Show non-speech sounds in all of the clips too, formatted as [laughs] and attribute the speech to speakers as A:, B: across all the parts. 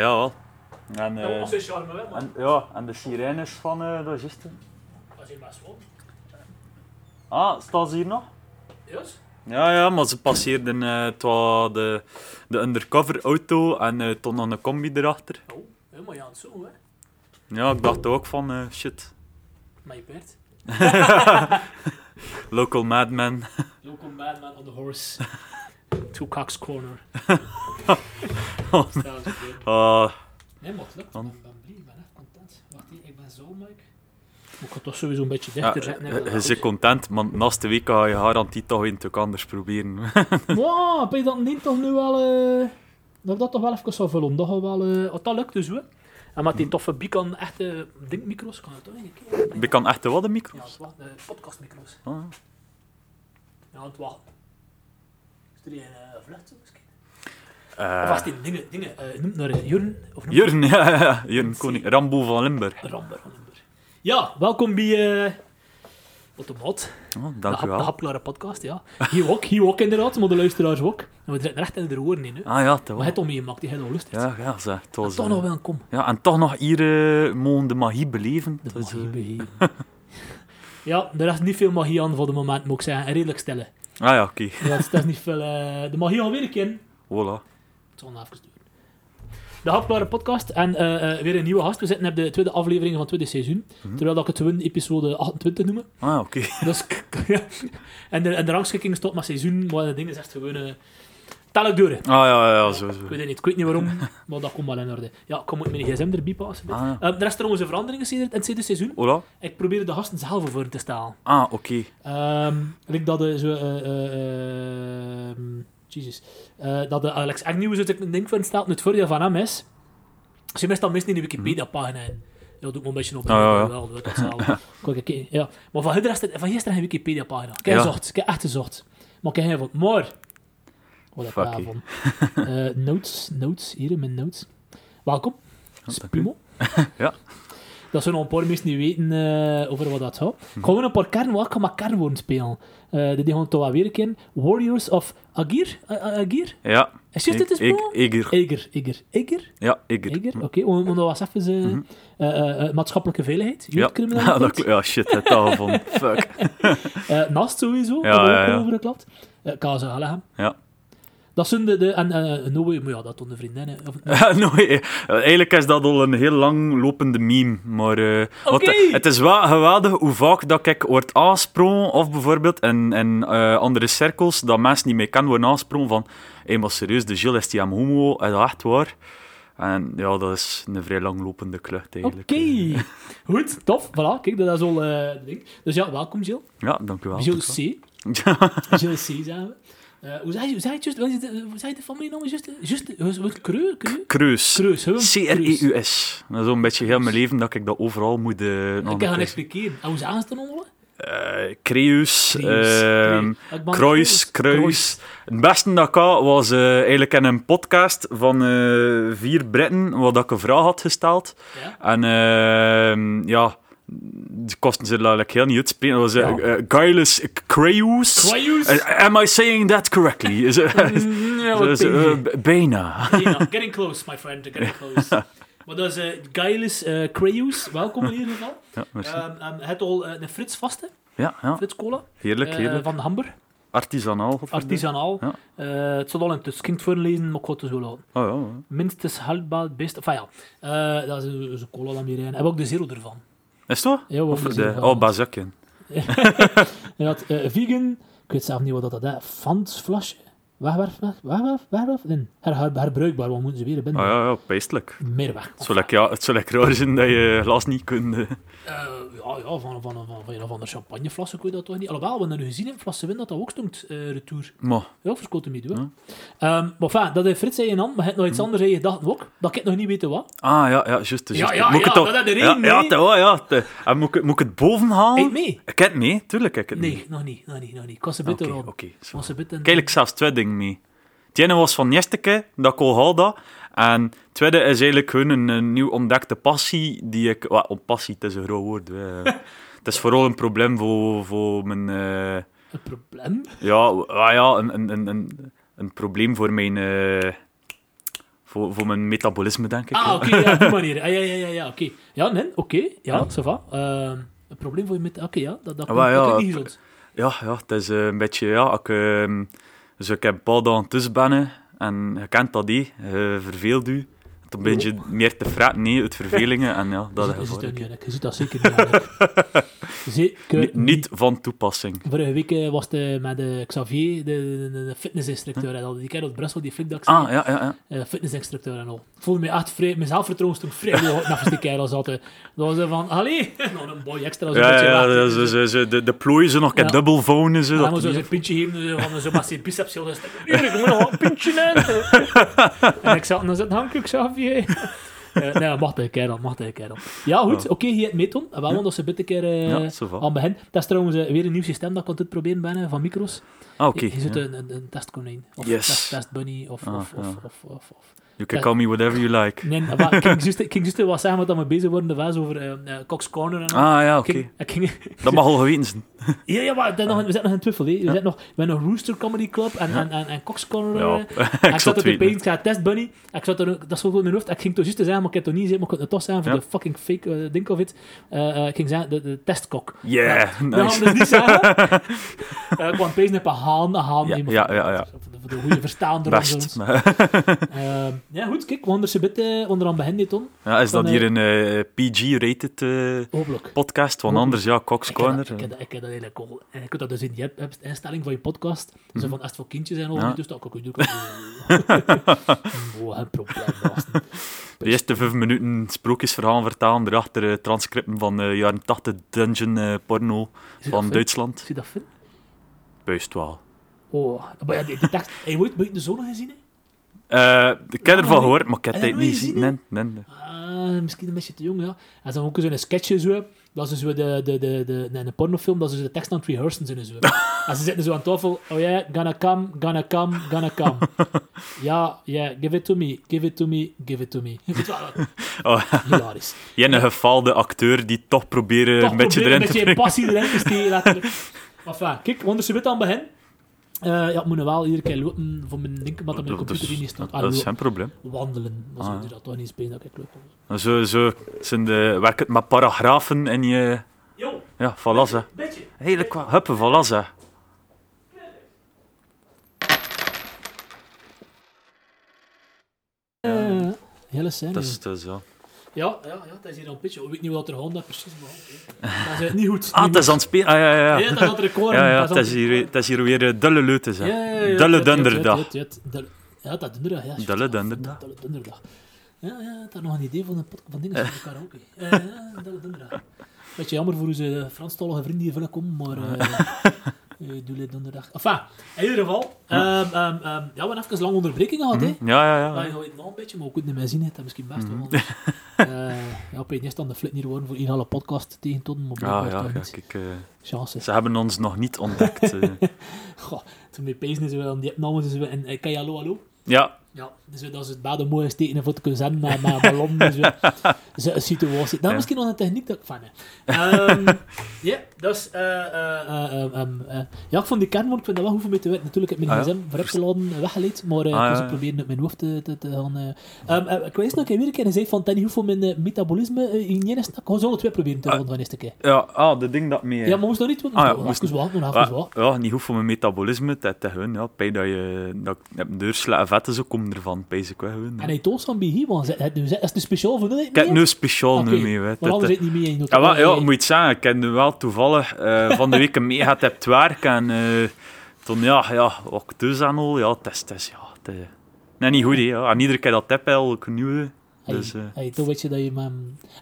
A: Ja, wel. En,
B: Dat
A: eh,
B: was een charme, hè, maar
A: en, ja, en de sirenes van eh de gisten.
B: dat is hier best wel.
A: Ah, staan ze hier nog?
B: Yes?
A: Ja, ja, maar ze passeerden eh, het was de, de undercover auto en eh toen nog een combi erachter.
B: Oh, helemaal ja, zo, hè.
A: Ja, ik dacht ook van, eh, shit,
B: Maar je paard.
A: local madman.
B: Local madman on the horse. [laughs] Two cocks corner. [laughs]
A: Oh,
B: Ja, Nee, maar het lukt. Ik ben, ben blij, ik ben echt content. Wacht ik ben zo, Mike. Ik ga toch sowieso een beetje
A: ja,
B: dichter zetten. hè,
A: je
B: is
A: bent content, want naast de week ga je garantie toch in te anders proberen. [laughs]
B: Wow, ben je dat niet toch nu wel... eh dat dat toch wel even zou vullen. Dat, wel, eh, want dat lukt dus, hè. En met die toffe Beacon echte dingmicro's kan het toch een keer.
A: Je kan echt wel de
B: Ja,
A: micro's.
B: het was, eh, podcastmicro's.
A: Ah.
B: Ja, het was... Die een uh, vlucht misschien?
A: Eh,
B: Of was die dingen, dingen, eh noem het naar eh, Jurgen? Of
A: Jurgen, [laughs] ja, ja, Jurgen Koning, Rambo van Limburg.
B: Ramber van Limburg. Ja, welkom bij uh, Automaat,
A: Oh,
B: de,
A: dank
B: hap, de
A: wel.
B: hapklare podcast. Ja. Hier ook, hier ook inderdaad, maar de luisteraars ook. En we zitten recht in de oren in. Hè.
A: Ah ja, toch
B: Maar het om meegemaakt, die heeft al lust.
A: Ja, ja, zeg, het was,
B: toch
A: eh,
B: nog welkom.
A: ja, en toch nog hier eh, mogen de magie beleven.
B: De magie
A: eh,
B: beheven. [laughs] ja, er is niet veel magie aan voor de moment, moet ik zeggen. En redelijk stille.
A: Ah ja, oké.
B: Ja, het is- niet veel... eh, de magie alweer een keer.
A: Voilà.
B: Het zal nog even. De Hapklare podcast en eh, eh, weer een nieuwe gast. We zitten op de tweede aflevering van het tweede seizoen.
A: Mhm.
B: Terwijl dat ik het gewoon episode 28 noemen.
A: Ah, oké.
B: Dus, [laughs] ja. en, de, en de rangschikking stopt met seizoen, maar de ding is echt gewoon... tel ik door.
A: Ah ja, ja, zo,
B: Ik
A: zo.
B: weet het niet, ik weet niet waarom, maar dat komt wel in orde. Ja, ik moet mijn gsm erbij passen.
A: Ah, ja.
B: Eh, er is trouwens een verandering in het tweede seizoen. Ik probeer de gasten zelf voor te stellen.
A: Ah, oké.
B: Ehm like dat de zo... eh eh, ehm, Jesus. Dat de Alex Agnew zo een ding van staat, het voordeel van hem is... Ze mist dan meestal in de Wikipedia-pagina in. Ja, doe ik me een beetje op.
A: Ah, ja, ja.
B: Wel, ik dat. [laughs] Kijk, ik- ja. Maar van gisteren is het- van gisteren een Wikipedia-pagina. Ik heb
A: Ja.
B: gezocht, ik heb echt gezocht. Maar ik heb geen. Maar... Wat heb ik? Eh notes, notes, hier in mijn notes. Welkom. Spimo. [laughs]
A: Ja.
B: Dat zullen nog een paar mensen niet weten eh, over wat dat gaat. Ik ga gewoon een paar kern, wat ga maar kernwoorden spelen. Uh, die gaan toch wel weer een keer. Warriors of Agir? Agir?
A: Ja.
B: Is dit
A: ik- Eger.
B: Eger, Eger, Eger,
A: Ja, Eger.
B: Eger. Oké, om dat was even eh,
A: Mhm.
B: eh, eh, eh, maatschappelijke veiligheid,
A: Ja. Ja, [laughs] dat, ja, shit, het al van. [laughs] Fuck.
B: Eh, Nast sowieso,
A: Ja,
B: we
A: ja, ja.
B: over geklapt. Uh, Kaza.
A: Ja.
B: Dat zijn de... de en eh maar ja, dat doen de vriendinnen. Of, [laughs]
A: eh, eigenlijk is dat al een heel lang lopende meme. Maar uh, wat,
B: Oké.
A: eh, het is wel geweldig hoe vaak dat ik word aangesproken, of bijvoorbeeld in, in uh, andere cirkels, dat mensen die mij kennen worden aangesproken van hé, maar serieus, de Gilles is die hem homo, is dat echt waar? En ja, dat is een vrij langlopende klucht
B: Oké,
A: eigenlijk. [laughs]
B: goed, tof. Voilà, kijk, dat is al eh ding. Dus ja, welkom Gilles.
A: Ja, dank u wel.
B: Gilles C. [laughs] Gilles C, zeggen we. Uh, hoe zei je hoe zei je het juist? Wat is het- Hoe zei je de familienaam juist? Juist, wat? Creu?
A: Kreus.
B: Kreus?
A: C-R-E-U-S. Dat is zo'n beetje heel mijn leven dat ik dat overal moet... Uh,
B: Ik kan gaan expliceren. En hoe zagen ze het dan allemaal?
A: Uh, Creus, ehm,
B: ben
A: Kruis, Kruis. Het beste dat ik had was uh, eigenlijk in een podcast van uh, vier Britten, dat ik een vraag had gesteld.
B: Ja?
A: En uh, ja, die kosten ze eigenlijk heel niet uitspreken. Dat was uh,
B: Ja.
A: uh, Gaius Creus.
B: Creus?
A: Uh, am I saying that correctly? Is, uh,
B: Mm,
A: is, uh, bijna.
B: Bijna. Getting close, my friend. Getting close. Maar dat is uh, Gaius uh, Creus. Welkom in ieder geval.
A: Ja, merci.
B: Um, um, het al uh, een Frits vaste.
A: ja, ja,
B: Frits Cola.
A: heerlijk,
B: eh,
A: heerlijk.
B: van Hamburg.
A: Artisanaal.
B: Artisanaal.
A: Ja.
B: Uh, het zal al in het kind voorlezen, maar ik ga het zo laten.
A: Oh ja, ja.
B: Minstens beste. Enfin ja, uh, dat is een, cola dan weer. Heb ook de zero ervan.
A: Is het?
B: Ja,
A: Of de,
B: van.
A: oh, bazakjen.
B: Je had uh, vegan, ik weet zelf niet wat dat is, Fants flesje. Wegwerf, weg- wegwerf, wegwerf, her, her, herbruikbaar, wat moeten ze weer binnen?
A: Oh ja, ja, peestelijk.
B: Meer weg.
A: Het zou lekker, ja, het zou lekker raar zijn dat je glas niet kunt... eh.
B: Eh, ja, ja, van, van, van, van, van, de champagneflassen kun je dat toch niet. Alhoewel, we hebben nu gezien in flassen win dat dat ook stond, uh, retour.
A: Maar,
B: Ja, verschoten mee doen.
A: Ja.
B: Um, maar enfin, dat heeft Frits in je hand, maar hij heeft nog iets anders in je gedachten ook, dat ik nog niet weet wat.
A: ah, ja, ja, juist.
B: Ja, ja,
A: moet ik
B: ja, dat is de
A: ja,
B: reden,
A: ja, oh, ja, te- en moet, ik, moet ik het boven halen?
B: Hey, mee?
A: Ik heb het mee, tuurlijk heb ik het.
B: Nee, nog niet, nog niet, nog niet. Ik was een
A: Oké,
B: beetje
A: oké.
B: rond.
A: Ik heb eigenlijk zelfs twee dingen mee. Het ene was van Jesteke, dat had. En het tweede is eigenlijk gewoon een, een nieuw ontdekte passie die ik... Well, oh, passie, het is een groot woord. hè. het is vooral een probleem voor, voor mijn... eh,
B: Een probleem?
A: ja, ah ja, een, een, een, een, een probleem voor mijn, eh, voor, voor mijn metabolisme, denk ik.
B: Ah,
A: ja.
B: oké, ja, op die [laughs] manier. Ah, ja, ja, ja, ja oké. Ja, nee, oké. ja,
A: Ja.
B: ça va. Ehm, een probleem voor je met... Oké, ja, dat, dat,
A: Ah,
B: dat
A: ja,
B: niet gezond.
A: Ja, ja, het is eh, een beetje, ja, ik, ehm, dus ik heb een paar dagen en je kent dat, die je verveelt u. Dan ben je meer te fretten, nee, uit vervelingen, en ja, dat
B: je,
A: is
B: je, ziet dat niet, Janik. je ziet dat zeker niet. [laughs] Zeker
A: Niet, van toepassing.
B: Vorige week eh, was het eh, met eh, Xavier, de, de, de fitnessinstructeur. en al. Die kerel uit Brussel, die zei.
A: Ah, ja, ja, ja.
B: fitnessinstructeur en al. Ik voelde me echt vrij, mijn zelfvertrouwen stond vrij hoog naast die kerel zat. Dat was van, allee, [laughs] nog een boy extra. Zo
A: Ja,
B: beetje
A: ja, zo, zo, de, de plooien ze nog een
B: Ja.
A: dubbel vouwen. Zo,
B: En dan
A: dat
B: zo zijn pintje geven, van, zo met zijn biceps ik moet nog een pintje in. [laughs] en ik zat, dan zit Hank, Xavier. Uh, [laughs] nee, machtige kerel, machtige kerel. Ja, goed, oké, hier het meeton. En wel, want dat ze een keer eh
A: Ja,
B: aan begin. Dat is trouwens eh, weer een nieuw systeem dat ik aan het proberen ben, van micro's.
A: Ah, oké.
B: Je, je zit
A: ja.
B: een, een, een testkonijn. Of
A: Yes.
B: test, testbunny, of,
A: Ah,
B: of, of,
A: ja.
B: of, of, of.
A: You can call me whatever you like.
B: Nee, maar ik [laughs] ging juist- ik ging juist wat zeggen wat we bezig worden, was over eh eh, Cox Corner en al.
A: Ah, ja, oké.
B: ik ging, [laughs]
A: Dat mag al geweten zijn. [laughs]
B: ja, ja, maar nog, we zitten nog in twijfel. hè. We, zitten nog, we hebben nog Rooster Comedy Club en, en, en, en Cox Corner. Eh.
A: ik
B: zat op de ik zei Test Bunny. Ik zat er, dat stond in mijn hoofd. Ik ging toch juist te zeggen, maar ik heb het toch niet gezegd, maar ik kon het toch zeggen voor de fucking fake eh, ding of it. Eh, eh, ik ging zeggen, de, de testkok.
A: Yeah,
B: Dat gaan
A: nice.
B: we dus niet zeggen. Eh, ik kwam pezen op een haan, een haan.
A: Ja, ja, ja.
B: Voor de, de goede verstaander.
A: Best.
B: Ja, goed, kijk, we ze bit uh, onderaan begin dit.
A: Ja, is dat
B: Van,
A: hier een eh, PG-rated eh,
B: Hopelijk.
A: podcast? Want anders, ja, Cox Corner.
B: ik, heb dat, ik heb dat eigenlijk al. En je kunt dat dus in app- instelling van je podcast. Dus van als het voor kindjes zijn, of dus dat kan ik ook doen. [laughs] [laughs] Oh, geen probleem.
A: De eerste vijf minuten sprookjesverhaal vertalen, daarachter eh, transcripten van eh, jaren 80 dungeon eh, porno
B: je
A: van? Duitsland.
B: Zie je dat film?
A: Buist wel.
B: Oh, maar ja, die, tekst. [laughs] Heb je ooit buiten de zon gezien?
A: Eh, ik heb
B: Ah,
A: ervan
B: nee.
A: gehoord, maar ik heb
B: En
A: het niet gezien.
B: zien,
A: Nee, nee, nee.
B: Ah, misschien een beetje te jong, ja. En dan ook zo'n sketchje zo. Dat is zo de, de, de, de, nee, een pornofilm, dat ze de tekst aan het rehearsen zijn. Zo. [laughs] en ze zitten zo aan tafel. Oh yeah, gonna come, gonna come, gonna come. [laughs] Ja, ja, give it to me, give it to me, give it to me.
A: Oh,
B: Hilarisch. [laughs]
A: je hebt een gefaalde acteur die toch proberen
B: Toch
A: een beetje
B: proberen
A: erin te
B: een beetje
A: brengen.
B: passie erin te steken, letterlijk. Enfin, kijk, ze aan begin. Eh ja, ik moet wel iedere keer lopen voor mijn ding, omdat dat mijn computer hier niet staat.
A: Dat is
B: Ah,
A: geen probleem.
B: wandelen. Dat
A: Ah,
B: zou
A: ja.
B: dat toch niet spelen dat ik loop.
A: Zo, zo zijn de, werkt het met paragrafen en je...
B: Yo,
A: Ja, voilà ze.
B: beetje.
A: Hele kwa... Huppen, voilà ze.
B: Eh, hele scène.
A: Dat is, dat is, ja.
B: Ja, ja, ja, dat is hier al een beetje. Ik weet niet wat er Honda precies maar. Dat is eh, niet goed.
A: Ah, het is aan het spelen. Ah, ja, ja,
B: goed.
A: ja.
B: Ja, dat is aan het record.
A: Ja, ja,
B: dat
A: het is hier, het is hier weer eh, dulle leuten.
B: Ja, ja, ja, ja,
A: Dulle
B: ja, ja, dat donderdag, ja.
A: Dulle donderdag.
B: Dulle donderdag. Ja, ja, ik had nog een idee van, een van dingen de karaoke. Eh, ja, dulle donderdag. Beetje jammer voor onze Franstalige vrienden die willen komen, maar... eh eh, Dulle donderdag. Enfin, in ieder geval. ehm, ehm, ehm, ja, we hebben even een lange onderbreking gehad, hè.
A: Mhm. Ja, ja,
B: Ja,
A: ja.
B: je nog een beetje, maar ik het niet meer zien. Dat is misschien best
A: Mhm.
B: wel. Eh, ja, op eerst aan de flip niet worden voor een hele podcast tegen tonen, maar
A: Ja, ja, ja,
B: niet.
A: kijk,
B: Chance.
A: ze hebben ons nog niet ontdekt. [laughs]
B: Goh, toen met pezen is wel, die is wel, en uh, je hallo, hallo?
A: ja,
B: Ja, dus dat is het bade mooie steken voor te kunnen zenden naar, naar ballon. Dus, eh, zo'n situatie. Dat
A: Ja.
B: misschien nog een techniek dat ik van heb. Ehm, Ja, dat is... eh, eh, eh, eh, ehm, eh, ja, ik vond die kernwoord, ik vind dat wel om mee te weten. Natuurlijk heb ik mijn
A: Ah,
B: gsm vooruit geladen, eh, weggeleid, maar eh,
A: Ah,
B: ik was het proberen uit mijn hoofd te, te, gaan... eh. Ehm, eh, ik weet nog, ik weer een keer gezegd van, Danny, hoeveel mijn eh, metabolisme eh, in één stak? Gewoon zo twee proberen te
A: Ah.
B: houden van de eerste keer.
A: ja, ah, de ding dat mee...
B: Ja, maar moest nog niet...
A: Ah, moest-
B: nog
A: Ah,
B: wat.
A: ja, niet voor mijn metabolisme. Het is gewoon, ja, pijn dat je... Dat ik heb een deursla vetten, zo komen ervan, ik wel gewoon.
B: En hij toont van BG, want ze- het- is het speciaal voor nu?
A: Ik heb nu speciaal
B: Oké,
A: nu mee, weet
B: Maar anders
A: je.
B: zit niet mee in
A: Ja, wel, ja, moet je zeggen, ik heb nu wel toevallig eh, [laughs] van de week een meegehad heb het werk en eh, toen, ja, ja, ik dus aan al, ja, het is, ja, is, nee, niet goed, hè, ja. En iedere keer dat heb, al ik nieuwe, dus, eh.
B: hey, toen weet je dat je... met-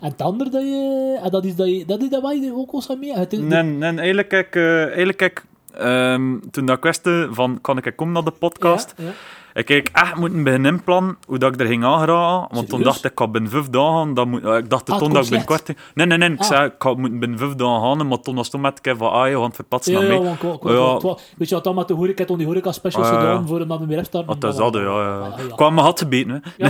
B: En het andere dat je... en dat is dat je... Dat is dat waar je ook al mee... Het is-
A: Nee, nee, eigenlijk, ik, eh, eigenlijk, ik, ehm, toen dat eh, van, kan ik komen naar de podcast,
B: Ja, ja.
A: Ik kijk echt moeten beginnen inplannen hoe dat ik er ging aangeraken, want toen dacht ik, ik ga binnen vijf dagen, dan moet, ja, ik dacht
B: Ah,
A: toen dat ik binnen kwart... Nee, nee, nee, ik
B: Ah.
A: zei, ik ga moeten binnen vijf dagen gaan, maar toen was het toen met ik van, ah, je gaat verpatsen
B: Ja,
A: naar
B: ja,
A: mij.
B: want
A: Ja.
B: ik- Weet je wat dan met de horeca, toen die horeca specials
A: Ah,
B: gedaan voor hem weer opstarten?
A: Wat is dat, ja, ja.
B: Ah, ja.
A: Ik kwam me had te beten, hè.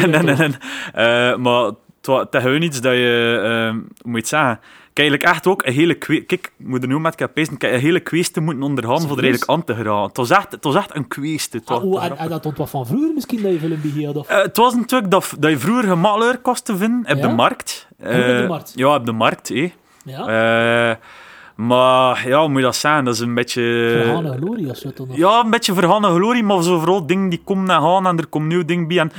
A: [laughs] Nee, nee, nee. Eh, maar het is gewoon iets dat je, ehm, hoe moet je het zeggen, eigenlijk echt ook een hele kweest... Kijk, ik moet er nu met een hele kweeste moeten ondergaan voor er
B: Serieus?
A: eigenlijk aan te geraken. Het was echt, het was echt een kweeste. Het was-
B: Ah, oeh, en, en dat ontwat van vroeger misschien dat je film beheerd of...
A: Eh, het was natuurlijk dat, dat je vroeger gemakkelijker kost te vinden op
B: Ja?
A: de markt.
B: Ook op de
A: Eh,
B: markt?
A: Ja, op de markt. eh.
B: ja?
A: Eh, maar ja, hoe moet je dat zijn? Dat is een beetje...
B: Verhane glorie of zo dan nog.
A: Ja, een beetje verhane glorie, maar zo vooral dingen die komen en gaan en er komt nieuw ding bij. En, eh,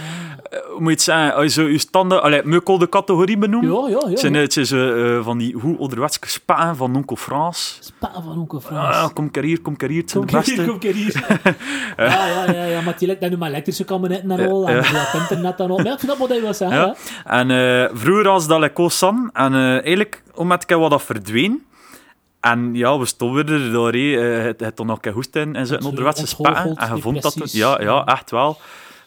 A: hoe moet je het zeggen? Als je zo je standen... Allee, al de categorie benoemen?
B: Ja, ja, ja.
A: Zijn, het zijn eh, van die hoe ouderwetse spaten van Onkel Frans.
B: Spaten van onkel Frans.
A: Ah, kom keer hier, kom keer hier, het zijn
B: Kom
A: de
B: hier, kom keer hier. [laughs] ja, ja, ja, ja, maar die lijkt nu maar elektrische kabinetten en al, en op internet en al. Maar ja, ik snap wat hij wil zeggen,
A: Ja. En eh, vroeger was dat like Sam. En eh, eigenlijk, omdat ik wat dat verdween. En ja, we stonden er door. hè. Eh, Het het dan nog een keer hoest in en zo'n
B: Het,
A: onderwetse
B: eh, ontgoocheld,
A: En je vond dat. Ja, ja, echt wel.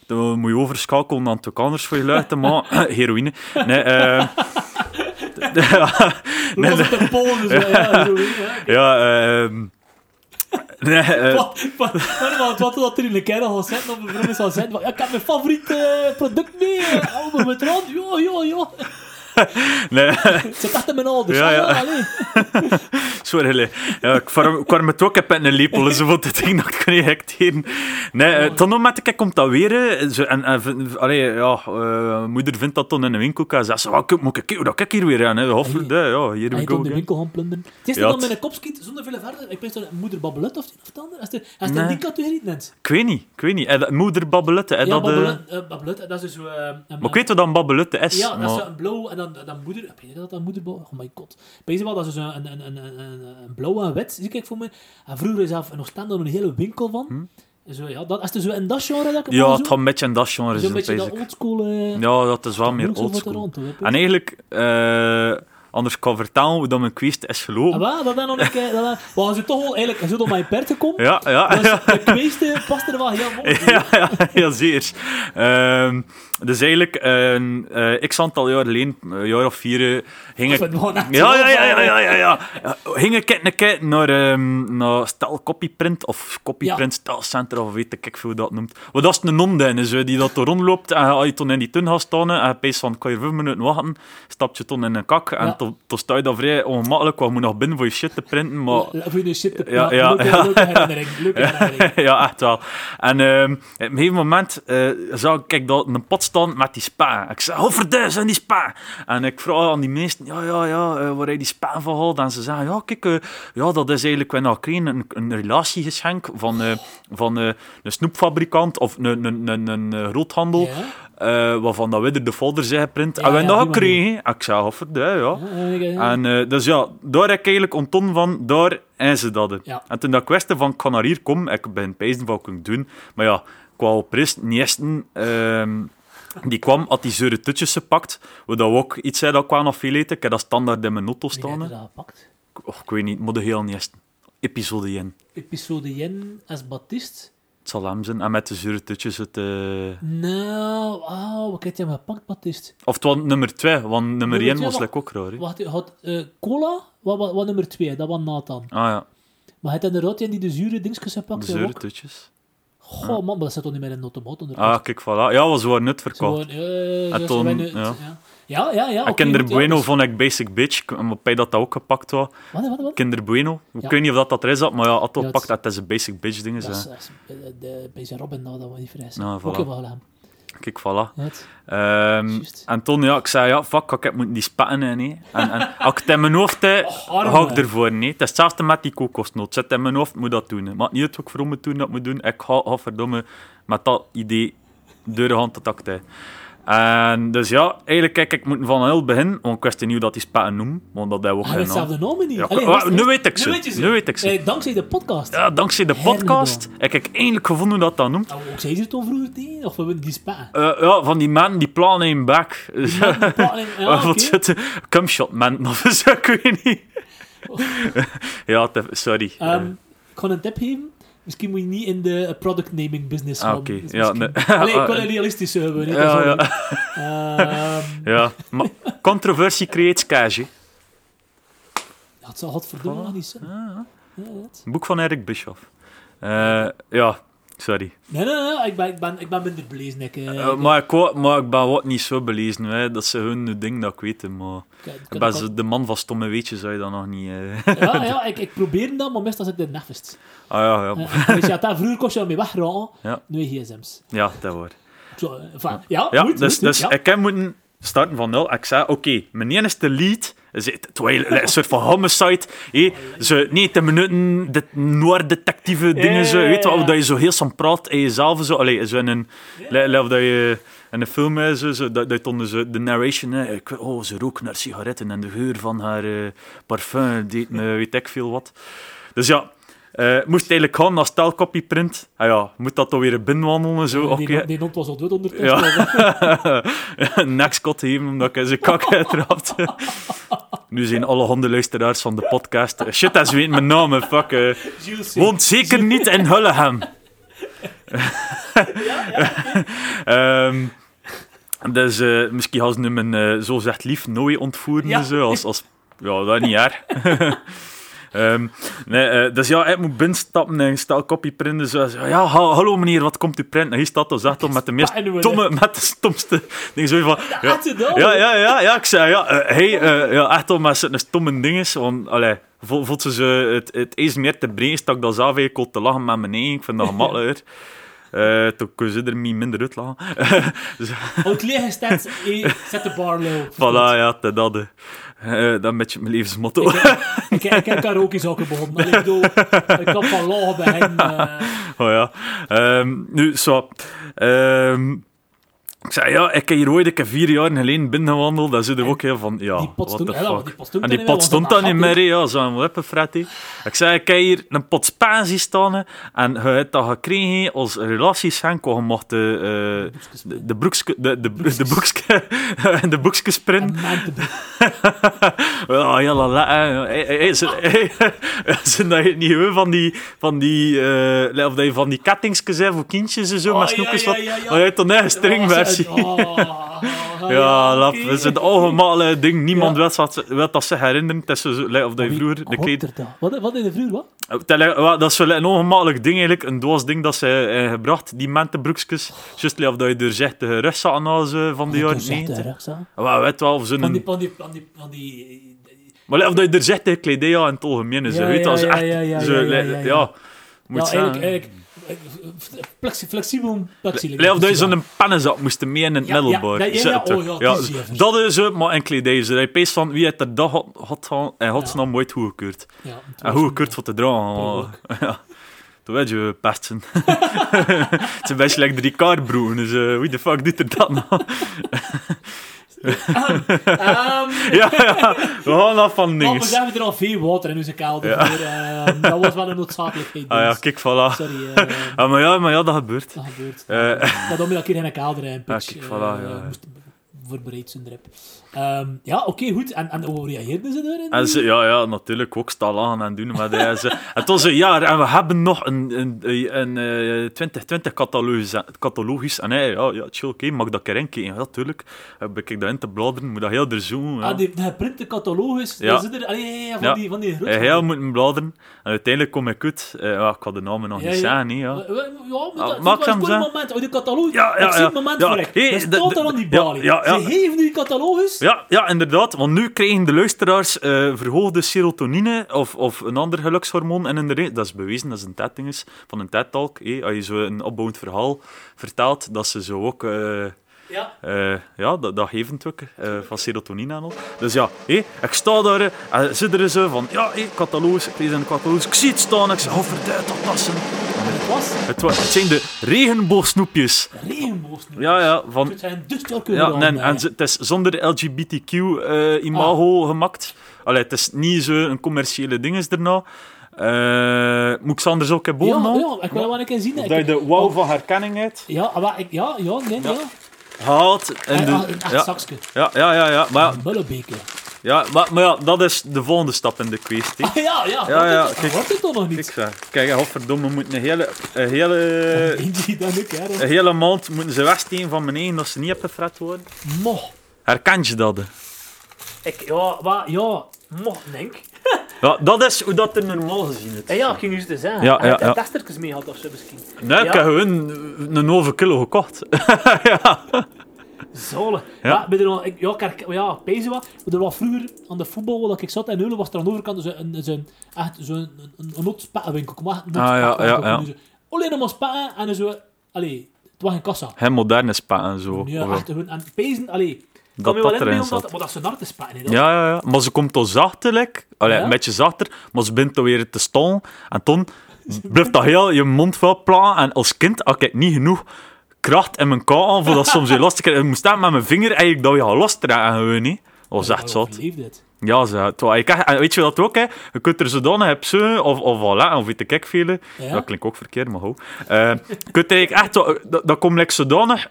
A: Dan moet je overschakelen naar het anders voor je luid te maken. [laughs] Heroïne. Nee, eh ja, nee,
B: Was het een Polen, zo, ja, [laughs] ja.
A: ehm, nee, [laughs] eh,
B: Wat, wat, wat, wat, wat dat er in de kerel gaat zitten, of mijn vrienden zeggen, van, ja, ik heb mijn favoriete eh, product mee, eh, album met rand, ja, ja, ja. [laughs]
A: nee.
B: Het zit echt in mijn ouders,
A: Ja,
B: ja. [laughs]
A: Sorry, ja, ik kwam het ook in een lepel, zo wat het ding dat ik niet hecteren. Nee, eh, dan nog met ik komt dat weer. eh, en, en allee, ja, eh, moeder vindt dat dan in een winkel. En zegt ze, wat moet ik dat ik hier weer aan? hè? Hoffer, ja, ja, hier we go
B: de winkel gaan plunderen. Het is dan
A: het-
B: met een kopskiet, zonder veel verder. Ik weet dat moeder babbelut of het het ander. Als je
A: Nee.
B: die categorie net.
A: Ik weet niet, ik weet niet. Eh, moeder babbelette, eh,
B: Ja,
A: dat... eh,
B: babbelut, eh, babbelut, dat is dus eh,
A: maar ik weet wat dan babbelette is.
B: Ja, dat is een blauw en dan, moeder... Weet je dat dat moeder... Oh my god. Weet je wel, dat is dus een, een, een, een, een, blauw en wit, zie ik voor me. En vroeger is zelf nog staan een hele winkel van. Zo, ja, dat, is er zo in dat genre dat ik
A: Hm? ja,
B: zo,
A: het gaat een beetje in dat genre zijn,
B: beetje dat oldschool... eh,
A: Ja, dat is wel meer
B: oldschool.
A: En eigenlijk, eh, anders kan vertellen hoe dat mijn kwest is
B: Ah,
A: gelopen.
B: wel, dat dan nog een keer... dat Maar als je toch wel eigenlijk... Zit op mijn per te komen.
A: Ja, ja.
B: Dus de meeste past er wel heel mooi. [laughs]
A: ja, ja, ja, zeer. Ehm, dus eigenlijk, eh, eh, x aantal jaar geleden, een jaar of vier, eh, ging ik... Ja, ja, ja, ja, ja, ja, ja. Ja, Ging ik een keer naar, ehm naar Stel Copyprint of Copyprint Stel Center of weet ik veel hoe dat noemt. Wat dat is een non zo, die dat er rondloopt en als je toen in die tuin gaat staan en je van, kan je vijf minuten wachten, stap je toen in een kak en
B: Ja.
A: toen sta je daar vrij ongemakkelijk, want je moet nog binnen voor je shit te printen, maar...
B: Of je shit te
A: Ja,
B: ja,
A: ja, ja.
B: leuke herinnering. Leuke [laughs] herinnering.
A: ja, echt wel. En ehm, op een gegeven moment eh, zag ik dat een pot staan met die spa. Ik zei, overduis zijn die spa. En ik vroeg aan die meesten, ja, ja, ja, eh, waar je die spa van gehaald? En ze zeggen, ja, kijk, eh, ja, dat is eigenlijk, een, een relatiegeschenk van, eh, van een snoepfabrikant of een, een, een, een,
B: Ja.
A: eh, waarvan dat we er de folder zijn geprint.
B: Ja,
A: en we
B: ja,
A: dat gekregen. Ik zei, overduis, ja.
B: Ja.
A: En dus ja, daar heb ik eigenlijk ontton van, daar en ze dat. En toen dat ik wist van, ik kan naar hier komen, ik ben pijzen wat ik kan doen. Maar ja, qua rest, Niesten, die kwam, had die zure tutjes gepakt, wat dat ook iets zei dat veel eten. Ik heb dat standaard in mijn auto
B: Wie
A: staan.
B: heeft
A: hè.
B: dat gepakt?
A: Och, ik weet niet, maar de heel Niesten. Episode 1.
B: Episode 1 als Baptist.
A: Het zal hem zijn. En met de zure tutjes het... eh,
B: Nou, wauw, wat heb je hem gepakt, Baptist?
A: Of het was nummer 2, want nummer
B: Nummer
A: 1
B: twee,
A: was like ook raar.
B: Wacht, had eh, cola, wat, wat, wat nummer 2, dat was Nathan.
A: Ah ja,
B: Maar hij had inderdaad die die zure dingetjes
A: de
B: gepakt.
A: zure tutjes.
B: Goh, man, dat zit toch niet meer in de automaat onder.
A: Ah, kijk, voilà. Ja, was wel net verkocht.
B: Gewoon,
A: En
B: ja,
A: toen, ja.
B: ja. Ja,
A: Kinder Bueno
B: dus-
A: vond ik Basic Bitch, maar bij dat dat ook gepakt was.
B: Wat, wat, wat?
A: Kinder Bueno. Ik
B: Ja.
A: weet niet of dat, dat er is, maar ja, had
B: Ja,
A: pakt, dat is een Basic Bitch ding.
B: Dat is,
A: Hè.
B: dat is, de, zijn Robin, nou, dat was niet vrij.
A: Nou,
B: Ook
A: voilà.
B: heel gedaan.
A: Kijk, voilà.
B: Juist.
A: en toen, ja, ik zei, ja, fuck, ik heb moeten die spatten in. En, en als ik het in mijn hoofd heb,
B: arme.
A: ga ik ervoor, nee. Het is hetzelfde met die kokosnoot. Zet in mijn hoofd, moet dat doen. Maakt niet uit wat ik voor moet doen, dat moet doen. Ik ga, ga verdomme met dat idee door de hand te takten. En dus ja, eigenlijk kijk ik moet van heel begin, want ik wist niet hoe dat die spatten noemen, want dat hebben we ook
B: Hij weet
A: geen naam.
B: zelf de namen niet.
A: Ja,
B: Allee,
A: wa-
B: wist-
A: nu weet ik ze.
B: weet
A: Nu weet ik ze.
B: Eh, dankzij de podcast.
A: Ja, dankzij de podcast heb ik eindelijk gevonden hoe dat dat noemt.
B: Nou, ook zei ze het toen vroeger tegen? Of we willen die spa?
A: Eh, ja, van die man die plannen in back. [laughs]
B: Ja,
A: Wat zitten? Cumshot man, of zo, ik weet niet. [laughs] ja, te- sorry.
B: Ehm, ik ga een tip geven. Misschien moet je niet in de product naming business
A: Ah,
B: gaan.
A: oké.
B: Dus
A: Ja,
B: misschien-
A: nee.
B: Allee, ik wil [laughs] een realistische hebben. niet
A: ja, ja,
B: Ehm, [laughs]
A: ja. Maar controversie creëert cash. hè.
B: ja, het zal godverdomme nog niet zijn.
A: Ah,
B: Ja.
A: Een boek van Erik Bischoff. Eh, ja, Sorry.
B: Nee, nee, nee, ik ben, ik ben, ik ben minder belezen. Ik, eh,
A: Eh, maar, ik, maar ik ben wat niet zo belezen. Hè. Dat is hun ding dat ik weet. Maar
B: ik-
A: ben de man van stomme weetjes, zou je dat nog niet... eh.
B: Ja, ja [laughs] ik, ik probeer dat, maar meestal zit ik in de.
A: Ah ja, ja.
B: Weet je, dat vroeger kost je ermee wegraken,
A: Ja.
B: nu gsm's.
A: Ja, dat waar.
B: Zo, enfin, ja,
A: Ja, dus, dus
B: ja.
A: ik heb moeten starten van nul. Ik zei, oké, mijn lead is het, terwijl een soort van homicide. hé. Zo 90 minuten, de noir detectieve dingen, zo, weet je
B: ja.
A: dat je zo heel sam praat en jezelf zo, allee, zo in een, of dat je in een film zo, zo, dat, zo, de narration, hè, oh, ze rook naar sigaretten en de geur van haar eh, parfum deed me, weet ik veel wat. Dus ja, eh, moest eigenlijk gaan naar stelcopyprint. Ah ja, moet dat dan weer binnenwandelen en zo.
B: Die,
A: oké.
B: die, hond was al dood ondertussen.
A: Ja. [laughs] nekskot geven omdat ik in zijn kak uitrapt. nu zijn alle hondenluisteraars van de podcast. eh, Shit, dat weten mijn naam, fuck.
B: C.
A: Woont zeker niet in Hulleham. Ehm, dus misschien gaan ze nu mijn zo zegt lief nooit ontvoeren.
B: Ja.
A: Zo, als, als, ja, dat niet erg. [laughs] Ehm, nee, eh, dus ja, ik moet binnenstappen en stel copyprinten. Zo, zo, ja, ha- hallo meneer, wat komt u printen? En hier staat dan zegt dan met de meest
B: Spijt me,
A: stomme, [laughs] met de stomste dingen. Zo van, ja, ja, ja, ja, ja, ik zei, ja, eh, hey, eh, ja, echt al met zo'n stomme dingen. Want, allee, vo- voelt ze zo het, het eens meer te brengen, stak dat zelf eigenlijk te lachen met mijn eigen. Ik vind dat gemakkelijker. [laughs] Eh toen kunnen ze er minder uit lachen. [laughs]
B: Oud leeggesteld, eh, zet de bar low.
A: voilà, ja, dat dat. Eh, dat een beetje mijn levensmotto.
B: Ik, ik [laughs] heb karaoke-zakken begonnen. Allee, Ik bedoel, ik had van lachen bij hen. eh, [laughs]
A: Oh ja. Ehm, nu, zo. Ehm, ik zei, ja, ik heb hier ooit een keer vier jaar geleden binnengewandeld. Daar zit er ook heel van, ja,
B: ja, want
A: fuck.
B: die pot stond
A: en die
B: niet
A: pot
B: meer,
A: stond dan
B: dat
A: niet meer, ja, zo'n wippenfretty. Ik zei, ik heb hier een pot spazie staan, en je hebt dat gekregen als relatieschenk, want je mocht de, eh, de, de broekske, de, de, de, [laughs] de
B: een be- [laughs]
A: Ja, ja, la, la, [laughs] Zijn dat niet van die, van die, eh, of dat je van die kettingsjes hebt voor kindjes en zo,
B: Oh,
A: met snoepjes,
B: ja,
A: wat, maar je hebt dan echt een stringversie.
B: Oh, [laughs] oh, oh,
A: Ja, lap,
B: oké.
A: dat is het algemene ding. Niemand
B: Ja.
A: wil, dat, wil dat zich herinneren. Het is zo, like, of dat je vroeger de kleed...
B: Wat, wat in de vroeger, wat?
A: Dat is- Dat is een ongemakkelijk ding eigenlijk. Een doos ding dat ze eh, gebracht, die mentenbroekjes. Juist like, of dat je doorzichtige rugzakken had zo, van de jaren
B: Wat is dat,
A: 90.
B: de rugzak?
A: Weet wel, of zo'n...
B: Van die, van die, van die, van die...
A: Maar of dat je doorzichtige kledij had in het algemeen. Zo,
B: Ja,
A: weet
B: ja, ja,
A: echt...
B: ja, ja, ja, ja, ja.
A: ja,
B: Ja, eigenlijk, eigenlijk eh, flexi- flexibel plexi.
A: Like, of dat je zo'n pannenzak moest mee in het
B: Ja, ja,
A: middelbaar.
B: ja, ja, ja,
A: zitten.
B: oh ja, is zeer
A: dat is zo, maar. Zo, dat je peest van wie heeft er dat had, had, had, en godsnaam ooit goedgekeurd.
B: Ja,
A: En goedgekeurd voor te dragen. [laughs] Ja. Toen weet je, pesten. [laughs] Het is een beetje like de Ricard-broer, dus eh, wie de fuck doet er dat nou? [laughs] [laughs]
B: Ehm,
A: ja, ja, we gaan af van
B: maar we hebben er al veel water in onze kelder. voor, ehm, dat was wel een noodzakelijkheid. [laughs]
A: Ah ja,
B: dus.
A: kijk, voilà.
B: Sorry, [laughs] eh,
A: Ah, maar, ja, maar ja, dat gebeurt.
B: dat gebeurt.
A: Eh.
B: Dat om je een keer in een kelder in.
A: Ja, kijk, voilà, ja.
B: moest voorbereid zijn drip. Ehm, ja, oké, goed. En, en hoe reageerden ze daarin?
A: En ze, ja, ja, natuurlijk ook staan lachen en doen. Maar hij ze, [laughs] het was een jaar en we hebben nog een, een, een, eh, 2020 catalogus. catalogus en hij, ja, ja, chill, oké, mag dat keer inkijken? Ja, natuurlijk. Heb ik dat in te bladeren, moet dat heel er zo. Ja.
B: Ah, die, de geprinte catalogus,
A: Ja.
B: zit er, ja, van
A: Ja.
B: die, van die grote.
A: Heel moeten bladeren. En uiteindelijk kom ik uit. eh, ja, ik had de namen nog niet zeggen, nee, ja.
B: Ja, maar dat, was
A: hem
B: een moment. Oh, die catalogus,
A: Ja, ja,
B: ik zie het moment voor ik.
A: hey,
B: dat staat aan die balie. Ze geven die catalogus.
A: Ja, ja, inderdaad. Want nu krijgen de luisteraars eh, verhoogde serotonine of, of een ander gelukshormoon. En inderdaad, dat is bewezen, dat is een TED-ding is, van een TED-talk. als je zo een opbouwend verhaal vertelt, dat ze zo ook... eh,
B: Ja.
A: eh, ja, dat, dat geeft ook, eh, van serotonine en al. Dus ja, hé, ik sta daar en zit er zo van, ja, hé, catalogus, ik lees in de catalogus, ik zie het staan, ik zeg, oh, verduid dat tassen.
B: Het was
A: Het, wa- het zijn de regenboogsnoepjes.
B: regenboog.
A: Ja, ja, van...
B: Het zijn dus sterke
A: Ja, nee, en het is zonder LGBTQ-imago
B: Ah.
A: gemaakt. Allee, het is niet zo een commerciële ding is erna. Eh moet ik ze anders ook hebben
B: ja,
A: boven
B: ja, ik wil wel een keer zien.
A: Dat je de wauw van herkenning hebt
B: Ja, maar ik, ja, ja, nee, ja.
A: gehaald. En
B: En,
A: de,
B: ah, een echt
A: ja,
B: zakje.
A: ja, ja, ja, ja, maar, ja,
B: Een bullebeker.
A: Ja, maar, maar ja, dat is de volgende stap in de kwestie.
B: Ah, ja, ja.
A: Ja, ja,
B: het,
A: kijk.
B: wordt het toch nog
A: Kijk,
B: niet?
A: zo. kijk, godverdomme, we moeten een hele, een hele, [laughs]
B: Eentje dan ook, hè.
A: een hele maand moeten ze wegsteken van mijn eigen dat ze niet hebben gefret worden.
B: Mo.
A: Herken je dat? hè?
B: Ik, ja, maar, ja. Mo, denk. [laughs]
A: Ja, dat is hoe dat er normaal gezien is.
B: Ja, ja, ik ging eens te zeggen.
A: Ja, ja,
B: had
A: ja.
B: testertjes mee gehad of zo misschien.
A: Nee, ik heb gewoon een halve kilo gekocht. [laughs] ja.
B: Zolen.
A: Ja.
B: Ja, ik, ja, ik herken- ja, pezen wat. Maar er was vroeger aan de voetbal, waar ik zat in Heulen, was er aan de overkant zo'n zo'n echt zo'n een, een, een notspettenwinkel. Kom maar,
A: Ah, ja, ja, ja.
B: Alleen nog maar spetten en zo... Allee, het was geen kassa.
A: Geen moderne spa en zo.
B: Ja, echt gewoon... En pezen, allee...
A: Dat dat
B: wel
A: erin
B: inbeelden
A: zat.
B: dat, maar dat is zo'n harte spatten.
A: Ja, ja, ja. Maar ze komt toch zachter, like. Allee, een beetje zachter, maar ze begint toch weer te staan. En toen blijft dat heel je mond vol plannen. En als kind had ik niet genoeg kracht in mijn kou aan, voor dat soms weer lastig Ik moest staan met mijn vinger eigenlijk dat je gaat lostrekken gewoon, niet. Dat was echt zot.
B: het.
A: Ja, ze, en weet je wat ook, hè? Je kunt er zodanig op zo, of, of voilà, of weet ik veel.
B: Ja.
A: Dat klinkt ook verkeerd, maar goed. Je kunt eigenlijk echt, dat, dat komt like zodanig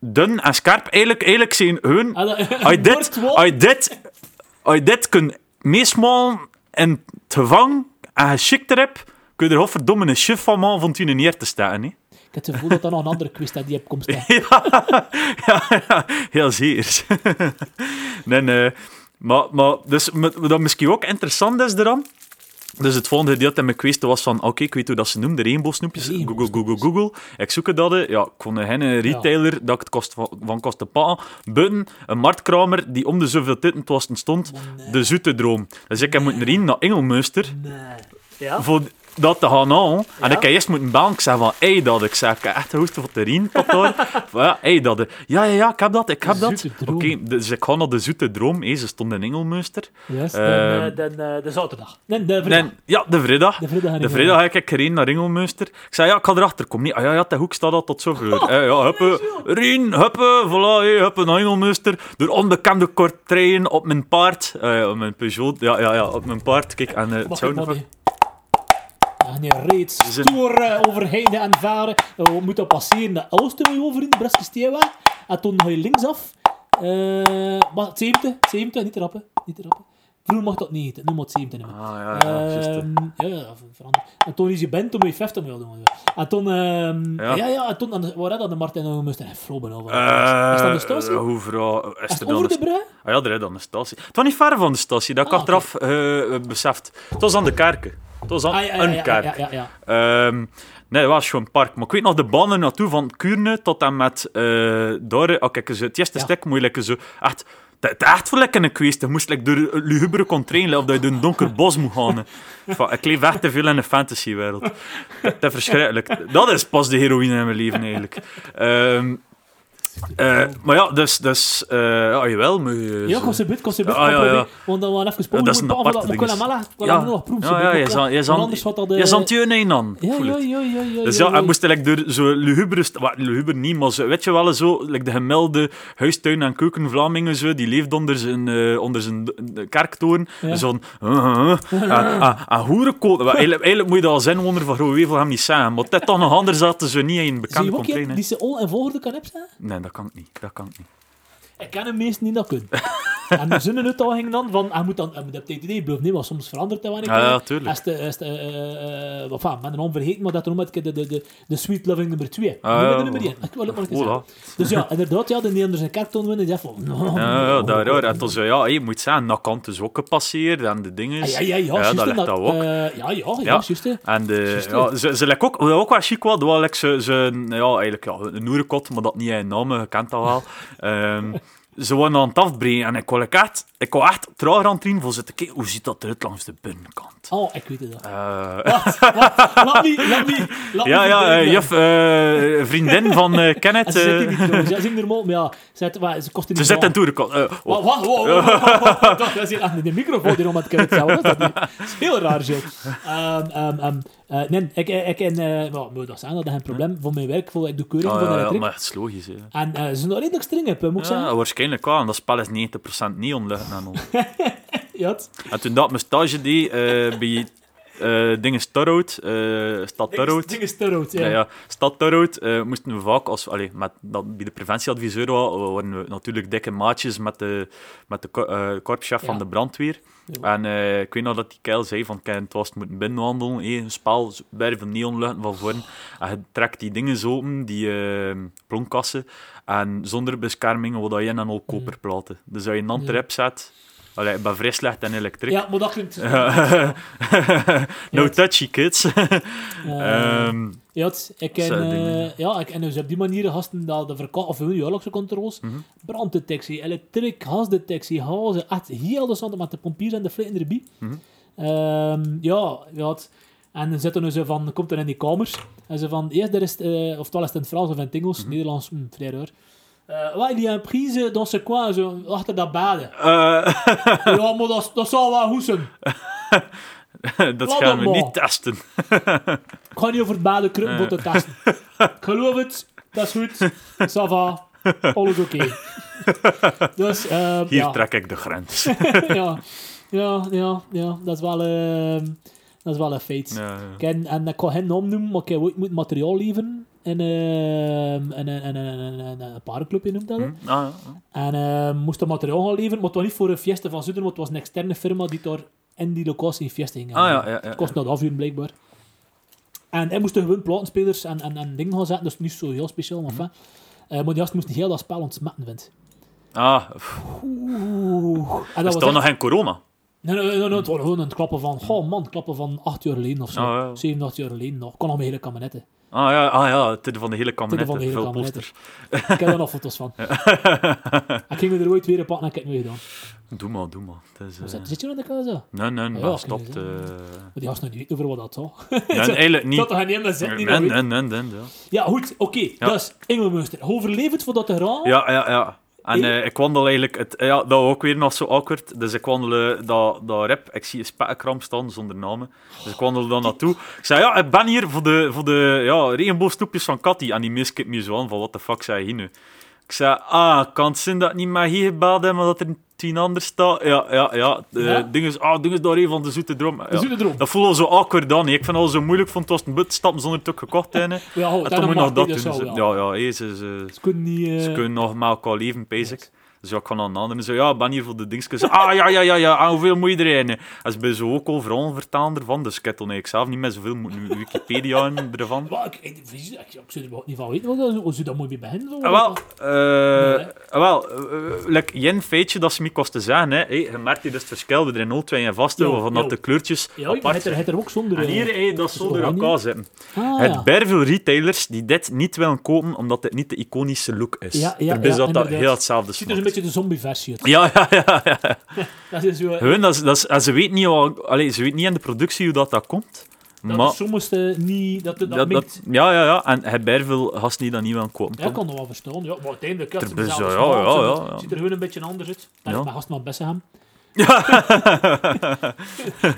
A: dun en scherp. Eigenlijk, eigenlijk zijn hun
B: Ah, dat-
A: als je [laughs] dit, als dit, als dit kunt meesmalen in het gevangen en je schikt erop, kun je er godverdomme een chef van maken van neer te staan. Hè?
B: Ik heb het gevoel dat dat nog een andere quiz dat die heb komt staan. [laughs]
A: ja, ja, heel zeer. [laughs] nee, nee. Maar, maar dus, wat misschien ook interessant is eraan, dus het volgende gedeelte in mijn quiz was van, oké, ik weet hoe dat ze noemen, de rainbow-snoepjes. Google, Google. Google. Ik zoek het dat. Ja, ik vond een retailer dat ik het kost van, van kostte pakken. Buiten, een marktkramer die om de zoveel tijd het was stond,
B: nee.
A: de zoete droom. Dus ik heb moeten rijden naar Engelmuster
B: Nee. Ja?
A: voor dat te gaan halen. En ik heb eerst moeten. Ik zei van, hey, dat. Ik zei, ik heb echt hoogte voor daar. [laughs] Van, ja, hey, dat. Ja, ja, ja, ik heb dat, ik heb dat. Oké, dus ik ga naar de zoete droom. Hey, ze stond in Engelmuster.
B: Yes, de,
A: Ehm,
B: de, de, de zaterdag. Nee, de vrijdag.
A: Ja, de vrijdag.
B: De vrijdag.
A: De vrijdag heb ik gereden naar Ringelmuster. Ik zei, ja, ik ga erachter komen. Nee, ah, ja, ja, de hoek staat al tot zover. [laughs] Eh, ja, huppe, Rien, huppe, voilà, hey, huppe, naar Ringelmuster. Door onbekende kortrijden op mijn paard. Eh, op mijn Peugeot, ja, ja, ja, op mijn paard. Kijk, en eh, het zou
B: even,
A: nog...
B: nee. En je reed stoer eh, over heide en varen. Eh, We moeten passeren de Elster moet je over in de Breske Steeweg. En toen ga je linksaf. Eh maar 70, 70, niet rappen. Niet rappen. Vroeger mocht dat niet, nu moet het 70 nemen.
A: Ah, ja, ja.
B: Ehm, ja, ja, veranderd. En toen is je bent, toen moet je 50 miljoen doen. En toen, ehm,
A: Ja.
B: ja. ja, en toen, en waar had dat de Martijn nog moest en Froben over.
A: Eh,
B: is dat de statie?
A: Hoe vrouw... Is er dan
B: over de brug?
A: Ah ja, er is dan een statie. Het was niet ver van de statie, dat ik
B: Ah,
A: achteraf eh, beseft. Het was aan de kerken. Het was aan
B: Ah, ja, ja,
A: een kerk.
B: ja.
A: Ehm, nee, het was gewoon een park. Maar ik weet nog de banen naartoe van Kuurne tot en met uh, daar. Oh, kijk, het eerste stuk lekker zo echt. Het het echt voor lekker een geweest. Je moest like, door een lugubere contrain of dat je door een donker [laughs] bos moet gaan. Van, ik leef echt te veel in de fantasywereld. Dat is verschrikkelijk. Dat is pas de heroïne in mijn leven eigenlijk. Ehm, eh, maar ja, dus, dus uh, ja, jawel. Maar, je-
B: Ja,
A: zo-
B: kost een bit, kost een bit.
A: Ah, ja, ja.
B: Want dan waren we even
A: Ja,
B: gesproken.
A: dat is een aparte ding.
B: ik wil
A: Ja,
B: hem nog proeven.
A: ja, ja, je zal- je zal-
B: anders wat dat... eh,
A: Je zat je aan.
B: Ja, ja, ja, ja, ja.
A: Dus
B: ja,
A: ja, hij moest eigenlijk door st- Wat, luguber niet, maar zo, weet je wel, zo, like de gemelde huistuin- en keukenvlamingen, zo, die leeft onder zijn, eh, onder zijn kerktoren.
B: Ja.
A: Zo'n... Uh, uh, uh, en, en, en hoerenkoot. Eigenlijk, moet je dat als inwoner van Groewevel hem niet zeggen. Maar dit toch nog anders zaten ze niet in bekende container.
B: die ze al en volgorde kan hebben?
A: Nee, dat kan ik niet. Dat kan ik niet.
B: Ik ken hem meestal niet dat kunnen. [laughs] en de zinnen uitdaging dan van, hij moet dan, hij moet op TTD blijven, nee, maar soms verandert hij wanneer.
A: Ja, ja, tuurlijk.
B: Is de, is de, eh, eh, wat enfin, met een naam vergeten, maar dat er nog de, de, de, de Sweet Loving nummer 2.
A: Ah, ja,
B: nummer 1. Ik wil het maar zeggen. Dus ja, inderdaad, ja, de Nederlanders een kerktoon winnen, zegt van...
A: Ja, ja, daar, hoor. En toen zei ja, je moet zeggen, dat kan dus ook gepasseerd en de dingen.
B: Ah, ja, ja, ja,
A: dat ligt
B: dat,
A: dat ook.
B: eh, ja, ja, ja,
A: Ja.
B: juist, hè.
A: En ja, ze, ze ook, wat ook wel chic dat like ze, ze, ja, eigenlijk ja, een oerenkot, maar dat niet in naam, je kent dat wel. [laughs] Ze waren aan het afbreken en ik kon like echt, ik kon echt traag aan het voor zitten kijken, hoe ziet dat eruit langs de binnenkant.
B: Oh, ik weet het al.
A: Eh,
B: Wat? Wat? Laat me, laat me, laat
A: ja,
B: me
A: ja,
B: verduidelijken.
A: juf, eh, vriendin van [laughs]
B: En
A: Kenneth,
B: ze zit niet trouwens, ja, ze is normaal, maar ja, ze, maar ze kost er
A: ze zit in
B: aan.
A: Eh,
B: Wat?
A: oh.
B: Wat? Wow. Dat is hier echt de microfoon die om het kunnen zelf. Dat is is heel raar, ehm, ehm, eh, nee, ik, ik en, well, moet dat zijn, dat is een probleem voor mijn werk, voor ik doe keuring
A: Ah,
B: voor de
A: ja, ja, maar het is logisch. Hè.
B: En ze zijn nog redelijk streng moet ik zeggen.
A: Ja, waarschijnlijk wel. En dat spel is 90% neonlucht en al. En toen dat mijn stage deed eh, bij eh dingen Torhout, eh stad Torhout.
B: Ding is te rood, ja.
A: Ja, ja. Stad Torhout eh, moesten we vaak, als, allee, met, dat, bij de preventieadviseur wa- waren we natuurlijk dikke maatjes met de, met de ko- korpschef
B: Ja.
A: van de brandweer.
B: Ja.
A: En eh, ik weet nog dat die keil zei van, het was het moeten binnenwandelen, een spel, bij van neonluchten van voren. En je trekt die dingen zo open, die eh plonkassen, en zonder bescherming, wat je in en al koperplaten. Dus als je een erop zet, Allee, ik ben vrij slecht in elektriek.
B: Ja, maar dat klinkt... [laughs]
A: no touchy, kids.
B: Eh,
A: Ehm,
B: Ja, het- ik ken, eh, ja, ik, en dus op die manier gasten dat de verkoop of hun jaarlijkse controles,
A: Mhm.
B: branddetectie, elektriek, gasdetectie, hazen, echt heel de zand met de pompiers en de flikken erbij.
A: Mhm.
B: Ehm, ja, ja, het- en dan zitten ze van, komt er in die kamers, en ze van, eerst er is, het, eh, oftewel is het in het Frans of in het Engels,
A: Mhm.
B: Nederlands, hm, vrij raar. Eh, wat, die een prise dans ce coin, zo, achter [laughs] [laughs] dat baden.
A: eh,
B: ja, maar dat, dat zal wel goed zijn.
A: dat
B: Laat
A: gaan
B: het
A: we
B: maar.
A: niet testen. [laughs]
B: Ik ga niet over het baden kruppen te testen. Ik geloof het, dat is goed. Ça va, alles oké. dus, ehm,
A: Hier
B: ja.
A: trek ik de grens.
B: ja. Ja, ja, ja, dat is wel, ehm, dat is wel een feit.
A: Ja,
B: ken- en ik kan geen naam noemen, maar ik heb ooit moet materiaal leveren ehm, in, in, in een paardenclub, je noemt dat.
A: Hm? Ah, ja.
B: En ehm moest dat materiaal gaan leveren, maar het was niet voor een fiesta van Zuiden, maar het was een externe firma die daar in die locatie een fiesta ging
A: Ah, ja, ja,
B: Het kost nog afhuren, blijkbaar. En hij moest gewoon platenspelers en, en, en dingen gaan zetten, dus niet zo heel speciaal, maar. Eh, maar die gasten moesten heel dat spel ontsmetten, vindt.
A: Ah,
B: Oeh. En dat was
A: staat
B: echt-
A: nog geen corona.
B: Nee, nee, nee, nee, het was gewoon een klappen van, goh man, klappen van acht jaar geleden of zo.
A: Ah, ja.
B: Zeven, acht jaar geleden nog. Kon al mijn hele kabinetten.
A: Ah ja, ah, ja het van de hele kabinet.
B: van de hele
A: posters.
B: Ik heb daar nog foto's van. [laughs] ik ging er ooit weer een pakken en ik heb het gedaan.
A: Doe maar, doe maar. Het is, eh,
B: Zit, je in de keuze?
A: Nee, nee,
B: Ja,
A: maar
B: ja,
A: stopt. eh
B: Maar die gasten nog niet weten over wat dat zal. [laughs]
A: nee, eigenlijk niet.
B: Dat toch niet de niet
A: Nee,
B: nog
A: nee, nee, nee, ja.
B: Ja, goed, oké.
A: Ja.
B: Dus, Engelmeester, overleef het voordat te gaan.
A: Ja, ja, ja. En eh, ik wandel eigenlijk... Het, ja, dat was ook weer nog zo awkward. Dus ik wandel eh, dat, dat rep. Ik zie een spekkenkramp staan zonder namen. Dus ik wandel daar naartoe. Ik zei, ja, ik ben hier voor de, voor de ja, regenboogsnoepjes van Cathy. En die mees kijkt me zo aan van, wat de fuck zei je hier nu? Ik zei, ah, kan het zijn dat ik niet maar hier gebeld heb, maar dat er tien anders staat? Ja, ja, ja. Uh,
B: Ja?
A: Dinges, ah, dinges daar een van de zoete droom.
B: De
A: Ja.
B: zoete droom.
A: Dat voelde al zo awkward dan. Ik vind het al zo moeilijk vond het was een but stappen zonder het ook gekocht te hebben.
B: Ja, ho,
A: En toen moet nog dat doen.
B: dus
A: ja, ja, hé, ze, ze,
B: Ze kunnen niet... eh,
A: ze kunnen nog met elkaar leven, basic. Dus ja, ik ga naar een ander en zo, ja, ik ben hier voor de dingetjes. Ah, ja, ja, ja, ja, en hoeveel moet je erin? hè? En ze ben zo ook al verhalen vertalen ervan, dus ik heb eigenlijk zelf niet meer zoveel Wikipedia [laughs] ervan.
B: Maar ik, ik, ik, ik, ik zou er wel niet van weten, dat- hoe zou dat mooi bij beginnen? Zo,
A: Ah, wel, eh, ah, wel, eh, like, één feitje dat ze me kosten zeggen, hè. Hey, je merkt hier dus het verschil, we er 0, 2 en vast, waarvan dat de kleurtjes
B: Ja, ik
A: apart
B: er, het er ook zonder...
A: En
B: eh,
A: hier, hey, dat is zo door
B: oranje.
A: elkaar zitten.
B: ah,
A: Het
B: ja.
A: veel retailers die dit niet willen kopen, omdat het niet de iconische look is.
B: Ja, ja,
A: Daarbij
B: ja,
A: dat dat heel hetzelfde
B: Het ziet er een
A: smaakt.
B: Beetje de zombie-versie. [laughs]
A: Ja, ja, ja. ja. [laughs]
B: Dat is zo...
A: Gewoon, dat is, dat is, en ze weet niet, wat- allee, ze weet niet in de productie hoe dat, dat komt.
B: dat
A: maar
B: soms eh, niet... Dat, dat,
A: dat, ja, ja, ja. En hij bij veel gasten die dat niet willen kopen.
B: Ja, ik kan dat wel verstaan. Ja, maar uiteindelijk... Ja, dezelfde
A: ja, ja, ja,
B: ziet er gewoon een beetje anders uit. Dat
A: Ja.
B: is mijn gast van Bessenham. [laughs]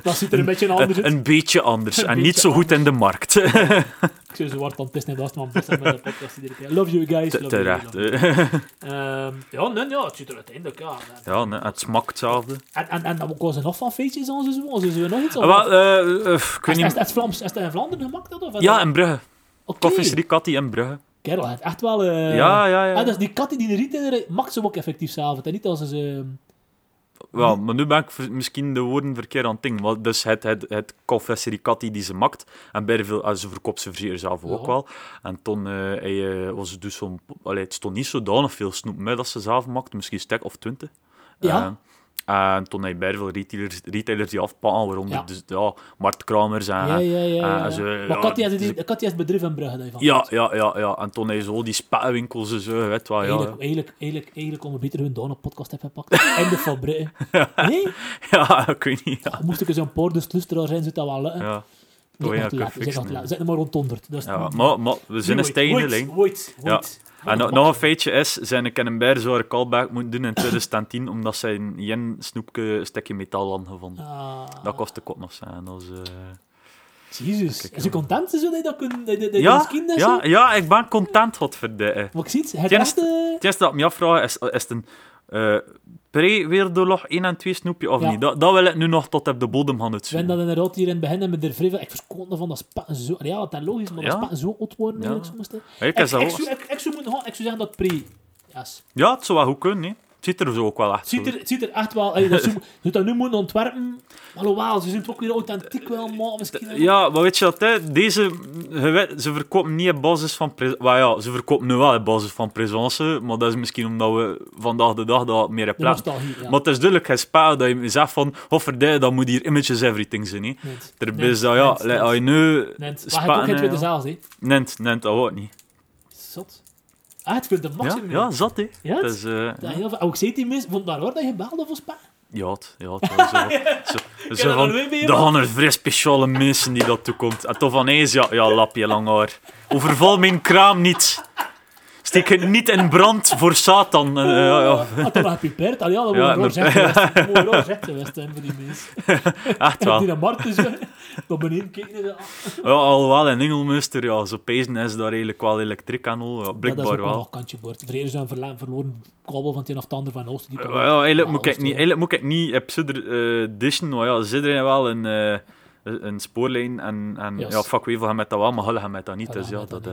B: dat ziet er een beetje anders uit.
A: Een beetje anders. [laughs]
B: Een
A: en niet
B: beetje
A: zo goed in de markt. [laughs]
B: Ik zou zo hard aan het gast van met de podcast iedere keer. Love you guys. Love you,
A: Terecht.
B: love
A: hè.
B: you. Ehm, ja, nee, ja, het ziet er uiteindelijk... Ja,
A: Ja, nee, het smaakt hetzelfde.
B: En, en, en wat was er nog van feestjes aan zo? Ze zo nog iets?
A: Ah, wel, eh, ik
B: Is,
A: weet
B: is,
A: niet...
B: is, Vlaams, is dat in Vlaanderen gemaakt? Dat, of
A: Ja, in Brugge.
B: Oké.
A: Koffieserie Cathy in Brugge.
B: Kerel, het echt wel... eh,
A: Ja, ja, ja.
B: Ah, dus die kat die in de retailer maakt ze ook effectief zelf. En niet als ze...
A: Ja, maar nu ben ik misschien de woorden verkeerd aan het. Maar dus het, het, het die ze maakt. En veel, ah, ze verkoopt ze zeer zelf ook wel. En toen eh, hij, eh, was het dus zo'n... Het stond niet zodanig veel snoep mee dat ze zelf maakt. Misschien een stek of twintig.
B: Ja.
A: En toen hij bij veel retailers, retailers die afpakken, waaronder
B: Ja.
A: dus, ja, marktkramers en...
B: ja, ja, ja.
A: en ze-
B: maar Katja is het bedrijf in Brugge. dat je van
A: Ja, ja, ja, ja. En toen hij zo die spetwinkels en zo, weet wel, ja.
B: Eigenlijk, eigenlijk, eigenlijk, om een beter hun Dona podcast hebben gepakt. [laughs] En de fabriek. Nee? [laughs]
A: Ja, ik weet niet. Ja,
B: Moest ik eens een paar dus zijn, zou dat wel lukken.
A: ja. Toch ja,
B: zitten maar rond 100. Dus
A: Ja, maar, maar we zijn een stijgende lijn.
B: Wait,
A: Ja.
B: wait.
A: En nog, nog een feitje is, zijn ik in een callback moeten doen in 2010, omdat zij een jen snoepje een stukje metaal hadden gevonden.
B: Ah,
A: Dat kostte kot nog zijn. Dat eh,
B: Jezus.
A: Kijk,
B: Is je content zo dat je dat kunt... dat dat
A: ja, ja, ja, ik ben content, godverdikke.
B: Maar ik zie het, het
A: Tjens-
B: echte...
A: Het eerste dat ik me afvraag is, is het een eh pre-wereldoorlog 1 en 2 snoepje of
B: Ja.
A: niet? Dat, dat wil ik nu nog tot op de bodem gaan
B: We
A: uitzoeken.
B: hebben dat inderdaad hier in het begin met de vrij Ik verskoot van dat spatten zo... Ja, dat is logisch, maar dat
A: Ja.
B: spatten zo oud worden
A: Ja.
B: eigenlijk soms. hè.
A: Ja, ik
B: Ik,
A: dat
B: ik, zou- ik, ik zou moeten gaan, ik zou zeggen dat pre... Yes.
A: Ja, het zou wel goed kunnen, hè. Ziet er zo ook wel echt
B: ziet
A: zo
B: er, het ziet er echt wel... Ey, dat ze, [laughs] ze dat nu moeten ontwerpen. Alhoewel, ze zijn het ook weer authentiek wel, maar misschien...
A: Ja, maar weet je wat, hè? deze, je ze verkopen niet op basis van ja, ze verkopen nu wel op basis van presence, maar dat is misschien omdat we vandaag de dag dat meer hebben plaats.
B: ja.
A: Maar het is duidelijk geen spel dat je zegt van, hofferdij, dan moet hier images everything zijn. Hè. Terwijl dat, ja, als je nu...
B: Nent. Maar je ook geen tweede zaal, hè.
A: Nent, nent, dat wordt niet.
B: Zot. Ah, het de
A: Ja,
B: maximum.
A: ja, zat, hè.
B: Ja,
A: Het
B: het-
A: is, eh,
B: Dat heel veel... Ook zei die mensen, vond daar hoor dat je belde voor Spa?
A: ja, het, ja, het was [laughs] zo. zo, zo van, er gaan er vrij speciale mensen die dat toekomt. En toch van eens, ja, ja, lapje lang haar. Overval mijn kraam niet. Steek het niet in brand voor Satan. Eh, ja, ja.
B: Had nog gepipeerd? Allee, ja, dat
A: Ja,
B: moet een
A: inderdaad.
B: zet geweest. Een zijn voor die mensen. [laughs]
A: Echt wel.
B: Die naar Marten zo, naar beneden kijken.
A: Ja, alhoewel in Engelmuster, ja, zo pezen is daar eigenlijk wel elektriek aan al. Ja,
B: Dat is wel
A: wel.
B: nog kantje boord. Vrede zijn verla- verloren kabel van het een of het ander van Oosten. Die
A: Ja, ja, eigenlijk, moet ik niet, eigenlijk moet ik niet op Zidder eh dishen, maar ja, Zidder wel een, eh, een spoorlijn en, en
B: Yes.
A: ja, fuck, Wevel met dat wel, maar Hulle met dat niet, dus ja, dat...
B: dat
A: eh.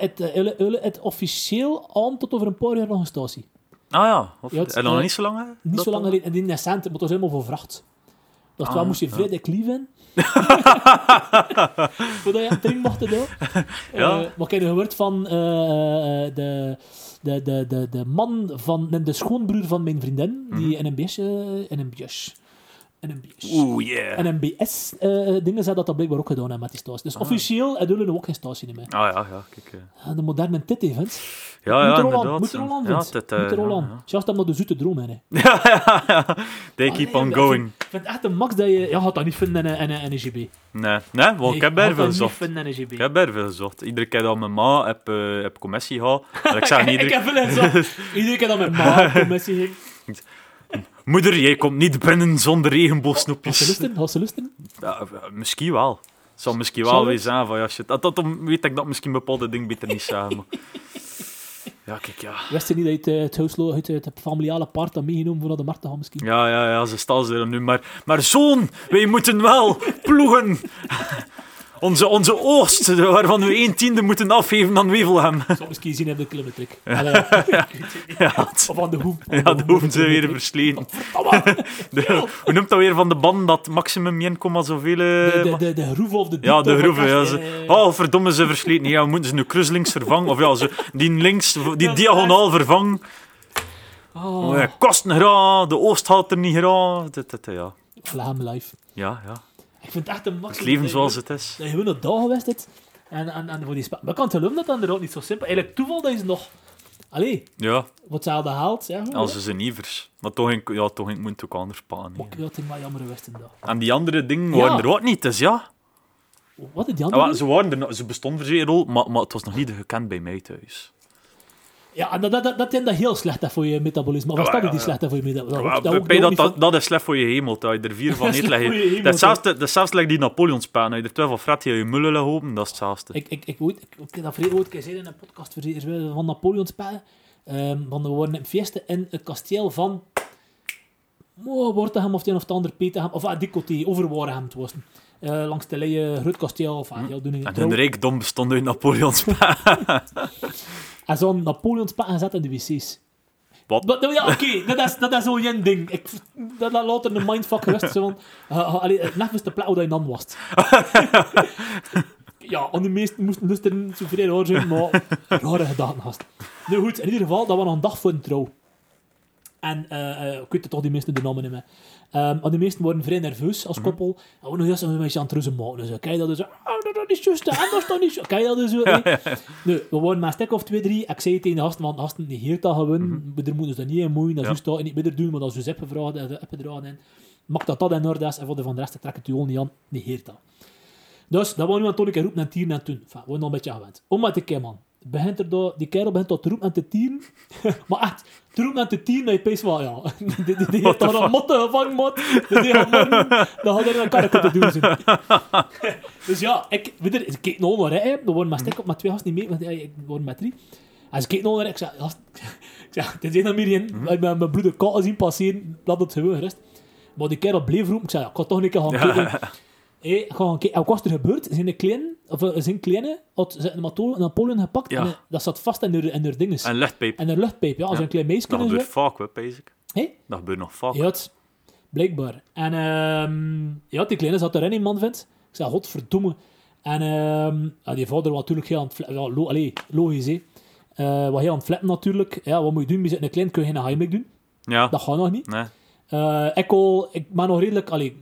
B: het, eh, het officieel aan tot over een paar jaar nog een statie.
A: Ah ja, of,
B: Ja, het-
A: en
B: eh,
A: niet zo lang, hè?
B: Niet
A: dat
B: zo lang
A: dan?
B: geleden. En die Nessent, maar het was helemaal voor vracht. Dus
A: Ah,
B: moest je
A: ja.
B: vrij lief in. [laughs] Voordat je het ding mocht doen.
A: Ja.
B: Maar ik heb gehoord van de, de, de, de, de man van de schoonbroer van mijn vriendin, die in een beestje, in een beestje, beestje.
A: Oeh, yeah.
B: En NBS eh dingen zei dat dat blijkbaar ook gedaan hebben met die statie. Dus officieel hebben we ook geen statie meer.
A: Ah ja, ja, kijk. eh.
B: Ah, De moderne tit-events.
A: Ja,
B: moet
A: ja,
B: er al aan,
A: inderdaad.
B: moet er al aan,
A: ja, eh,
B: Moet er al
A: ja,
B: aan.
A: ja.
B: Maar de zoete droom hè. [laughs]
A: Ja, ja, ja. They keep on going.
B: Ik vind echt een max dat je... Ja, gaat dat niet vinden in een, NGB.
A: Nee, nee, want ik heb
B: er
A: er veel gezocht. Ik heb er veel gezocht. Iedere keer dat mijn ma heb, eh, heb commissie gehad. Ik zeg [laughs] niet
B: ik heb eens zo... [laughs] Iedere keer dat mijn ma commissie ging.
A: Moeder, jij komt niet binnen zonder
B: Had ze
A: regenboogsnoepjes.
B: lusten? Had ze lusten?
A: Ja, eh, misschien wel. Het zal misschien wel weer zijn van ja, shit. Dat, weet ik dat misschien bepaalde dingen beter niet samen. [laughs] Ja, kijk, ja.
B: Wist je niet dat je het, eh, het huislo, het, het familiale paard had meegenomen voor naar de markt te gaan misschien?
A: Ja, ja, ja, ze staan ze er nu. Maar, maar zoon, wij moeten wel ploegen. [laughs] Onze, onze oogst, waarvan we een tiende moeten afgeven aan Wevelhem.
B: Misschien zien hebben de kilometric. Allee, [laughs]
A: Ja,
B: Of aan de hoef.
A: ja dat hoeven ze weer versleten. [laughs] De- Hoe noemt dat weer van de band dat maximum 1, zoveel...
B: De,
A: eh,
B: de, de, de groeve of de
A: Ja, de groeven. Ja, ze, oh, verdomme, ze versleten. Ja, we moeten ze nu cruislinks vervangen. Of ja, ze, die links, die diagonaal vervangen.
B: Oh,
A: Oh, ja, kosten graag, de oost haalt er niet graag. Ja.
B: Vlaam live.
A: Ja, ja.
B: Ik vind het echt een max.
A: Het leven zoals het is.
B: Dat je gewoon een dag geweest hebt. En, en, en voor die. Maar ik kan het geloven dat dat inderdaad niet zo simpel Eigenlijk toeval dat je ze nog... Allee,
A: Ja,
B: wat hetzelfde haalt. Ja,
A: als
B: hè.
A: ze zijn ivers. Maar toch, ging- ja, toch ging ik moet ook anders.
B: Maar ik had het maar jammer geweest in dag.
A: En die andere dingen
B: Ja.
A: waren er ook niet, dus ja.
B: Wat die
A: Ah,
B: andere?
A: wel, ze, waren er, ze bestonden zeer rol, maar, maar het was nog niet gekend bij mij thuis.
B: Ja, dat, dat, dat, dat heel slecht is voor je metabolisme. Of is
A: Ja,
B: dat niet slecht is voor je metabolisme? Dat,
A: dat,
B: niet
A: dat, is slecht voor je hemel, dat je er vier [laughs] van
B: Dat is
A: eet.
B: slecht
A: leg
B: voor je
A: je-
B: hemel,
A: Dat is zelfs- dat is zelfs die Napoleonspan. Als je er twee van fret, je je mullen open, dat is hetzelfde.
B: Ik, ik, ik, ooit, ik, dat vrij ooit gezien in een podcast van Napoleons Spellen. Ehm van we worden in feesten in het kasteel van... Oh, Wortegem of het een of het ander Petergem. Of ah, die côté, over Waregem het was. Eh, langs de leien Groot Kasteel. Of, ah, ja, doen in
A: En hun rijkdom bestond uit Napoleonspan. [laughs]
B: En zo'n Napoleons Spellen gezet in de wc's.
A: Wat?
B: Maar, nou ja, oké, [laughs] dat is, dat is zo'n jen ding. Ik, dat dat later een mindfuck geweest. Zo van, uh, uh, allee, het net was [laughs] de plek waar je dan was. ja, en de meesten moesten dus er zo vrij raar zijn, maar rare gedachten had. Nou goed, in ieder geval, dat was nog een dag voor een trouw. En eh, eh, ik weet het toch, die meesten de namen niet meer. Ehm, en de meesten worden vrij nerveus als koppel. En we nog een beetje aan het ruzen maken. Dus, kijk dat dus, oh, dat, dat is juist, is toch niet. Kijk dat dus zo. [laughs] nee. Nu, we worden maar een stuk of twee, drie. Ik zei tegen de gasten, want gasten negeert dat gewoon. We moeten ze niet in moeien, dat is
A: Ja.
B: juist en niet meer doen, maar dat is dus gevraagd, eh. En maakt dat dat in orde is, en voor de van de rest trek het u al niet aan, negeert dat. Dus, dat was nu aan het roepen en tieren en toen. Enfin, we zijn al een beetje gewend. Om met de keer, man. Begint er daar, die kerel begint tot te roepen en te tieren. [laughs] maar echt, te roepen en te tieren, dat je pees wel, ja. [laughs] die, die, die heeft daar een motte gevangen, man. Die die gaat morgen, dan gaat er een karretje te doen [laughs] dus ja, ik, weet je, ik keek nog naar rijden. We worden met stek op met twee gasten niet mee, want ik word met drie. En ze keek nog naar ik zei, gast, ik zei, het is een meer in. Ik ben mijn broeder Kaal zien passeren, laat het gewoon gerust. Maar die kerel bleef roepen, ik zei, ja, ik ga toch een keer gaan kijken. [laughs] Hé, gewoon kijken. En wat was er gebeurd? Zijn kleine, of eh, zijn kleine, had een Napoleon, gepakt
A: Ja.
B: en eh, dat zat vast in haar, in haar dinges.
A: En luchtpijp.
B: En haar luchtpijp, ja. Als
A: Ja.
B: een klein meisje
A: Dat
B: zo.
A: gebeurt vaak, hè, ik.
B: Hé?
A: Dat gebeurt nog vaak.
B: Ja, het- blijkbaar. En ehm, ja, die kleine zat erin, die man vindt. Ik zei, godverdomme. En ehm, ja, die vader was natuurlijk heel aan het flippen. Ja, lo allee, logisch, hè. Eh, wat heel aan het flippen natuurlijk. Ja, wat moet je doen? Je zit een klein, kun je geen heimelijk doen.
A: Ja.
B: Dat gaat nog niet.
A: Nee.
B: Ik, al, ik ben nog redelijk... Allee,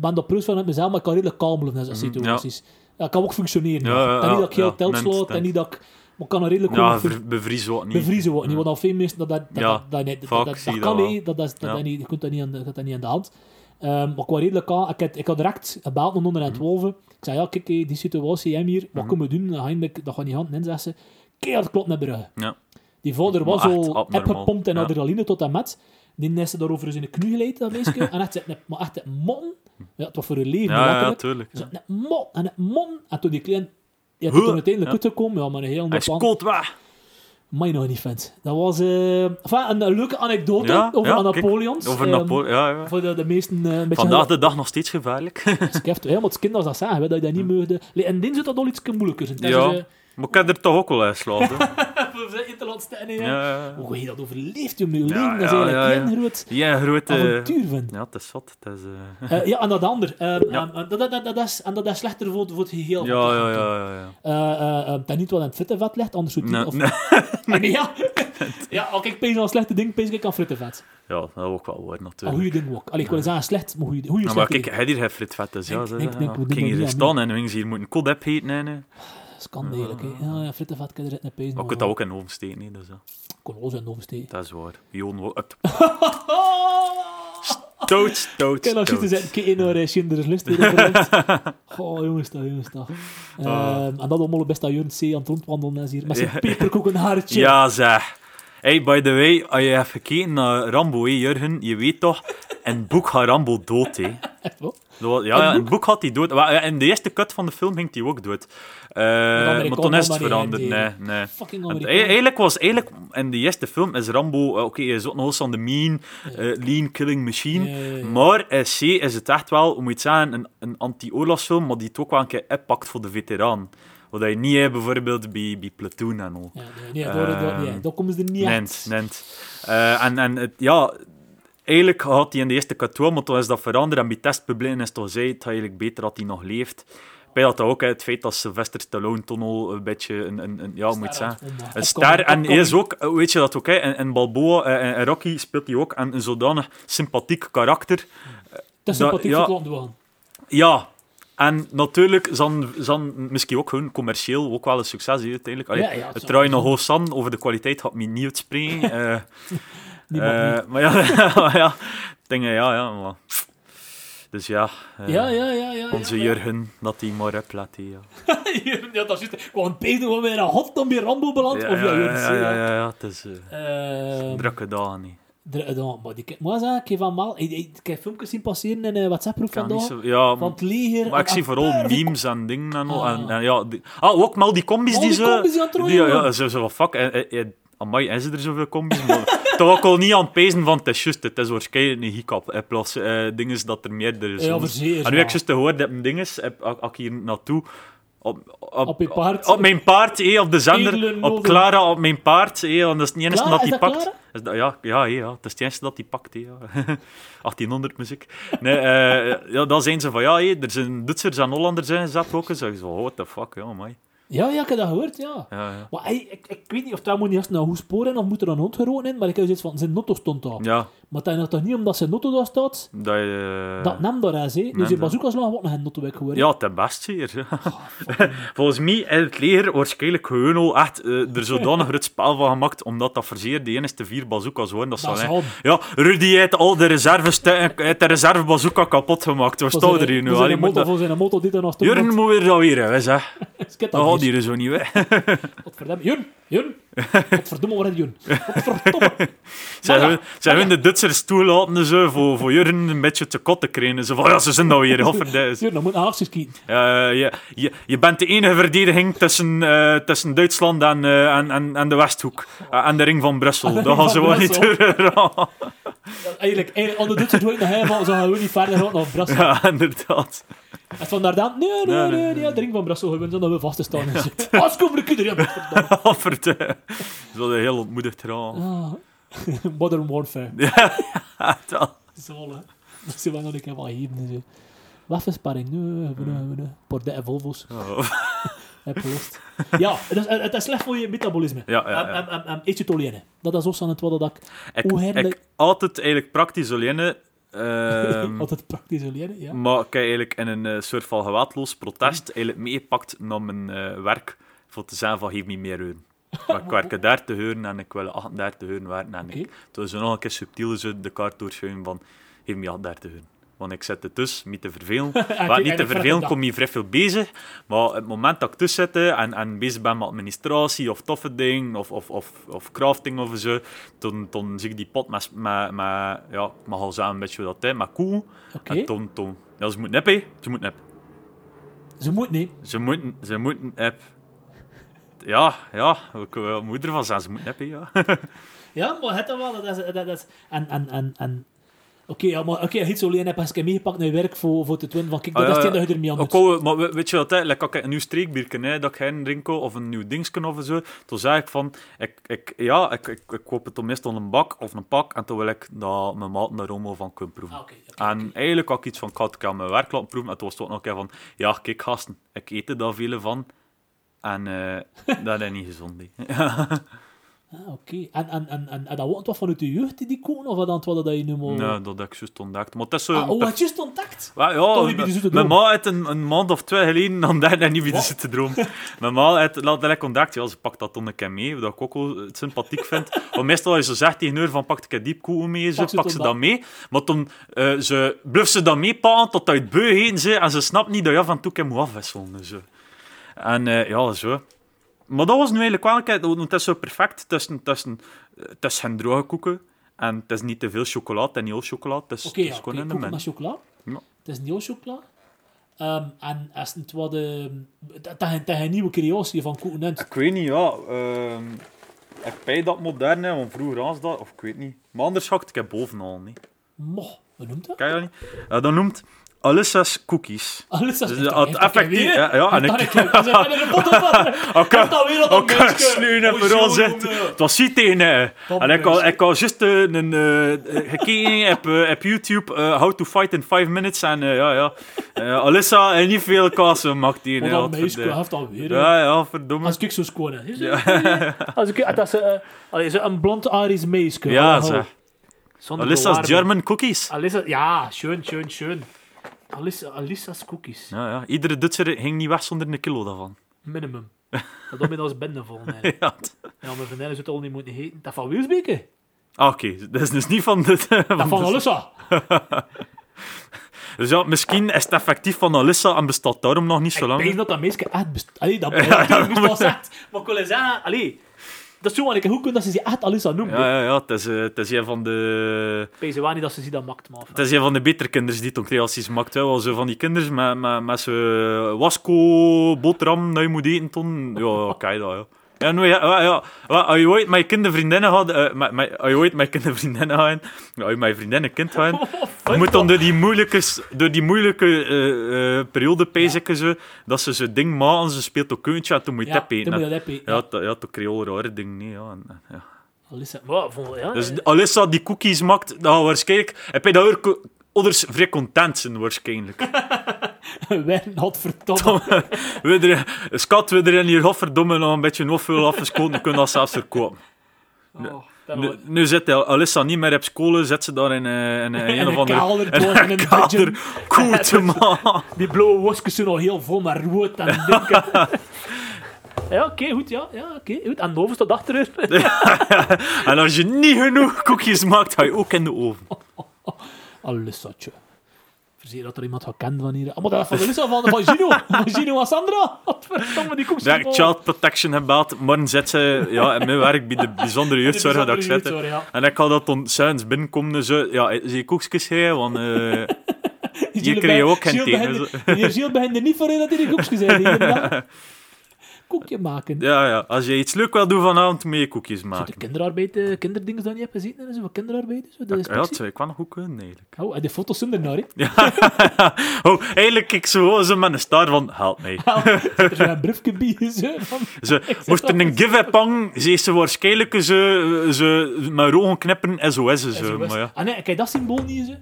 B: ben dat van met mezelf, maar ik kan redelijk kalm blijven in zo'n
A: Mhm,
B: situaties. Ja. ik kan ook functioneren.
A: Ja,
B: en niet dat ik heel telt slaat, en niet dat ik... Maar ik kan er redelijk
A: Ja, bevriezen wat niet.
B: bevriezen worden. Want al veel mensen dat dat, dat, dat, dat, niet- dat, dat, dat kan
A: dat
B: niet. Dat, dat, dat, dat niet, je kunt dat niet aan de, dat niet aan de hand. Ehm, maar ik was redelijk aan. Ik had, ik had direct gebeld naar
A: Mhm.
B: 112. Ik zei, ja, kijk, die situatie, hem hier, wat kunnen we doen? Dan ga je- dat gaat niet hand in, zegt ze. Keihard klopt naar Brugge.
A: Ja.
B: Die vader was al in
A: Ja.
B: adrenaline tot en met. Die is daarover in de knie geleid, dat meisje. [laughs] en echt, maar echt het mon. Ja, het was voor hun leven,
A: Ja, ja,
B: letterlijk.
A: tuurlijk.
B: Ze
A: ja.
B: zat net mon en het mon. En toen die klein... Ja, toen uiteindelijk
A: Ja.
B: uitgekomen, ja, maar een heel
A: Hij
B: ander
A: is
B: plan.
A: koud weg.
B: Maar je nog niet vindt. Dat was eh, enfin, een, leuke anekdote
A: Ja,
B: over
A: ja,
B: Napoleons.
A: Over
B: Ehm,
A: Napoleon. Ja, ja.
B: Voor de, de meesten eh, een beetje...
A: Vandaag de dag nog steeds gevaarlijk.
B: Skift, ja, maar het kind als dat zeggen, hè, dat je dat niet meugde. Le- En dit zou dat al iets moeilijker
A: Ja.
B: is, eh,
A: maar ik heb er toch ook wel uit geslagen.
B: voor zijn interland staan, hè, ja. Hoe je dat overleeft, jongen. Je leven, dat is eigenlijk
A: ja,
B: geen groot
A: Ja, grote...
B: avontuur, vind.
A: Ja, het is wat. Het is, eh,
B: Eh, ja, en dat ander. ehm,
A: Ja.
B: ehm, dat, dat, dat, dat is, en dat is slechter voor, voor het geheel.
A: Ja, ja, ja, ja. ja.
B: Eh, eh, eh, dat niet wat in het frittenvet ligt, anders zou het
A: Nee,
B: niet... Of,
A: nee.
B: nee. ja. ja, als ik pees aan slechte ding, pees ik aan frittenvet.
A: Ja, dat ook wel waar,
B: Een
A: natuurlijk.
B: goede ding ook. Allee, ik wil zeggen slecht, maar goede, goede
A: Ja, maar kijk, hij hier heeft fritvet, dus ja. Ik ging hier staan en we gingen hier moeten kodep eten. En,
B: Dat kan hè. Ja, ja, frittenvet kan je er net pees.
A: Maar je kunt dat ook in de oven steken, hè, dus ja.
B: kon wel zijn oversteken.
A: Dat is waar. Joon, ook- dood,
B: Kijk, als je te
A: dood.
B: zeggen, kijk naar uh, Schindler's List. Goh, jongens, toch, jongens, toch. Ehm, en dat allemaal best dat Jurgen C. aan het rondwandelen is hier. Met zijn peperkoekenhaartje.
A: Ja, zeg. Hey, by the way, als je hebt gekeken naar Rambo, hè, Jurgen, je weet toch, in het boek gaat Rambo dood, hè. [laughs]
B: Echt wel?
A: Was- Ja, ja, in het boek gaat hij dood. Maar ja, in de eerste cut van de film ging hij ook dood.
B: Amerikaan
A: maar toen is het veranderd. Nee, nee.
B: Amerikaan.
A: e- eigenlijk was eigenlijk in de eerste film is Rambo, eh, oké, hij is ook nog eens aan de mean, eh, lean killing machine. Maar C is het echt wel, je het zeggen, een, een anti-oorlogsfilm, maar die het ook wel een keer impact voor de veteraan. Wat je niet hebt bijvoorbeeld bij, bij Platoon en al.
B: Ja, nee, nee, daar, daar, nee, daar komen ze er niet
A: Nent,
B: echt.
A: nent. Eh, en en het, ja, eigenlijk had hij in de eerste katoen, maar toen is dat veranderd. En bij testpublieken is toch zei het eigenlijk beter dat hij nog leeft. Bij dat ook, het feit dat Sylvester Stallone toen al een beetje een, een, een ja, moet zeggen, een ster. En hij is ook, eh, weet je dat ook, hè, in, in Balboa en in Rocky speelt hij ook een, een zodanig sympathiek karakter.
B: Is
A: dat-
B: sympathiek
A: ja.
B: voor het land
A: Ja, en natuurlijk zal, zal misschien ook hun commercieel ook wel een succes uiteindelijk. Allee,
B: Ja, ja, het
A: draait nog aan, over de kwaliteit gaat me niet uitspreken. [laughs] eh,
B: Niet.
A: maar ja, [laughs] maar ja, dingen, ja, ja. Maar. Dus ja, eh,
B: Ja, ja, ja, ja.
A: onze
B: ja, ja.
A: Jurgen, dat hij maar laten. Ja. [laughs]
B: ja, dat is juist. Weer een hot dan weer Rambo beland.
A: Ja,
B: Of ja,
A: ja, ja, ja,
B: ja.
A: het is
B: Ehm,
A: drukke dagen. niet.
B: dr- dan, maar die, moi, zeg, ik heb van mal, ik, ik, ik heb filmpjes zien passeren in een WhatsApp-groep
A: niet
B: vandaag.
A: ja,
B: Van het leger.
A: maar ik
B: en-
A: zie
B: en
A: vooral memes en dingen en,
B: Ah.
A: en, en ja, die, ah, ook maar al die combis
B: Al
A: die
B: die
A: ze...
B: combis die aan het
A: die- ja, zo, zo fuck, eh, eh, amai, is er zoveel combis? Maar [laughs] toch ook al niet aan het pezen van, het is juist, het is waarschijnlijk een hiccup. In plaats eh dingen dat er meerdere zijn.
B: Ja.
A: En nu heb ik juist gehoord dat mijn dinges, heb, ik hier naartoe... Op, op,
B: paard.
A: Op mijn paard, eh, op de zender. Op. Clara, op mijn paard. Eh, want dat is het enige
B: Clara,
A: dat hij pakt. Is dat, ja, ja, ja, ja, het is het enige dat hij pakt. eh, ja. [laughs] 1800 muziek. Nee, eh, ja, dan zijn ze van, ja, hé, er zijn Duitsers en Hollanders in gezet ook. Zeg je zo, what the fuck, ja, man.
B: Ja, ja, ik heb dat gehoord, ja.
A: Ja, ja.
B: Maar ik, ik weet niet of daar moet niet eerst naar hoe sporen of moet er een hond geroken in, maar ik heb zoiets van, zijn notto stond daar.
A: ja
B: Maar dat is toch niet omdat zijn notto daar staat,
A: dat je...
B: dat nam daar is, hè. Zijn
A: dat.
B: bazookas nog wat nog een notto weg geworden.
A: Ja, ten beste hier. [laughs] ja. Volgens mij in het leger waarschijnlijk gewoon al echt eh, er zodanig het spel van gemaakt, omdat dat verzeer de enige vier bazookas waren. Dat,
B: Dat
A: zal. Ja, Rudy heeft al de reserves heeft de reserve bazooka kapot gemaakt. Waar staat er hier nu?
B: voor zijn
A: dat-
B: voor zijn motto dit en nog toe.
A: Jurgen moet weer dat weer, hè, [laughs]
B: hier.
A: hier zo niet weg. [laughs]
B: Godverdamme. Jurgen, Jurgen. Godverdomme, waar is Jurgen? Godverdomme. [laughs]
A: Zij
B: ja,
A: hun- hun de Duitsers toelaten zo, voor, voor Jurgen een beetje te kot te krijgen. Zo van, ja, ze zijn dat weer, [laughs] godverdomme.
B: Jurgen, dan moet naar Haagse schieten.
A: Eh, je, je, je bent de enige verdediging tussen, eh, tussen Duitsland en, eh, en, en, en de Westhoek. Eh, en de ring van Brussel. Dat gaan ze wel niet
B: Brussel. [laughs] Eigenlijk, eigenlijk onder dit soort woorden nog helemaal, zo gaan we niet verder gaan naar Brassel.
A: Ja, inderdaad.
B: En van daar dan, nee, nee,
A: Nee,
B: nee,
A: nee,
B: drink van Brassel, gewoon zodat we vast te staan. en zit. Als kom ik er, ja.
A: Offerde. Zo een heel ontmoedigd.
B: Ah. [laughs] Modern Warfare.
A: Ja, dat-
B: Zo, hè. Dat is wel nog een keer geven. Zo. Waffensparring, nee, we nee, nee. Pordet en Volvo's. [laughs] Ja, het is, het is slecht voor je metabolisme.
A: Ja, ja, ja.
B: En, en, en, eet je het. Dat is ook aan het wat dat ik
A: Ik,
B: Hoe heerlijk-
A: ik altijd eigenlijk praktisch alleen. ehm, [laughs]
B: altijd praktisch olie in, ja.
A: maar ik heb eigenlijk in een eh, soort van geweldloos protest eigenlijk meegepakt naar mijn eh, werk voor te zeggen van geef me meer uren. Maar ik werk 30 uren en ik wil 38 uren werken. En
B: Oké.
A: ik, toen zo nog een keer subtiel zo de kaart doorschuiven van geef me 38 uren. Want ik zit er tussen, niet te vervelen. [laughs]
B: kijk,
A: Wat niet te vervelen, kom je vrij veel bezig. Maar het moment dat ik tussen zit en, en bezig ben met administratie of toffe dingen of, of, of, of crafting of zo, dan, dan zie ik die pot met, met, met ja, ik mag al zeggen een beetje dat met koe.
B: Oké.
A: En dan, dan, ja, ze moeten nep, hè. Ze moeten nep.
B: Ze moet niet.
A: Ze moeten, ze moeten nep. Ja, ja, ik moeder van zeggen, ze moeten nep, ja. [laughs]
B: Ja, maar het wel. Dat is, dat, dat is, en, en, en, en Oké, ja, maar oké, iets alleen heb ik meegepakt naar werk voor, voor te twin van kijk, dat
A: Ah,
B: is het dat je ermee aan moet.
A: maar we- weet je wat, hè, like, als ik een nieuw streekbierken, hè, dat ik ga drinken of een nieuw dingetje of zo, toen zei ik van, ik, ik, ja, ik, ik, ik koop het dan meestal een bak of een pak en toen wil ik dat mijn maat daar allemaal van kunnen proeven.
B: Ah,
A: En eigenlijk had ik iets van, ik aan mijn werk laten proeven en toen was het ook nog een keer van, ja, kijk gasten, ik eet er daar veel van en eh, [laughs] dat is niet gezond. [laughs]
B: Ah, oké. En, en, en, en, en dat wordt wat vanuit de jeugd die koen, of wat dan wat dat je nu moet...
A: nee, dat heb ik juist ontdekt. Maar het is zo...
B: Ah, oh, had je juist?
A: Ja,
B: Toch
A: ja, mijn ma heeft een, een maand of twee geleden dan daar niet bij de zitten droom. mijn ma heeft direct contact. Ja, ze pakt dat dan een keer mee, wat ik ook wel sympathiek vind. Want meestal als je zo zegt tegen haar van pak ik een diep koe mee,
B: Pak ze
A: pak ze
B: dan
A: dat mee. Maar dan eh, ze, bluft ze dat mee pakken tot uit beu heen ze, en ze snapt niet dat je af en toe keer moet afwisselen. en Zo. En eh, ja, zo. Maar dat was nu eigenlijk wel het is zo perfect tussen, tussen, eh, is geen droge koeken. En het is niet te veel chocolade en niet heel chocolade. Het is,
B: Oké,
A: het is
B: oké.
A: gewoon in de
B: koeken
A: min.
B: met chocola.
A: Ja.
B: Het is niet heel chocola. Ehm, en als het wat... Uh, dat, dat een nieuwe creatie van koeken is.
A: Ik weet niet, ja. ehm ik bij dat moderne, want vroeger was dat, of ik weet niet. Maar anders had ik het bovenal niet.
B: Moh, wat noemt dat?
A: Kan je dat niet? Ja, dat noemt Alyssa's Cookies.
B: Alles dat
A: Dus dat effectief- ja, ja, en ik-
B: in van-
A: Oké,
B: Heeft dat weer dat
A: oké,
B: meisje?
A: sluwen en
B: Oh,
A: vooral zegt. Het was ziet tegen.
B: Kom,
A: En ik had, ik had juist eh, een, eh, gekeken op, eh, op YouTube, eh, How to Fight in 5 Minutes. En eh, ja, ja. Eh, Alyssa heeft niet veel kassen maakt die.
B: Maar
A: hè,
B: dat meisje heeft dat weer. hè.
A: Ja, ja, verdomme.
B: Als ik zo schoon heb. [laughs] Als ik, dat is eh, een blond Arisch meisje.
A: Ja,
B: Hallo.
A: zeg.
B: Zonder
A: Alyssa's. German Cookies.
B: Alissa, ja, schön, schön, schön. Alissa, Alyssa's cookies.
A: Ja, ja. Iedere Duitser ging niet weg zonder een kilo daarvan.
B: Minimum. [laughs] Dat doet me als bende vol.
A: Ja.
B: Ja, mijn vriendin zou het al niet moeten eten. Dat van Wilsbeke.
A: Ah, Oké, dat is dus niet van dit.
B: Dat [laughs] van Alissa. [laughs]
A: Dus ja, misschien is het effectief van Alyssa en bestaat daarom nog niet zo
B: Ik
A: lang.
B: denk dat dat meisje echt bestaat. Allee, dat
A: ja,
B: bestaat
A: moet-
B: echt. Maar ik wil zeggen, allee. Dat is zo, ik hoe kunnen dat ze zich echt Alissa noemen.
A: Ja, ja, ja. Het is, eh, het is een van de...
B: Ik weet niet dat ze zich dat maakt, maar...
A: Het is een van de betere kinderen die toen creaties maakt. Hè. Wel zo van die kinderen met, met, met zo'n wasco, boterham dat je moet eten. Toen. Ja, ja, kijk dat, ja. Ja, nou, ja, ja, ja. Ja, Als je ooit je kindervriendinnen eh, met, met, als je ooit je kindervriendinnen ja, als je met je vriendin een kind gaat, [laughs] je moet dan door die moeilijke, door die moeilijke eh, eh, periode pijzen, zo, dat ze zo'n ding maken, ze speelt ook kuntje en toen moet je
B: Ja,
A: hè.
B: je dat.
A: Ja,
B: Ja.
A: dat, ja, toch creole rare dingen, nee, ja. En, en, ja.
B: Alissa. Maar, vond- ja,
A: Dus
B: eh,
A: Alissa die cookies maakt, dat gaat waarschijnlijk... Heb je dat ook ouders vrij content zijn, waarschijnlijk. [laughs] [laughs]
B: wij had verdomme. [laughs]
A: we er, schat, we er in hier godverdomme nog een beetje nog veel afgeschoten, dan kunnen dat zelfs verkopen.
B: Oh,
A: Nu, nu zit Alissa niet meer op school, zit ze daar in, eh, in, [laughs] in
B: In
A: een of andere...
B: kelder,
A: in een
B: een
A: koe te maken.
B: Die blauwe wasjes zijn al heel vol met rood en dinken. Ja, oké, goed, ja. ja oké, goed. En de oven staat achter u.
A: En als je niet genoeg koekjes maakt, ga je ook in de oven.
B: Alissatje. Verzeer dat er iemand gaat kennen van hier. Ah, maar dat is van Alissa, van, van Gino. [laughs] Van Gino en Sandra. Die koekjes.
A: Ik child protection gebeld, morgen zit ze ja, in mijn werk bij de bijzondere [laughs] jeugdzorg dat ik zit.
B: Ja.
A: En ik had dat s'avonds binnenkomen en zo, ja, zie je koekjes hè, want eh, [laughs] je kreeg ook geen thee.
B: Meneer Gilles begint er niet voor in dat hij die koekjes zei. Koekje maken.
A: Ja, ja. Als je iets leuk wil doen vanavond, moet je koekjes
B: Zo de
A: maken.
B: kinderarbeid, eh, kinderdingen dat je hebt gezien, en zo kinderarbeid, zo, de
A: Ja, dat zou ik wel nog goed kunnen, eigenlijk.
B: Oh, en de foto's zonder naar, hè. [laughs]
A: oh, eigenlijk, ik zo, zo met een star van, help mij. [laughs]
B: Er zo een briefje bij, [laughs] zo, van...
A: Ze, moest er een give-up hangen, ze ze waarschijnlijk ze, ze met ogen knippen SOS. Zo, maar ja.
B: Ah nee, kijk, dat symbool niet, zo.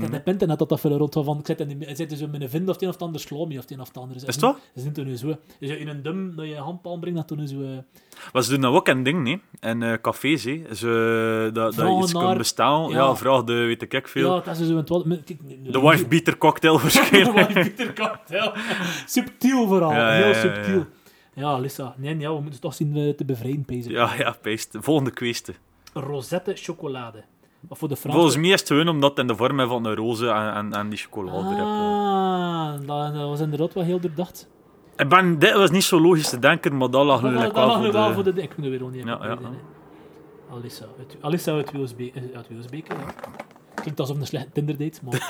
B: Dat heb internet dat dat veel rond van. Ik zit in de- zit met een vind of het een of het ander sloom of het een of het ander.
A: Is het wat?
B: Ze zijn toen zo. Dus in een dum dat je handpalm brengt, dat toen zo. eh,
A: Maar ze doen dat ook een ding, nee. En eh cafés, hè. Ze, dat, dat je iets
B: naar-
A: kunt bestellen. Ja,
B: Ja.
A: vraag de, weet ik ik veel.
B: Ja, dat is zo een nee, [laughs]
A: de wife beater cocktail
B: De
A: waarschijnlijk.
B: wife beater cocktail. Subtiel vooral,
A: Ja,
B: heel subtiel. Ja, Lisa. Nee, ja, we moeten toch zien eh, te bevrijden, pezen.
A: ja, ja, peest. Volgende kwestie.
B: Rosette chocolade. Voor de.
A: Volgens mij is het gewoon omdat het in de vorm van een roze en, en, en die chocolade erop.
B: Ah, dat, dat was inderdaad wel heel doordacht.
A: Ik ben, dit was niet zo logisch te denken, maar dat lag nu wel
B: lag
A: voor
B: nu
A: de...
B: wel voor de... Ik moet er weer niet
A: Ja, ja,
B: ja, Alissa uit, Alissa uit eh. Klinkt alsof een slechte Tinder date, maar...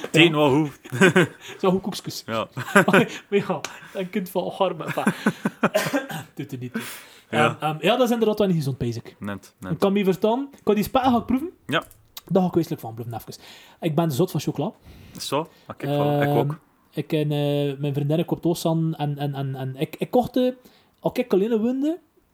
A: Het een wel goed. [laughs]
B: Zo goed koekjes.
A: Ja. [laughs]
B: maar ja, een kind van harm. [laughs] Doet er niet toe.
A: Ja.
B: Ehm, ehm, ja, dat is inderdaad wel niet gezond, bezig.
A: Net,
B: Ik
A: net.
B: kan me verstaan. Ik kan die spijt gaan proeven.
A: Ja.
B: Daar ga ik wezenlijk van proeven, even. Ik ben zot van chocola.
A: Zo? Ah, voilà. ik
B: Ehm,
A: ook.
B: Ik en eh, mijn vriendin koopt Oosan en, en, en, en ik, ik kocht, eh, als ik alleen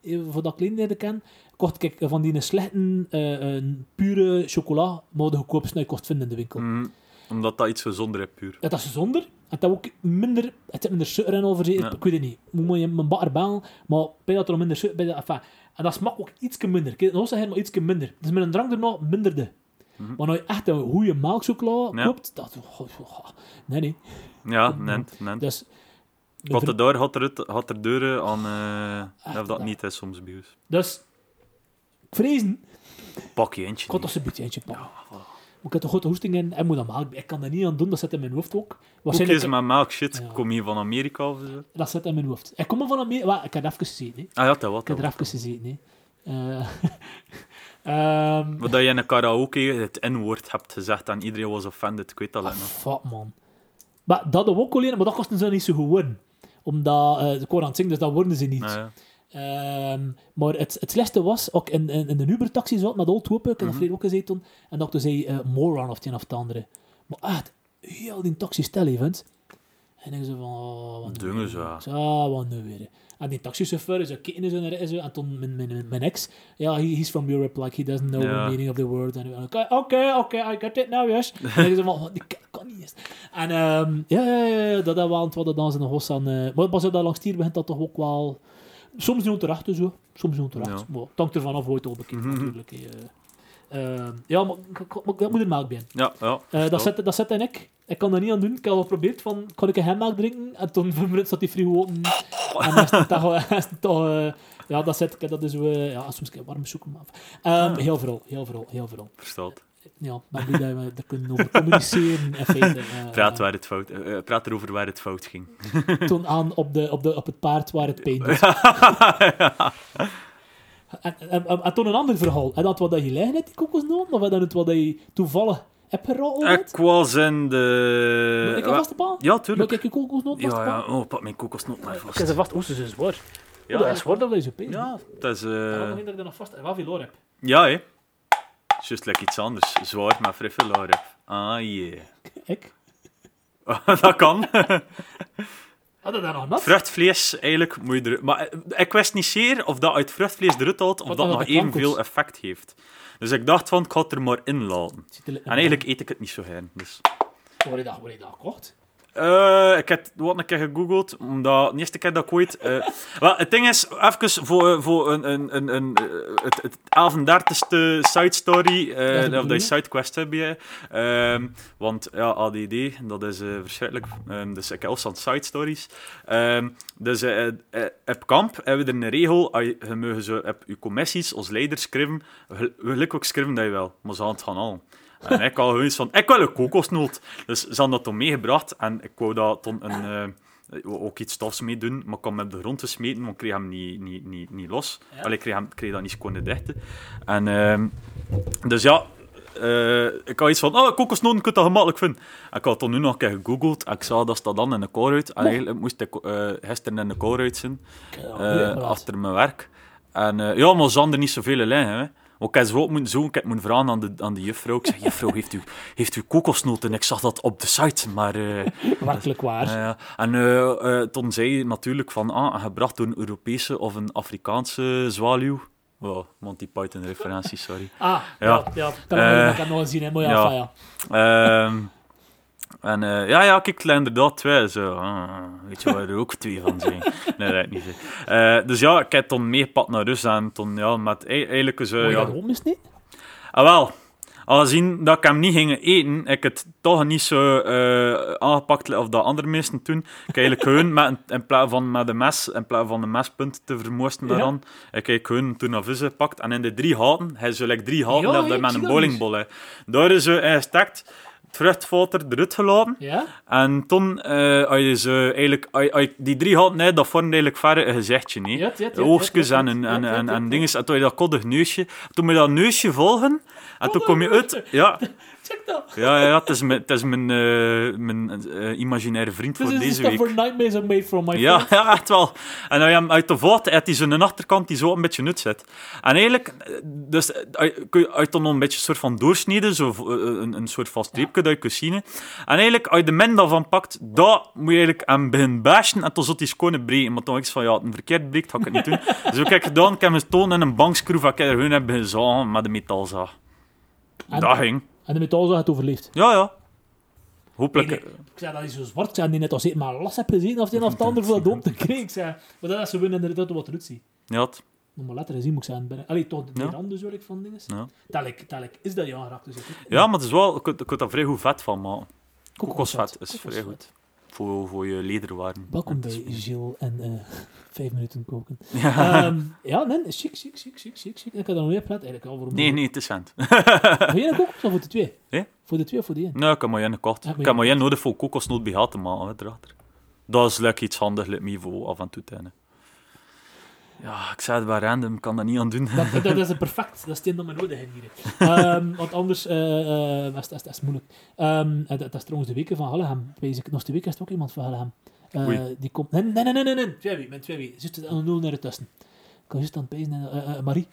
B: eh, voordat ik leerde ken, kocht ik van die slechte, eh, eh, pure chocola, maar de goedkoopste dat kost vinden in de winkel.
A: Mm, omdat dat iets gezonder is, puur.
B: Ja, dat is gezonder. Het heeft ook minder, het zit minder suiker in over
A: Ja.
B: Ik weet het niet. Moet je mijn bakker bellen, maar bij dat er nog minder suiker bij. Enfin, en dat smaakt ook iets minder. Kijk, nog zeggen maar iets minder. Dus met een drank erna minderde.
A: Mhm.
B: Maar als je echt een goede melkchocola
A: Ja.
B: koopt, dat... Nee, nee.
A: Ja, net, net.
B: Dus...
A: Wat de daar had er, uit- had er deuren aan... of dat
B: ja.
A: niet is soms bij.
B: Dus... Ik vrezen...
A: Pak je eentje.
B: Ik had toch een beetje eentje pakken. Ik heb toch grote hoesting in en moet dat. Ik kan dat niet aan doen, dat zit in mijn hoofd ook.
A: Koekjes met melk, shit.
B: Ja.
A: Kom je van Amerika of zo?
B: Dat zit in mijn hoofd. Ik kom van Amerika... Ik heb even gezien, hè.
A: Ah ja, dat wat.
B: Ik heb er even gezien, hè. Eh, [laughs] ehm,
A: Wat dat je in een karaoke het N-woord hebt gezegd en iedereen was offended. Ik weet dat
B: ah,
A: nog.
B: fuck, man. Maar dat hadden we ook alleen, maar dat kosten ze niet zo goed worden. Omdat eh de koor aan het zingen, dus dat worden ze niet.
A: Ah, ja.
B: Ehm, maar het, het slechtste was, ook in, in, in de Uber-taxi zat met Old Hope, ik heb dat
A: Mhm.
B: verleden ook gezeten en dat zei eh, moron of het een of het andere. Maar echt, heel die taxi stel event. En ik zei van, oh, wat nu weer?
A: zo, ja.
B: Ah, wat nu weer? En die taxichauffeur is keken zo naar zo, en toen mijn, mijn, mijn ex, ja, he, he's from Europe, like, he doesn't know the meaning of the word. En ik oké, oké, I get it now, yes. [laughs] en ik zei van, oh, die kan, niet eens. En ehm, ja, ja, ja, ja, dat hebben we dan ze nog was aan, eh, maar pas op dat langs hier begint dat toch ook wel... Soms niet onterecht, dus zo. Soms niet onterecht.
A: Ja.
B: Maar het hangt ervan af hoe het al bekijkt,
A: Mhm.
B: natuurlijk. hè. Eh, ehm, ja, maar dat moet er melk bij.
A: Ja, ja.
B: Eh, dat, zet, dat zet en ik. Ik kan dat niet aan doen. Ik heb al geprobeerd van, kan ik een hemmelk drinken? En toen minuten zat die frigo open. En dan is het toch... [laughs] is het toch eh, ja, dat zet ik. Dat is... eh, ja, soms kan je warm zoeken. Maar, Ehm, Heel vooral, heel vooral, heel vooral.
A: Verstaat.
B: Ja, maar blij dat we er kunnen over communiceren. In feite, eh, [laughs]
A: Praat, waar het fout, eh, praat erover waar het fout ging. [laughs]
B: Toon aan op, de, op, de, op het paard waar het pijn doet. [laughs] En, en, en, en toen een ander verhaal. En dat wat dat je liggen hebt, die kokosnoot? Of dat het wat dat je toevallig hebt geraden?
A: Ik was in de...
B: Moet ik een vaste paal?
A: Ja,
B: Moet
A: tuurlijk.
B: ik je kokosnoot
A: Ja,
B: vastpakken?
A: ja. Oh, pak mijn kokosnoot maar
B: Ik
A: vast.
B: heb ze vast. Oeh, ze zijn zwaar.
A: Ja,
B: Ja, dat is zwaar dat je zo pijn.
A: Ja, dat is...
B: Ja,
A: eh
B: dan dat ik er nog vast en wel veel heb.
A: Ja, hè. Juist like iets anders. Zwaar, maar friffelaar heb. Ah, yeah.
B: Ik? [laughs]
A: dat kan.
B: Had dat nog nat?
A: Vruchtvlees, eigenlijk moet je er... Maar eh, ik wist niet zeer of dat uit vruchtvlees eruit haalt, of dat
B: dan
A: nog evenveel effect heeft. Dus ik dacht van, ik ga het er maar in laten. En eigenlijk eet ik het niet zo graag. Dus.
B: Waar je dat, waar je dat gekocht?
A: Eh, ik heb wat een keer gegoogeld, omdat de eerste keer dat ik ooit... wel, het ding is, even voor, eh, voor een, een, een, een, het, het 31ste side story,
B: de
A: of
B: bedoeling.
A: sidequest heb je. Ehm, want ja, ADD, dat is verschrikkelijk. Ehm, dus ik heb ook side stories. Ehm, dus op kamp hebben we er een regel, als je, zo op je commissies als leider schrijven, gelijk ook schrijven dat je wel, maar ze gaan het gaan halen. En ik had gewoon iets van, ik wil een kokosnoot. Dus ze hadden dat toen meegebracht en ik wou daar toen een, eh, ook iets stofs mee doen, maar ik kwam hem op de grond te smeten, want ik kreeg hem niet, niet, niet, niet los.
B: Ja.
A: Allee, ik kreeg, hem, kreeg dat niet seconde dichten. En, ehm, dus ja, eh, ik had iets van, oh, kokosnoten kun je dat gemakkelijk vinden. En ik had toen nu nog een keer gegoogeld en ik zag dat dat dan in de koolruit. En eigenlijk moest ik eh, gisteren in de koolruit zijn, eh, achter mijn werk. En ja, maar ze hadden er niet zoveel in Want ik heb ze ook moeten zoeken, ik heb moeten vragen aan de, aan de juffrouw. Ik zeg, [laughs] juffrouw, heeft u, heeft u kokosnoten? En ik zag dat op de site, maar... eh,
B: Werkelijk waar.
A: En eh, toen zei je natuurlijk van, ah, gebracht door een Europese of een Afrikaanse zwaluw. Oh, Monty Python referentie, sorry.
B: Ah,
A: Ja.
B: ja. ja. Kan
A: Eh,
B: ik kan nog zien, hè. Maar ja,
A: ja. En eh, ja, ja, kijk, het zijn inderdaad twee. Zo. Ah, weet je waar er ook twee van zijn? [laughs] Nee, dat ik niet. zo. Eh, dus ja, ik heb toen meegepakt naar Rusland. En toen, ja, met e- eigenlijk zo... Ja,
B: dat ook mis niet?
A: Ah, wel. Aangezien dat ik hem niet ging eten, heb ik het toch niet zo eh, aangepakt of dat andere mensen doen. Ik heb eigenlijk [laughs] gewoon met, een- in plaats van met de mes, in plaats van de mespunt te vermoosten
B: Ja.
A: daaraan, heb ik gewoon toen een vis gepakt. En in de drie houten, hij zo like drie
B: Ja,
A: dat
B: ik
A: met een hè. Daar is ze ingestekt, het vruchtwater eruit gelaten.
B: Ja?
A: En toen, als je ze eigenlijk, als als die drie nee, dat vormde eigenlijk verre een gezichtje. niet?
B: Ja, ja,
A: Oogstjes en, en, en, en, en dingen. En toen je dat koddig neusje, toen moet je dat neusje volgen. En toen kom je uit. Ja, [laughs]
B: Check dat.
A: ja, ja het is mijn, het is mijn, eh, mijn eh, imaginaire vriend
B: This
A: voor
B: is
A: deze week.
B: where nightmares are made from, my
A: Ja,
B: friend. [laughs]
A: ja, echt wel. En hem uit de voort heeft hij zo'n achterkant die zo een beetje nut zit. En eigenlijk, eh, dus, eh, kun je uit dan nog een beetje een soort van doorsneden, zo, eh, een, een soort van streepje dat je kunt zien. En eigenlijk, als je de min daarvan pakt, dat moet je eigenlijk aan beginnen bashen en dan zult hij schoon breken. Maar toen ik van, ja, een verkeerd breekt, ga ik het niet doen. [laughs] dus ook heb ik gedaan, ik heb mijn toon in een bankschroef, ik heb er gewoon hebben gezagen met de metalzaag.
B: En-
A: Dat ging.
B: En de metaalzaag het overleefd.
A: Ja, ja. Hopelijk.
B: Nee, nee. Ik zei dat hij zo zwart is en die net als ik maar last heb gezien of het een of het ander voor dat dom te [laughs] krijgen. Ik zei, maar dat is zo winnen inderdaad wat eruit ziet.
A: Ja, het-
B: Nog maar later gezien moet ik zeggen. binnen- Allee, toch de
A: Ja.
B: randen zo van dingen.
A: ja.
B: Telk, telk is dat ja geraakt. Dus ik-
A: ja, maar het is wel, je kunt, je kunt daar vrij goed vet van maken. Kokosvet is vrij goed. Voor, voor je lederwaren.
B: Welkom bij Gilles en eh, [laughs] vijf minuten koken. [laughs]
A: Ja.
B: Ehm, ja, nee, chic, chic, chic, chic, chic, chic. Ik had er nog meer praten. Eigenlijk al voor
A: Nee, nee, het is cent.
B: Voor één koken of voor de twee?
A: Hè?
B: Voor de twee of voor de één?
A: Nee, ik heb maar één gekocht. Ik heb maar één nodig voor kokosnoot bij te maken. Dat is lekker iets handig, let me voor af en toe te hebben. Ja, ik zei het bij random, ik kan dat niet aan doen.
B: Dat, dat is perfect. Dat is het dat we nodig hebben hier. Ehm, want anders eh, eh, is, is, is moeilijk. En dat, dat is trouwens de weken van Hallegem. Nog de week is er ook iemand van Hallegem.
A: Oei.
B: die komt... Nee, nee, nee, nee, nee. nee. Twee met twee wie. Zit er een nul naar ertussen. Ik kan juist aan het pezen. Marie.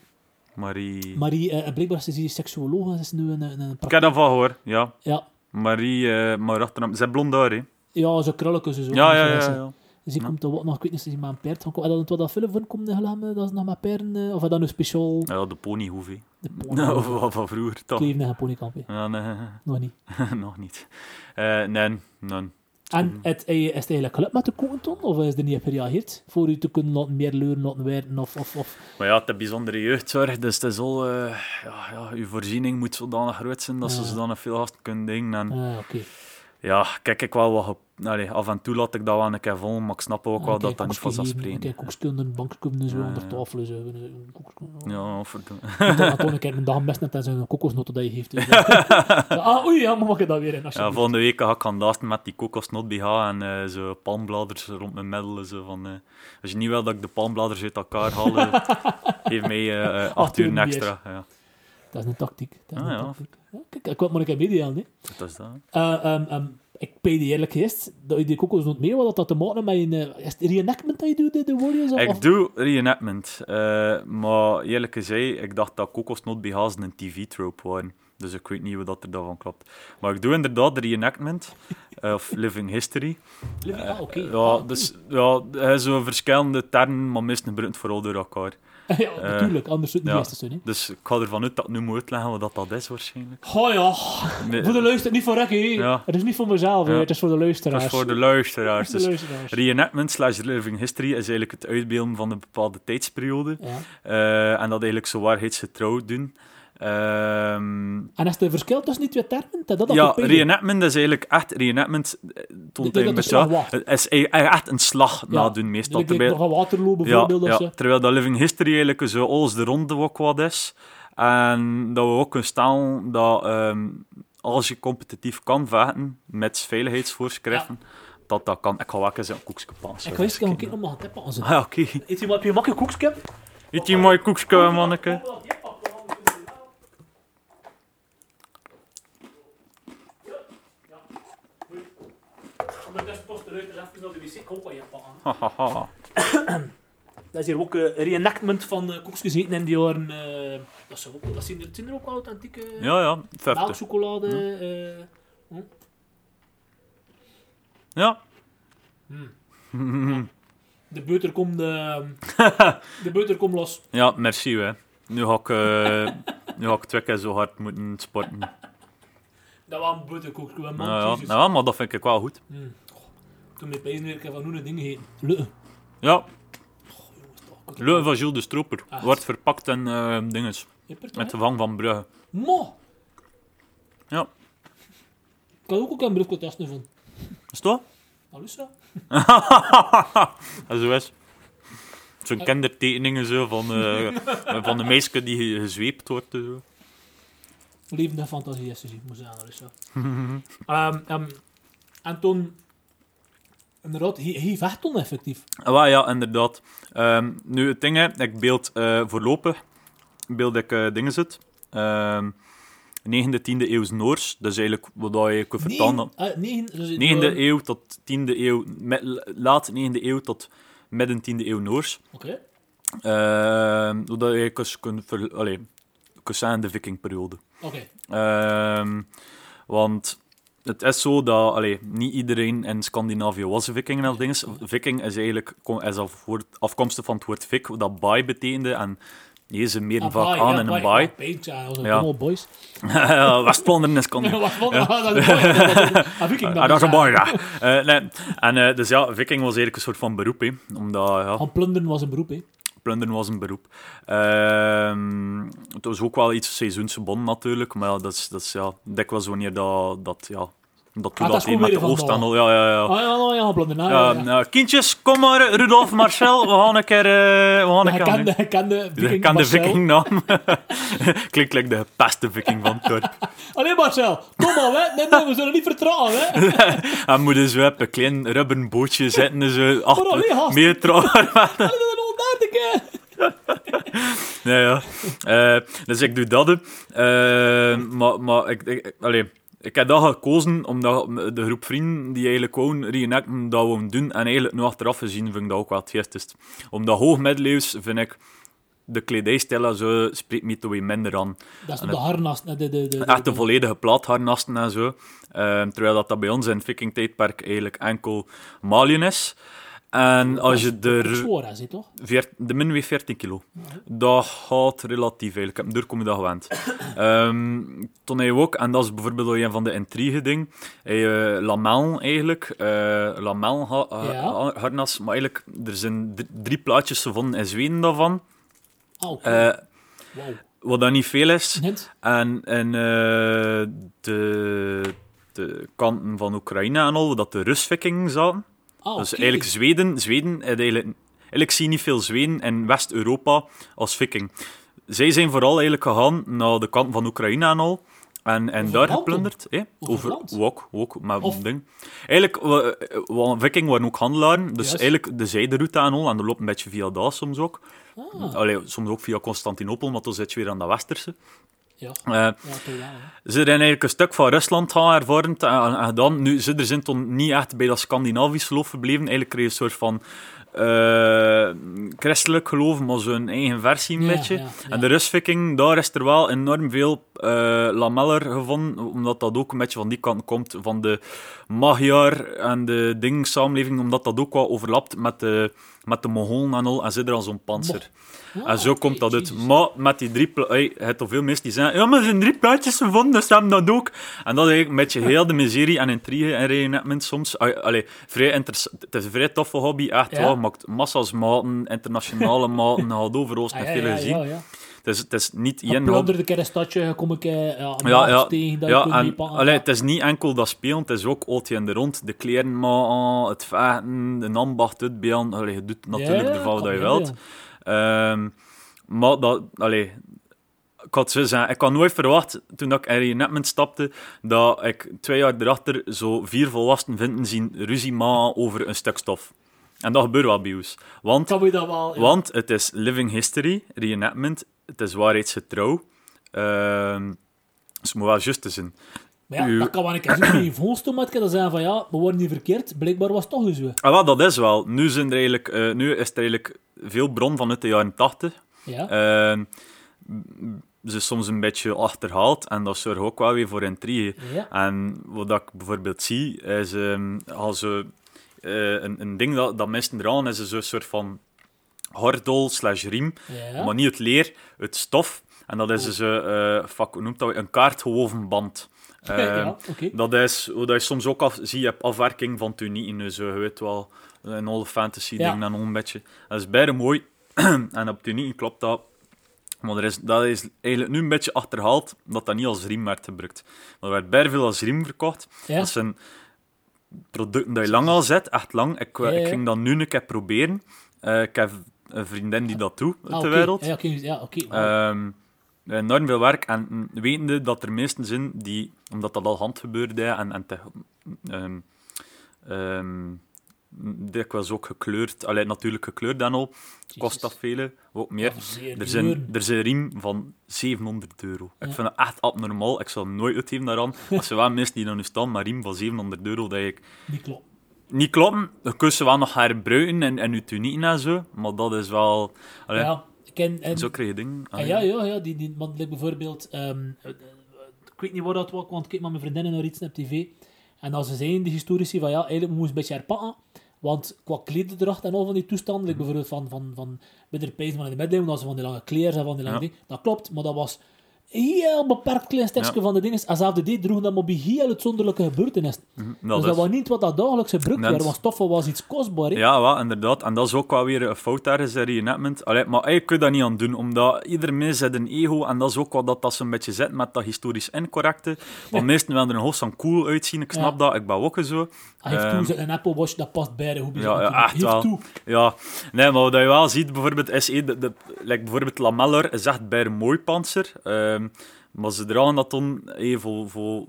A: Marie...
B: Marie, blijkbaar is ze seksuoloog. Ze is nu een... een, een
A: Ik heb dat van gehoord, ja.
B: Ja,
A: Marie, maar achternaam... Ze is blond haar, hè.
B: ja, zo krulletjes en zo.
A: Ja, ja, ja. ja.
B: Dus die
A: Ja.
B: komt er wat nog, ik weet niet ze maar een paard van komt. En dat wat dat film van komt in dat is nog maar paarden. eh, of dat nu speciaal...
A: Ja, de ponyhoef, hè.
B: De [laughs] pony.
A: Van, van vroeger, toch?
B: Kleven en ponykamp. hè.
A: Ja, nee,
B: Nog niet. [laughs]
A: nog niet. Eh, nee, nee.
B: En het, eh, is het eigenlijk gelukt met de kokenton? Of is er niet op gereageerd? Voor u te kunnen laten meer leuren, laten werken? Of, of, of...
A: Maar ja, het is bijzondere jeugdzorg, dus het is al... ja, ja, uw voorziening moet zodanig groot zijn dat
B: Ja.
A: ze zodanig veel gasten kunnen dingen. En,
B: Ah, oké.
A: Ja, kijk ik wel wat... Allee, af en toe laat ik dat wel een keer volgen, maar ik snap ook wel
B: Ah,
A: dat dat niet vanzelfsprekend
B: Kijk, koekskunde, bankkunde, zo
A: Ja,
B: onder tafel. Zo, een koekskunde.
A: Ja, verdomme.
B: Ik dat ik een dag best net en zijn kokosnoten dat je heeft. Dus, [laughs] ja. ah, oei, ja, mag ik dat weer in?
A: Ja, volgende week ga ik gaan dansen met die kokosnot BH en eh, zo palmbladers rond mijn middel. Zo van, eh, als je niet wil dat ik de palmbladers uit elkaar haal, eh, [laughs] geef mij eh, eh, acht
B: uur
A: extra. Ja,
B: Dat is een tactiek. Dat is
A: Ah,
B: een
A: ja.
B: tactiek. Ja, kijk, ik wil maar een keer meedelen.
A: dat is dat.
B: Eh, ehm, ehm, ik ben je eerlijk gezegd dat je die kokosnoot mee, wat dat te maken met een... eh, is het reenactment dat je doet, de, de Warriors? Of,
A: Ik doe reenactment, eh, maar eerlijk gezegd, ik dacht dat kokosnot BH's een tv-trope waren. Dus ik weet niet hoe dat er daarvan klopt. Maar ik doe inderdaad reenactment, [laughs] eh, of living history.
B: Ah, oké.
A: Ja,
B: Ah,
A: dus ja, zo verschillende termen, maar meestal gebruikt vooral door elkaar. [laughs]
B: ja, natuurlijk, anders zou het
A: ja.
B: niet zijn. hè.
A: Dus ik ga ervan uit dat ik nu moet uitleggen wat dat, dat is waarschijnlijk.
B: Oh ja,
A: Nee,
B: voor de luisteraar, niet voor Rekkie.
A: Ja.
B: Het is niet voor mezelf.
A: Ja.
B: het is voor de luisteraars.
A: is voor de luisteraars. [laughs] Dus
B: luisteraars.
A: reenactment slash living history is eigenlijk het uitbeelden van een bepaalde tijdsperiode.
B: Ja.
A: Eh, en dat eigenlijk zo waarheidsgetrouw doen. Ehm,
B: En is er verschil tussen die twee termen? Dat, dat
A: ja,
B: op
A: reenactment is eigenlijk echt... Reenactment eh, toont hij een
B: is
A: beetje... Het eigenlijk echt een slag
B: Ja.
A: nadoen meestal.
B: Ik
A: Terwijl,
B: nog Waterloo
A: ja,
B: bijvoorbeeld. of
A: ja,
B: zo.
A: terwijl dat living history eigenlijk zo alles de ronde ook wat is. En dat we ook kunnen stellen dat ehm, als je competitief kan vechten met veiligheidsvoorschriften, dat dat kan. Ik ga wel eens een koekje passen.
B: Ik ga eens een keer nog aan ze.
A: Ah, oké.
B: Eet je maar heb je makkelijk?
A: Eet je mooi koekje, manneke.
B: Dus even naar de wc. Wat je pakken.
A: Hahaha.
B: Dat is hier ook een reenactment van uh, koekjes eten in die jaren... eh, dat, zijn ook, dat zijn, er, zijn er ook wel authentieke
A: Ja, ja, 50.
B: melkchocolade. eh,
A: Ja. [laughs]
B: de buiter komt eh, [laughs] de buiter komt los.
A: Ja, merci hè. Nu ga ik, eh, nu ga ik twee keer zo hard moeten sporten.
B: Dat was een buiterkoekje, man.
A: Ja, ja.
B: Jezus.
A: ja, maar dat vind ik wel goed.
B: Mm. Toen met pijzen weer, van hoe dingen heten. Lutte.
A: Ja. Leuven van Gilles de Stroper.
B: Echt?
A: Wordt verpakt in eh dinges.
B: Jeppert,
A: Met de wang van Brugge.
B: Mo!
A: Ja.
B: Ik had ook ook een briefje testen van.
A: Is het toch?
B: Alussa?
A: En zo is. Zo'n kindertekeningen zo van, eh, van de meisje die ge- gezweept wordt. en Zo.
B: Levende fantasie is te zien, moet zeggen, Alussa. [laughs] Ehm, ehm, en toen... Inderdaad, hij, hij vecht toen effectief.
A: Ah, ja, inderdaad. Ehm, nu, het ding, hè, ik beeld eh, voorlopig beeld ik eh, dingen zit. Ehm 9e, 10e eeuws Noors. Dat is eigenlijk wat je kunt vertalen.
B: Negen, eh, negen, dus
A: 9e eeuw tot 10e eeuw, me- laat 9e eeuw tot midden 10e eeuw Noors.
B: Oké.
A: Ehm zodat je kus- kunt ver, allee, kunt zeggen de vikingperiode.
B: Oké.
A: Ehm, want het is zo dat allee, niet iedereen in Scandinavië was een viking en al dingen. Viking is eigenlijk is af, woord- afkomstig van het woord vik, dat baai betekende. En deze meer
B: Ah,
A: vaak aan
B: ja,
A: in een
B: baai.
A: baai.
B: Ja, boys. [laughs]
A: West-Vlaanderen is
B: vond [laughs] ah, dat is een ah,
A: Ah,
B: dus,
A: baai, ja. [laughs] Eh. En eh, dus ja, viking was eigenlijk een soort van beroep, hè, omdat ja,
B: Gaan plunderen was een beroep, hè.
A: Plunderen was een beroep. Ehm, het was ook wel iets seizoensgebonden natuurlijk, maar ja, dat is, dat is ja, dikwijls wanneer dat, dat ja, dat
B: Ah, dat
A: met de al. Ja, ja, ja.
B: Ah ja, ja,
A: Ja,
B: ja, ja.
A: nou, kindjes, kom maar, Rudolf, Marcel, we gaan een keer... eh, we gaan een
B: Hij
A: keer
B: hij kende
A: Ik
B: Viking
A: kan de vikingnaam. [laughs] Klinkt like de beste viking van het dorp.
B: Allee Marcel, kom maar, hè. Nee, nee, we zullen niet vertrouwen, hè.
A: En moeten zo op een klein rubberen bootje zitten, zo
B: allee,
A: achter
B: gast.
A: meter
B: Allee, dat is een 130, hè.
A: Ja. Eh, dus ik doe dat. Eh, maar maar ik, ik, allee, ik heb dat gekozen omdat de groep vrienden die eigenlijk gewoon reenacten dat we doen. En eigenlijk nu achteraf gezien vind ik dat ook wel het geestigst. Omdat hoogmiddeleeuws vind ik de kledijstijl en zo spreekt me toch weer minder aan.
B: Dat is de harnas. De, de, de,
A: Echt de volledige plaatharnasten en zo. Eh, terwijl dat, dat bij ons in het vikingtijdperk eigenlijk enkel malien is. En als je er...
B: zie, toch?
A: De min weegt 14 kilo. Dat gaat relatief eigenlijk. Ik heb doorkomen dat gewend. [coughs] Ehm toen hij ook, en dat is bijvoorbeeld ook een van de intrigue dingen, hij, eh, lamel eigenlijk, eh lamel ha-
B: Ja.
A: harnas, maar eigenlijk, er zijn drie, plaatjes gevonden in Zweden daarvan,
B: Wauw.
A: wat dat niet veel is. En eh, de, de kanten van Oekraïne en al, dat de Rus-vikingen zaten,
B: Ah,
A: dus eigenlijk Zweden, Zweden heeft eigenlijk, eigenlijk zie je niet veel Zweden in West-Europa als viking. Zij zijn vooral eigenlijk gegaan naar de kant van Oekraïne en al. En, en
B: Over
A: daar
B: land
A: geplunderd. hè?
B: Over
A: ook, ook, maar
B: Of-
A: ding. Eigenlijk, wa- wa- viking waren ook handelaren. Dus
B: Juist.
A: eigenlijk de zijderoute en al. En dat loopt een beetje via daar soms ook.
B: Ah,
A: Allee, soms ook via Constantinopel, maar dan zit je weer aan de westerse.
B: Ja.
A: Eh,
B: Ja, toch wel, hè.
A: ze zijn eigenlijk een stuk van Rusland gaan ervaren en, en gedaan. Nu, ze er zijn toen niet echt bij dat Scandinavisch geloof verbleven. Eigenlijk kreeg je een soort van eh, christelijk geloof, maar zo'n eigen versie een
B: Ja,
A: beetje.
B: ja.
A: En de Rustviking, daar is er wel enorm veel eh lameller gevonden, omdat dat ook een beetje van die kant komt, van de Magyar en de ding samenleving, omdat dat ook wel overlapt met de, met de Mongolen en al, en zit er al zo'n panzer.
B: Ah,
A: En zo
B: oké,
A: komt dat uit. Maar met die drie... pla- Hey, je hebt toch veel mensen die zeggen... Ja, maar er zijn drie plaatjes gevonden, dus hebben dat ook. En dat is eigenlijk een beetje heel de miserie en intrigue en reenactment soms. Allee, allee, vrij interessant. Het is een vrij toffe hobby, echt
B: Ja.
A: wel. Maakt massa's maten, internationale [laughs] maten, gaat overal
B: Ah,
A: met
B: ja,
A: veel
B: ja,
A: gezien. Het, is, het is niet
B: Je een keer een stadje, je komt een keer ja, tegen dat
A: en allee, het is niet enkel dat spelen, het is ook altijd in de rond. De kleren maken, het vechten, de ambacht uitbeelden. Allee, je doet natuurlijk
B: Ja,
A: ervan wat
B: kan
A: je wilt. Ehm, maar dat, allee, ik had zo zeggen, ik had nooit verwacht, toen dat ik in reenactment stapte, dat ik twee jaar erachter zo vier volwassen vinden zien ruzie maken over een stuk stof. En dat gebeurt wel bij ons. Want
B: Kan dat wel... ja.
A: want het is living history, reenactment. Het is waarheidsgetrouw. Ehm dus moet wel juist zijn.
B: Maar ja, dat kan wel een keer zo in je volstoom, maar dan zeggen van ja, we worden niet verkeerd. Blijkbaar was het toch dus zo.
A: Ah, wel, dat is wel. Nu, zijn er eigenlijk, eh, nu is er eigenlijk veel bron vanuit de jaren 80.
B: Ja.
A: Ehm, ze is soms een beetje achterhaald en dat zorgt ook wel weer voor intrigue.
B: Ja.
A: En wat ik bijvoorbeeld zie, is ehm, als ze, eh, een, een ding dat, dat mensen eraan is, is een soort van gordel slash riem,
B: Ja.
A: maar niet het leer, het stof. En dat is dus, eh, eh, fuck, hoe noemt dat? Een kaartgewoven band. [laughs]
B: Ja, oké.
A: Dat is hoe dat je soms ook af, zie je hebt afwerking van tunieken, dus eh, je weet wel, een alle fantasy
B: Ja.
A: ding dan een beetje. Dat is bijna mooi. [clears throat] en op tunieken klopt dat. Maar er is, dat is eigenlijk nu een beetje achterhaald dat dat niet als riem werd gebruikt. Maar er werd bijna veel als riem verkocht.
B: Ja.
A: Dat zijn producten die je lang al zet, echt lang. Ik, ik ging dat nu een keer proberen. Ik heb een vriendin die dat doet uit
B: Ah,
A: de
B: oké.
A: wereld.
B: Ja, oké. Ja, oké. Wauw.
A: Ehm, enorm veel werk. En wetende dat er meesten zijn die, omdat dat al handgebeurde en, en te, ehm, ehm, dikwijls ook gekleurd, alleen natuurlijk gekleurd dan al, kost dat vele, ook meer.
B: Ja,
A: Er zijn, er is een riem van 700 euro. Ik vind dat echt abnormaal. Ik zal nooit uitgeven daaraan. [laughs] Als er wel mensen die dan nu staan, maar riem van 700 euro, dat ik
B: Niet klopt.
A: Niet kloppen. Je kunt ze wel nog herbruiken en, en je tunieken en zo, maar dat is wel... Allee,
B: Ja, ik ken... En,
A: Zo krijg je dingen.
B: Ah, ja, ja, ja. Die, die, want like bijvoorbeeld, ehm, eh, eh, ik weet niet waar dat was, want ik kijk met mijn vriendinnen naar iets op tv. En als ze zeiden, de historici, van ja, eigenlijk moest een beetje herpakken. Want qua klededracht en al van die toestanden, like bijvoorbeeld van, van, van bij de pijzen van in de middeleeuwen, als ze van die lange kleren en van die lange
A: Ja.
B: dingen, dat klopt, maar dat was heel beperkt klein stukje
A: Ja.
B: van de dingen. En zelfs die droegen dat maar bij heel uitzonderlijke gebeurtenissen.
A: Mhm,
B: dus
A: dat
B: dat
A: is-
B: was niet wat dat dagelijks gebruikt
A: Dat
B: werd, want stoffen was iets kostbaar.
A: Ja, wel, inderdaad. En dat is ook wel weer een fout daar is, reenactment. Allee, maar je dat niet aan doen, omdat ieder mens heeft een ego en dat is ook wat dat, dat ze een beetje zet met dat historisch incorrecte. Want meesten willen er een hoogst aan cool uitzien, ik snap
B: Ja.
A: dat, ik ben ook zo.
B: Hij heeft
A: Ehm,
B: toen een Apple Watch, dat past bij de hoe
A: Ja, ja, echt wel.
B: toe.
A: Ja, nee, maar wat je wel ziet, bijvoorbeeld, is de, de, like bijvoorbeeld Lameller is echt bij een mooi panzer. Ehm, maar ze dragen dat dan eh, voor, voor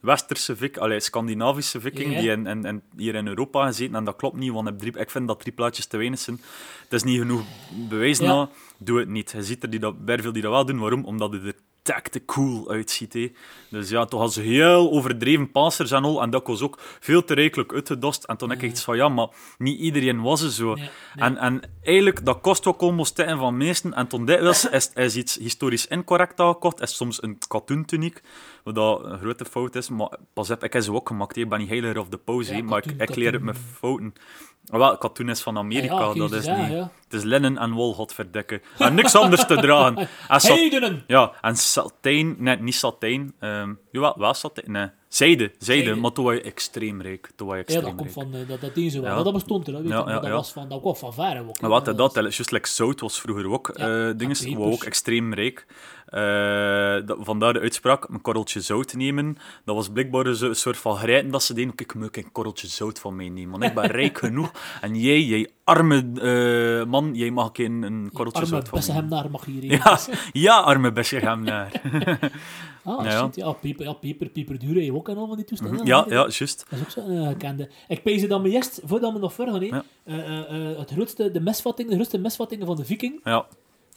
A: westerse vik, allee, Scandinavische viking die in, in, in- hier in Europa gezeten. En dat klopt niet, want ik, drie, ik vind dat drie plaatjes te weinig zijn. Het is niet genoeg bewijs
B: Ja.
A: na. Doe het niet. Je ziet er die dat, bij veel die dat wel doen. Waarom? Omdat het er te cool uitziet. Hè. Dus ja, toch als heel overdreven passers en al. En dat was ook veel te rijkelijk uitgedost. En toen heb ik iets van, ja, maar niet iedereen was er zo.
B: Nee, nee.
A: En, en eigenlijk, dat kost ook almost tijd van meesten. En toen dikwijls is, is iets historisch incorrect aangekocht. Is soms een katoentuniek, wat dat een grote fout is. Maar pas op, ik heb ze ook gemaakt. hè. Ik ben niet heiler of de pauze,
B: Ja,
A: maar ik, ik leer het met fouten. Ah, Wel, katoen is van Amerika,
B: Ja, ja,
A: dat is
B: ja,
A: niet...
B: ja.
A: Het is linnen en wol, godverdikke. En niks anders te dragen. [laughs] En sat-
B: Heidenen!
A: ja, en satijn, nee, niet satijn. ehm jawel, wel satijn, nee. Zijde, zijde,
B: Zijde.
A: maar toen was je extreem rijk. Toen was je
B: Ja,
A: extreem
B: dat komt
A: rijk.
B: van, eh, dat, dat zo wel.
A: Ja.
B: Dat, dat bestond er, dat, weet
A: Ja,
B: ik, maar
A: ja,
B: dat
A: ja.
B: was van, dat kwam van ver ook.
A: Maar wat dat?
B: was-
A: is Just like zout was vroeger ook
B: Ja,
A: eh
B: en
A: dingen, was ook extreem rijk. Eh, dat, vandaar de uitspraak, een korreltje zout nemen. Dat was blijkbaar een zo- soort van grijten dat ze deden. Kijk, moet ik een korreltje zout van mij nemen, want ik ben rijk [laughs] genoeg. En jij, jij arme eh, man, jij mag een, een korreltje
B: Arme
A: zout van
B: naar mag hier
A: Ja, [laughs] ja, arme naar. [laughs]
B: Ah,
A: Ja, ja.
B: ja. Peper, ja, peper, peperduur, heb je ook en al van die toestanden.
A: Ja,
B: hè?
A: ja, juist.
B: Dat is ook zo'n uh, gekende. Ik pees dat me eerst, voordat we nog verder gaan,
A: Ja.
B: eh, eh, eh, het grootste, de misvatting, de grootste misvattingen van de viking.
A: Ja,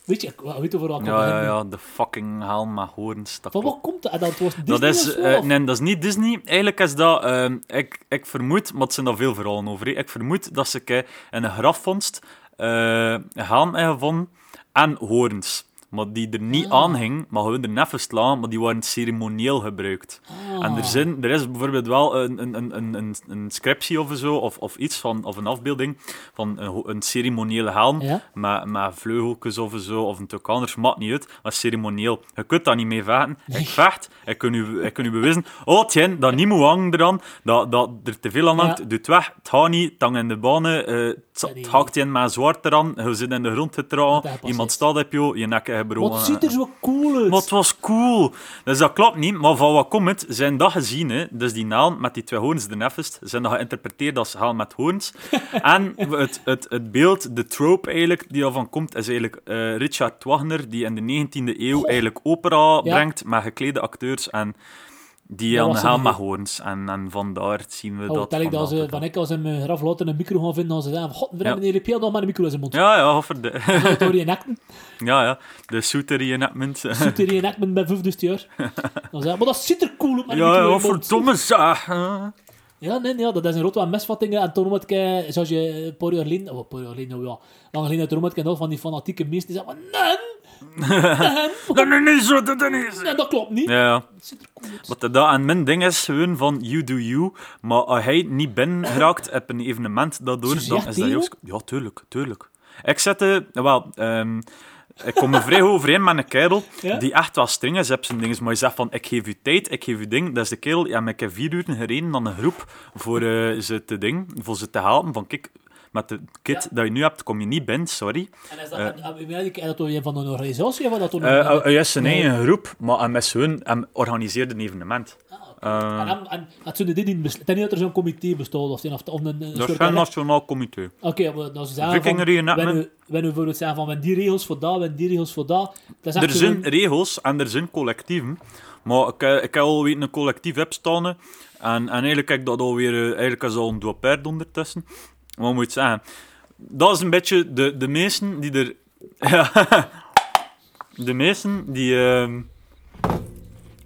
B: Weet je, weet over welke
A: ja, ja, ja de fucking helm met hoorns.
B: Van wat komt dat? Dat was Disney
A: Dat is,
B: of?
A: nee, dat is niet Disney. Eigenlijk is dat, ehm, ik, ik vermoed, maar het zijn daar veel verhalen over. Ik vermoed dat ze in een grafvondst eh helm hebben gevonden en hoorns. Maar die er niet
B: Ah.
A: aan hing, maar gewoon er net verslaan, maar die waren ceremonieel gebruikt.
B: Ah.
A: En er, zijn, er is bijvoorbeeld wel een, een, een, een, een, een scriptie of zo, of, of iets van, of een afbeelding van een, een ceremoniële helm
B: Ja?
A: met, met vleugeltjes of zo, of een tuk anders, maakt niet uit, maar ceremonieel. Je kunt dat niet mee vechten. Ik vecht, ik kan u, ik kan u bewijzen, oh, tjen, dat niet moet hangen eraan, dat, dat er te veel aan hangt,
B: Ja.
A: doe het weg, het gaat niet, tang in de banen, eh, het, hakt je met zwart eraan, je zit in de grond
B: past
A: iemand staat op jou, je nek gebroken.
B: Wat ziet er zo cool uit?
A: Het was cool. Dus dat klopt niet. Maar van wat komt het? Zijn dat gezien, hè? dus die naam met die twee hoorns, de neffest, zijn dat geïnterpreteerd als haal met hoorns. [laughs] en het, het, het beeld, de trope eigenlijk, die daarvan komt, is eigenlijk eh, Richard Wagner, die in de 19e eeuw eigenlijk opera
B: Ja.
A: brengt met geklede acteurs. En Die
B: Dat
A: aan de. En, en vandaar zien we
B: Oh,
A: dat.
B: tel ik dat ze van ik als in mijn graf later een micro gaan vinden, dan ze zeggen, god, we
A: Ja.
B: hebben een heel nog maar een micro in zijn mond.
A: Ja, ja, over de,
B: Dat je nekten.
A: ja, ja. De shooter reenactment.
B: Er een nekten bij 50 jaar. [laughs] Dan zeg je, maar dat ziet er cool
A: Ja, ja, verdomme zeg.
B: Ja, nee, nee, dat is een rot wat misvattingen. En toen moet ik, zoals je een paar jaar geleden, oh, een paar jaar geleden, nou ja, lang geleden, toen moet ik nog van die fanatieke meesten die zeggen, nee, [laughs]
A: Dat is niet zo, dat is niet zo.
B: nee, dat klopt niet.
A: Ja. Wat dat en mijn ding is gewoon van you do you, maar als hij niet binnen geraakt op een evenement daardoor, dan is dat juist... Ja, tuurlijk, tuurlijk. Ik zette... Wel, ehm, ik kom er vrij [laughs] overeen met een kerel
B: Ja?
A: die echt wel streng is op zijn dingen, maar je zegt van, ik geef u tijd, ik geef u ding. Dat is de kerel, ja, maar ik heb vier uur gereden aan een groep voor eh, ze te ding, voor ze te helpen, van kijk, met de kit
B: Ja.
A: dat je nu hebt, kom je niet binnen, sorry.
B: En is dat, en, en, en, is dat door een van een organisatie of dat
A: Eh
B: een...
A: uh, is zijn
B: Nee.
A: eigen groep, maar met hij organiseerde een evenement.
B: Ah, oké.
A: Eh.
B: en, en, en het zullen dit niet beslissen. niet dat er zo'n comité bestaat of, of, of een, een
A: Dat
B: soort...
A: is geen nationaal comité.
B: Oké, maar zeggen
A: Viking
B: van...
A: reenactment.
B: Wenn we, we bijvoorbeeld zeggen van, wenn die regels voor dat, wenn die regels voor dat... Dat is
A: Er zijn regels en er zijn collectieven. Maar ik, eh, ik heb al een collectief heb staan. En, en eigenlijk heb ik dat alweer... eh, Eigenlijk is al een dopperd ondertussen. Wat moet ik zeggen? Dat is een beetje de, de meesten die er... [laughs] De meesten die... ehm,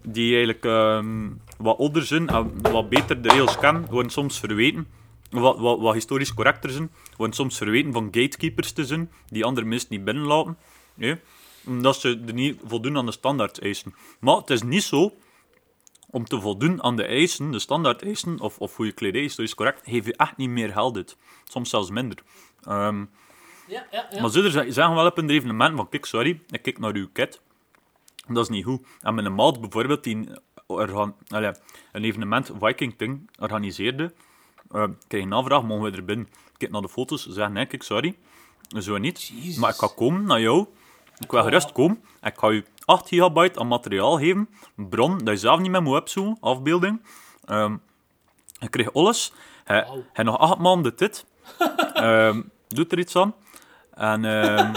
A: die eigenlijk ehm, wat ouder zijn en wat beter de regels kennen, worden soms verweten. Wat, wat, wat historisch correcter zijn, worden soms verweten van gatekeepers te zijn, die andere mensen niet binnenlaten. Ja? Omdat ze er niet voldoen aan de standaard eisen. Maar het is niet zo, om te voldoen aan de eisen, de standaard eisen, of, of hoe je kledij historisch correct, geef je echt niet meer geld uit. Soms zelfs minder. Ehm,
B: Ja, ja, ja.
A: maar ze ze- zeggen wel op een evenement van, kijk, sorry, ik kijk naar uw kit. Dat is niet goed. En met een maat bijvoorbeeld, die een, organ- allee, een evenement Viking Thing organiseerde, eh kreeg een aanvraag, mogen we er binnen? Ik kijk naar de foto's, zeg nee, kijk, sorry. Zo niet.
B: Jezus.
A: Maar ik ga komen naar jou. Ik wil gerust komen. Ik ga je 8 gigabyte aan materiaal geven. Een bron dat je zelf niet meer moet opzoeken. Afbeelding. Ehm je kreeg alles. Hij hij nog acht maanden dit. [laughs] Ehm doet er iets aan. En, ehm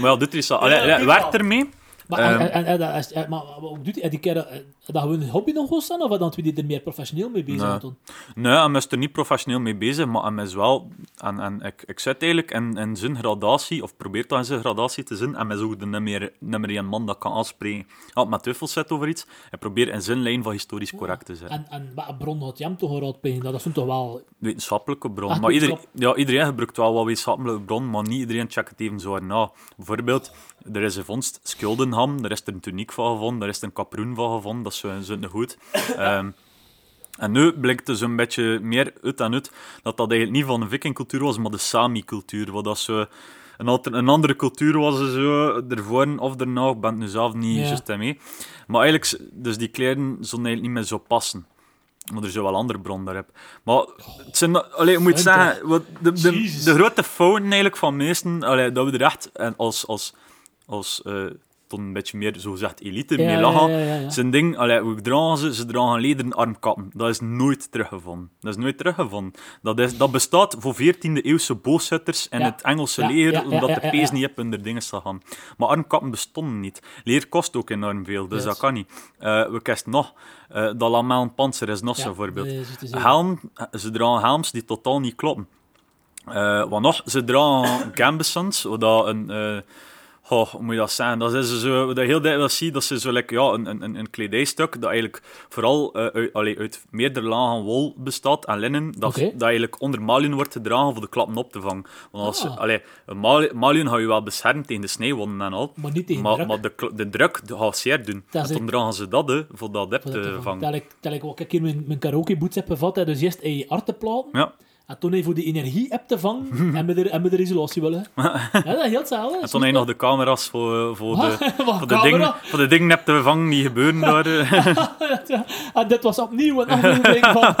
A: maar ja, doet er iets aan. Allee,
B: Ja,
A: werkt ermee.
B: Maar, en, en, en, dat is- en- maar, maar doet hij die keer eh, dat gewoon een hobby nog wil staan, of dat we die er meer professioneel mee bezig
A: Nee.
B: zijn?
A: Nee, hij is er niet professioneel mee bezig, maar hij is wel... En, en ik, ik zit eigenlijk in, in zijn gradatie, of probeer toch in zijn gradatie te zijn, en hij is ook de nummer, nummer één man dat kan aanspreken. Als met twijfels zit over iets, hij probeert in zijn lijn van historisch correct te zijn.
B: En, en wat een bron had hem toch raadplegen? Dat is toch wel...
A: Wetenschappelijke bron.
B: Echt
A: maar iedereen, ja, iedereen gebruikt wel wat wetenschappelijke bron, maar niet iedereen checkt het even zo hard na. Bijvoorbeeld, er is een vondst Schuldenham, daar is er een tuniek van gevonden, daar is er een kaproen van gevonden, dat zo, zo goed. [laughs] Ehm, en nu blijkt dus een beetje meer uit en uit dat dat eigenlijk niet van de vikingcultuur was, maar de Sami-cultuur. Wat dat zo een, alter, een andere cultuur was, zo, ervoor of daarna, ik ben het nu zelf niet
B: Ja.
A: juist mee. Maar eigenlijk, dus die kleren zullen eigenlijk niet meer zo passen. Maar er zijn wel andere bronnen daarop. Maar het zijn, allee, ik moet
B: Fun,
A: zeggen, wat de, de, de grote fouten eigenlijk van meesten, allee, dat we er echt en als, als, als eh, tot een beetje meer zogezegd elite
B: Ja,
A: mee
B: ja,
A: lachen.
B: ja.
A: Zijn ding, allee, hoe dragen ze? Ze dragen lederen armkappen. Dat is nooit teruggevonden. Dat is nooit teruggevonden. Dat, is, dat bestaat voor 14e eeuwse boogschutters in
B: Ja.
A: het Engelse leer, omdat de pees niet op hun dingen te gaan. Maar armkappen bestonden niet. Leer kost ook enorm veel, dus
B: Yes.
A: dat kan niet. Eh, we kennen nog. eh dat lamellen panzer is nog zo'n voorbeeld.
B: zeggen.
A: Helm, ze dragen helms die totaal niet kloppen. Eh, wat nog? Ze dragen [coughs] gambesons, wat dat een... eh, goh, hoe moet je dat zeggen? Dat is zo, wat je heel dikwijls ziet, dat is zo like, ja, een, een, een kledijstuk dat eigenlijk vooral eh, uit, allee, uit meerdere lagen wol bestaat en linnen, dat,
B: Oké.
A: dat eigenlijk onder malion wordt gedragen voor de klappen op te vangen. Want als,
B: Ah.
A: allee, een mali- malion hou je wel beschermd tegen de sneeuwwonden en al,
B: Maar niet tegen
A: maar,
B: druk.
A: maar de, de druk de gaat zeer doen.
B: Dat
A: En dan dragen ze dat hè, voor dat
B: dat te vangen. Tel ik, tel ik ook een keer mijn, mijn karaoke boots heb gevat, hè, dus eerst in je art te platen,
A: Ja.
B: En toen hij voor die energie app te vangen, [laughs] en met de, en met de isolatie willen. [laughs] ja, dat is heel hetzelfde.
A: En toen je nog de camera's voor, voor, de, [laughs] voor, de dingen, voor de dingen hebt te vangen die gebeuren daar.
B: en dit was opnieuw een aflevering van...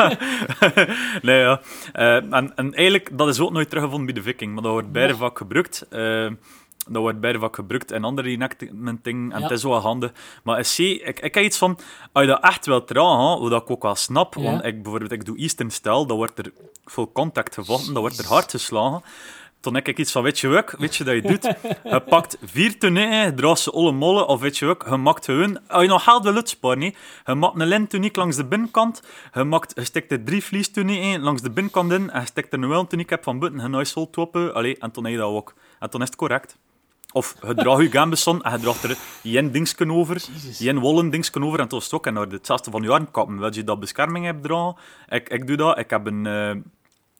A: nee, ja. Eh, en, en eigenlijk, dat is ook nooit teruggevonden bij de viking, maar dat wordt beide vaak gebruikt. Eh, dat wordt beide vaak gebruikt in andere reenactment dingen, en
B: Ja.
A: het is wel handig. Maar ik, zie, ik, ik heb iets van, als je dat echt wil dragen, wat ik ook wel snap,
B: Ja.
A: want ik, bijvoorbeeld, ik doe Eastern Style, dan wordt er veel contact gevochten, dan wordt er hard geslagen. Toen heb ik iets van, weet je wat, weet je dat je doet? [laughs] Je pakt vier je draagt ze alle mollen, of weet je wat, je maakt gewoon, als je nog uitsparen, nee, je maakt een lintuniek langs de binnenkant, je, maakt, je steekt er drie vliestunieken langs de binnenkant in, en je steekt er een wel een tuniek van buiten, je nice sol toppen, allee, en toen heb je dat ook. En toen is het correct. Of je draagt je gambesson en je draagt er jen dingsken over, jen wollen dingsken over, en het ook in orde. Hetzelfde van je armkappen, wil je dat bescherming hebt dragen? Ik, ik doe dat, ik heb een... eh,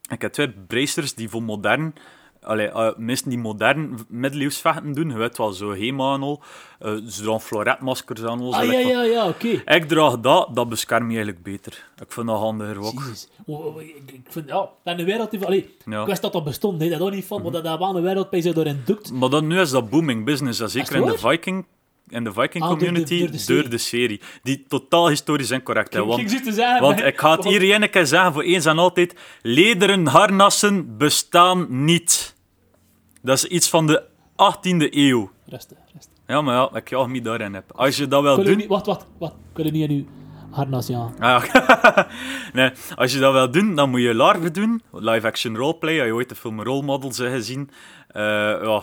A: ik heb twee bracers die voor modern, allee, eh, mensen die modern middeleeuwsvechten doen, je weet wel, zo HEMA en al, ze dragen floretmaskers aan. al,
B: Ah, ja, ja, ja, oké.
A: Ik draag dat, dat beschermt me eigenlijk beter. Ik vind dat handiger ook.
B: Jezus. Oh, oh, ik, ik vind, ja, dat een wereld... die- Allee,
A: Ja. Mhm.
B: Ik wist dat dat bestond, hè, dat ook niet van, maar dat dat wel een wereld bij zich doorin dukt.
A: Maar dan, nu is dat booming business, zeker in de? Viking, in de Viking
B: Ah, door de-
A: community,
B: door
A: door
B: de serie.
A: Die totaal historisch incorrect is.
B: Ik
A: Want,
B: te zeggen,
A: want ik ga het hier keer zeggen voor eens en altijd. Lederen harnassen bestaan niet. Dat is iets van de 18e eeuw.
B: Rustig, rustig.
A: Ja, maar ja, ik jaag me daarin heb. Als je dat wel
B: Ik wil u
A: doet...
B: niet, wacht, wacht, wacht. Ik wil u niet in uw harnas, ja.
A: Ah, [laughs] nee, als je dat wil doen, dan moet je larven doen. Live-action roleplay. Als je ooit de film Role Models hebt gezien. Eh, ja,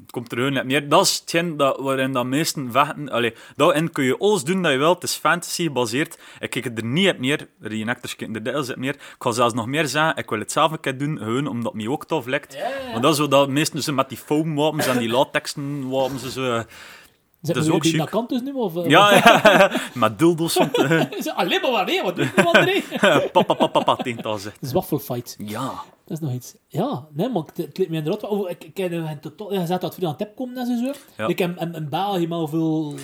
A: het komt er gewoon net meer. Dat is hetgeen dat, waarin dat meesten vechten... Allee, daarin kun je alles doen dat je wilt. Het is fantasy gebaseerd. Ik kijk er niet op meer. Reenactors kijken er dikwijls op meer. Ik ga zelfs nog meer zeggen. Ik wil het zelf een keer doen. Gewoon omdat het me ook tof lijkt. Maar dat is zo dat meesten zo met die foamwapens en die [laughs] latexen wapens. en Zo.
B: Zet
A: is ook
B: die
A: chic.
B: kant dus nu? Of, eh,
A: Ja, ja, met dildos. [laughs]
B: Alleen maar wanneer, wat doe je nou, André?
A: Papa, papa, papa, tiental zegt.
B: Het is waffelfight.
A: Ja.
B: Dat is nog iets. Ja, nee, maar het, leek me inderdaad over- Ik, ik een totaal... Je zegt dat het aan tip komt en zo.
A: Ja.
B: Ik heb maar veel...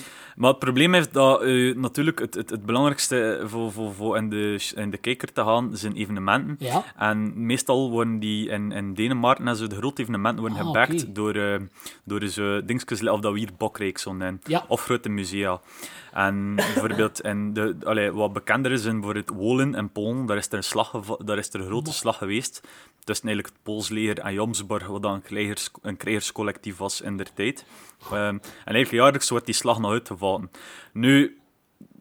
A: Maar het probleem is dat eh, natuurlijk het, het, het belangrijkste voor, voor, voor in, de, in de kijker te gaan zijn evenementen.
B: Ja.
A: En meestal worden die in, in Denemarken en zo de grote evenementen worden
B: Ah,
A: gebackt door, eh door zo dingetjes, of dat we hier Bokrijk zo nemen.
B: Ja.
A: Of grote musea. En bijvoorbeeld, in de, allee, wat bekender is in bijvoorbeeld Wolen en Polen, daar is er een, slag, daar is er een grote slag geweest tussen eigenlijk het Poolsleger en Jomsborg, wat dan een, krijgers, een krijgerscollectief was in der tijd. Ehm, en eigenlijk jaarlijks wordt die slag nog uitgevallen. Nu,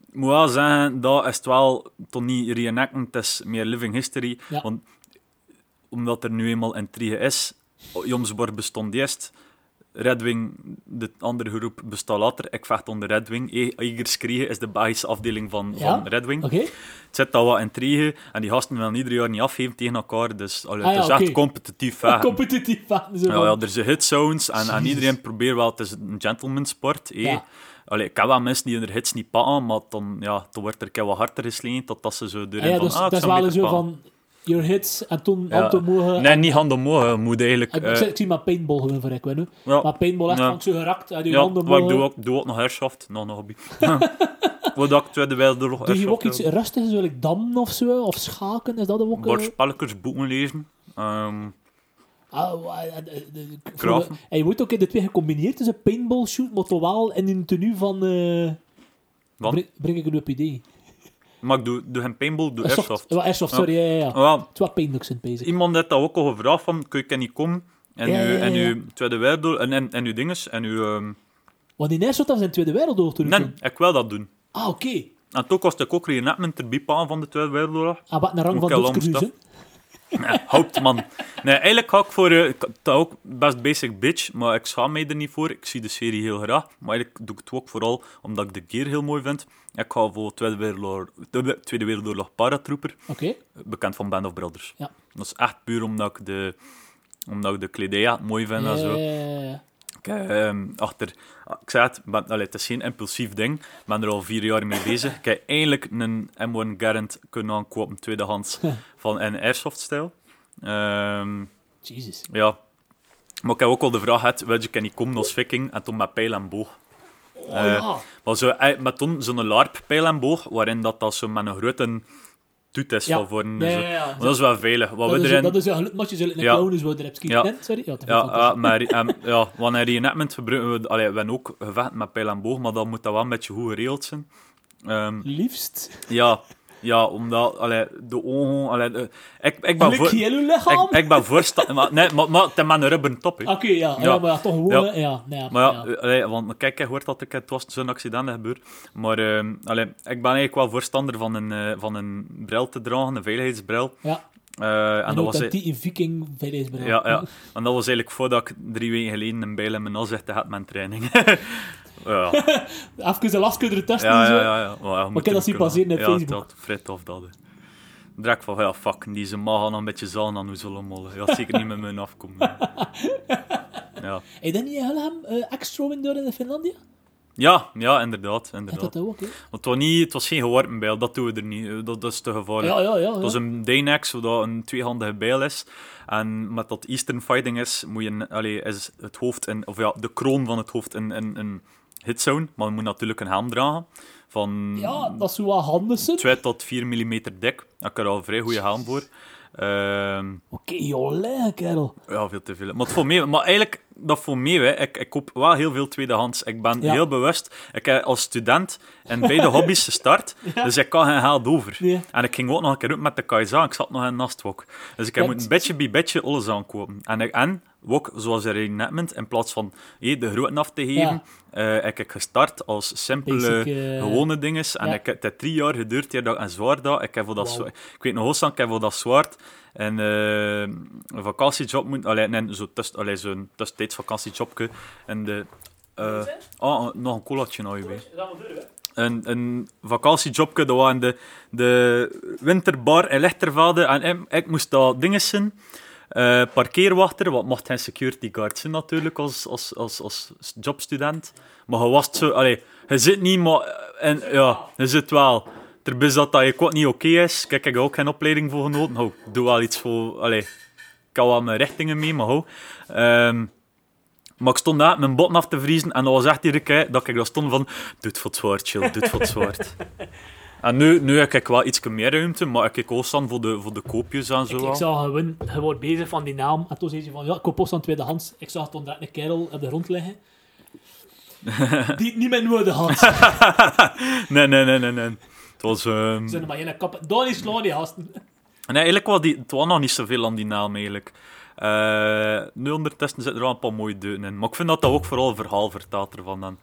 A: ik moet wel zeggen, dat is het wel toch niet reenacten, het is meer living history.
B: Ja.
A: Want omdat er nu eenmaal intrigue is, Jomsborg bestond eerst, Redwing, de andere groep, bestaat later. Ik vecht onder Redwing. E- Egerskriege is de Belgische afdeling van,
B: Ja?
A: van Redwing.
B: Oké.
A: Het zit al wat intrigue en die gasten willen ieder jaar niet afgeven tegen elkaar. Dus allee,
B: Ah ja,
A: het is echt competitief vechten. [laughs]
B: Competitief vechten.
A: Ja, ja, er zijn hitzones en, en iedereen probeert wel, het is een gentlemansport. eh.
B: Ja.
A: Allee, ik heb wel mensen die hun hits niet pakken, maar dan, ja, dan wordt er een keer wat harder gesleten totdat ze zo erin
B: Ah ja,
A: van,
B: dus
A: ah,
B: dat is
A: zou
B: wel zo van... Your hits en toen
A: Ja.
B: hand omhoog.
A: Nee, niet hand omhoog, je moet eigenlijk...
B: Ik,
A: eh,
B: ik, ik zie maar paintball gewoon voor ik, je.
A: ja,
B: Maar paintball echt
A: Ja.
B: van zo gerakt en die
A: ja,
B: handen
A: wat ik doe ook, doe ook nog airsoft, nog een hobby. [laughs] Wat ik Tweede Wereldoorlog
B: Doe je ook iets rustigs, zoals like dammen of zo? Of schaken, is dat ook... eh,
A: Bordspelletjes, boeken lezen. Ehm,
B: ah, eh, eh, eh, ik En je wordt ook in de twee gecombineerd, dus een paintball shoot, maar toch wel in een tenue van... eh
A: Wat?
B: breng, breng ik een op idee.
A: Maar ik doe, doe geen paintball, doe
B: Airsoft.
A: airsoft.
B: Ja, airsoft, sorry, ja, ja, ja.
A: Ja,
B: Het is wat pijnlijk in bezig.
A: iemand heeft dat ook al gevraagd van, kun je niet komen? En,
B: Ja,
A: uw, en uw Tweede Wereldoorlog, en, en, en uw dinges, en uw... ehm,
B: Want in airsoft was in de Tweede Wereldoorlog toen.
A: nee, ik wil dat doen.
B: Ah, oké.
A: En toen kost ik ook reenactment erbij van de Tweede Wereldoorlog.
B: Ah, wat een rang
A: Ook
B: van
A: heel
B: Dotskerhuis, hè?
A: Nee, Hauptman. Nee, eigenlijk ga ik voor... eh, ik- dat ook best basic bitch, maar ik schaam mij er niet voor. Ik zie de serie heel graag. Maar eigenlijk doe ik het ook vooral omdat ik de gear heel mooi vind. Ik ga voor Tweede Wereldoorlog, de Tweede Wereldoorlog Paratrooper,
B: Oké.
A: bekend van Band of Brothers.
B: Ja.
A: Dat is echt puur omdat ik de, omdat ik de kledij ja, mooi vind en zo.
B: Eh,
A: Ehm, achter, ik zei het, ben, allee, het is geen impulsief ding. Ik ben er al vier jaar mee bezig. Ik heb eindelijk een M1 Garand kunnen aankopen, tweedehands, van een airsoft-stijl.
B: Jezus.
A: ja. Maar ik heb ook al de vraag gehad, wil je kan niet komen als viking en toen met pijl en boog.
B: Oh
A: Eh,
B: ja.
A: Maar zo, eh, met toen zo'n larp pijl en boog, waarin dat, dat zo met een grote toet is
B: Ja.
A: van voor een...
B: Ja, ja, ja.
A: Maar dat is wel veilig. Wat
B: Dat
A: we
B: is,
A: erin...
B: dat is een zoals een
A: Ja.
B: clown is, wat er
A: Ja.
B: Sorry? Ja,
A: Ja, ja, maar ehm, ja, wanneer reenactment gebruiken we... Allee, we hebben ook gevecht met pijl en boog, maar dan moet dat wel een beetje goed geregeld zijn. Ehm,
B: Liefst.
A: ja, ja, omdat... Allee, de ogen... Allee, de- ik, ik ben voor...
B: Lik lichaam?
A: Ik, ben voorstander... Maar, nee, maar, maar het is een rubberen top, hè.
B: Oké, ja. ja.
A: Ja.
B: maar ja, toch gewoon...
A: Ja.
B: Ja. Ja, nee, ja,
A: Maar ja, eh, allee, want kijk, ik hoort dat ik, het was zo'n accident gebeurd. Maar ehm, allee, ik ben eigenlijk wel voorstander van een, eh, van een bril te dragen, een veiligheidsbril.
B: Ja.
A: Eh, en, dat was,
B: dat die in Viking bij deze bedrijf.
A: ja, ja. en dat was eigenlijk voordat ik drie weken geleden een bijl in mijn nas had met training. [laughs] ja. [laughs]
B: Even de lastkunde testen
A: Ja,
B: en zo.
A: ja, ja. ja. Maar, ja,
B: heb dat zien
A: kunnen.
B: passeren op
A: ja,
B: Facebook.
A: dat, vrij tof dat. hè. Direct van, ja, fuck, die ze mag nog een beetje zaan aan hoe zullen mollen. Ja, zeker niet met me afkomen. [laughs] ja.
B: Heb je dat niet in Hulham uh, extra door in Finlandia?
A: Ja, ja, inderdaad. Inderdaad.
B: dat ook, hè?
A: Want het was, niet, het was geen geworpen bijl, dat doen we er niet. Dat, dat is te gevaarlijk.
B: Ja, ja, ja.
A: Het was een Dynex, zodat een tweehandige bijl is. En met dat Eastern Fighting is, moet je, allee, is het hoofd in, of ja, de kroon van het hoofd in, in, in hitzone. Maar je moet natuurlijk een helm dragen. Van
B: Ja, dat zou wel handig zijn.
A: 2 tot 4 mm dik. Ik heb er al een vrij goede helm voor. Ehm,
B: Oké, joh, kerel.
A: ja, veel te veel. Maar, het valt mee, maar eigenlijk, dat voor mij, hè. Ik, ik koop wel heel veel tweedehands. Ik ben
B: Ja.
A: heel bewust. Ik heb als student in beide [laughs] hobby's gestart, dus ik kan geen geld over.
B: Nee.
A: En ik ging ook nog een keer uit met de Kaizen. Ik zat nog in Nastwok. Dus ik heb
B: Ja,
A: moet een beetje bij beetje alles aankopen. En, ik, en ook, zoals er in Netment, in plaats van hé, de grote af te geven, eh, heb ik gestart als simpele,
B: Basic, eh,
A: gewone dinges. En
B: ja.
A: ik, het heeft drie jaar geduurd dat ik een zwaard had. Ik, heb voor dat zwa- ik weet nog eens, ik heb voor dat zwaard en eh, een vakantiejob moeten... Allee, nee, zo tuss, allee, zo'n tussentijds vakantiejobje. En de... eh, ah, nog een colaatje nou bij een, een vakantiejobje. Dat waren de, de winterbar in Lichtervelde. En ik, ik moest dat dingen zijn. Eh, parkeerwachter, wat mocht geen security guard zijn natuurlijk als, als, als, als jobstudent. Maar je was zo... Allee, je zit niet, maar... En, ja, je zit wel. Er is dat dat je ook niet oké is. Kijk, ik heb ook geen opleiding voor genoten. Nou, ik doe wel iets voor... Allee, ik kan wel mijn richtingen mee, maar hou. Ehm, maar ik stond daar mijn botten af te vriezen en dat was echt iedere keer dat ik daar stond van doe het voor het zwaard, chill, doe het voor het zwaard. [laughs] en nu, nu heb ik wel iets meer ruimte, maar ik kijk ook staan voor de, voor de koopjes en zo.
B: Ik, ik zag gewoon, je wordt bezig van die naam. En toen zei ze van, ja, ik koop post aan tweedehands. Ik zag toen direct een kerel op de grond liggen. [laughs] die het niet meer nodig had. [laughs]
A: nee, nee, nee, nee, nee. Het was...
B: Ze zijn maar geen kap. Daar niet slaan, die gasten.
A: Nee, eigenlijk was die, het was nog niet zoveel aan die naam eigenlijk. Eh, nu ondertussen zitten er wel een paar mooie deuten in. Maar ik vind dat dat ook vooral verhaal vertelt ervan. En,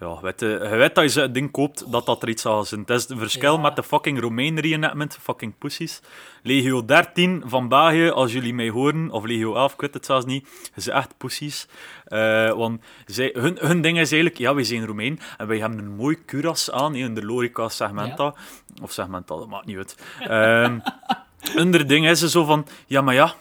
A: ja, weet je, je weet dat je zo'n ding koopt, dat dat er iets aan zit. Het is het verschil
B: Ja.
A: met de fucking Romein reenactment, fucking pussies. Legio 13 van België, als jullie mij horen, of Legio 11, ik weet het zelfs niet, ze zijn echt pussies. Eh, want zij, hun, hun ding is eigenlijk, ja, wij zijn Romein en wij hebben een mooi kuras aan, in de Lorica segmenta. Of segmenta, dat maakt niet uit. Ehm [laughs] hun ding is zo van, ja, maar ja,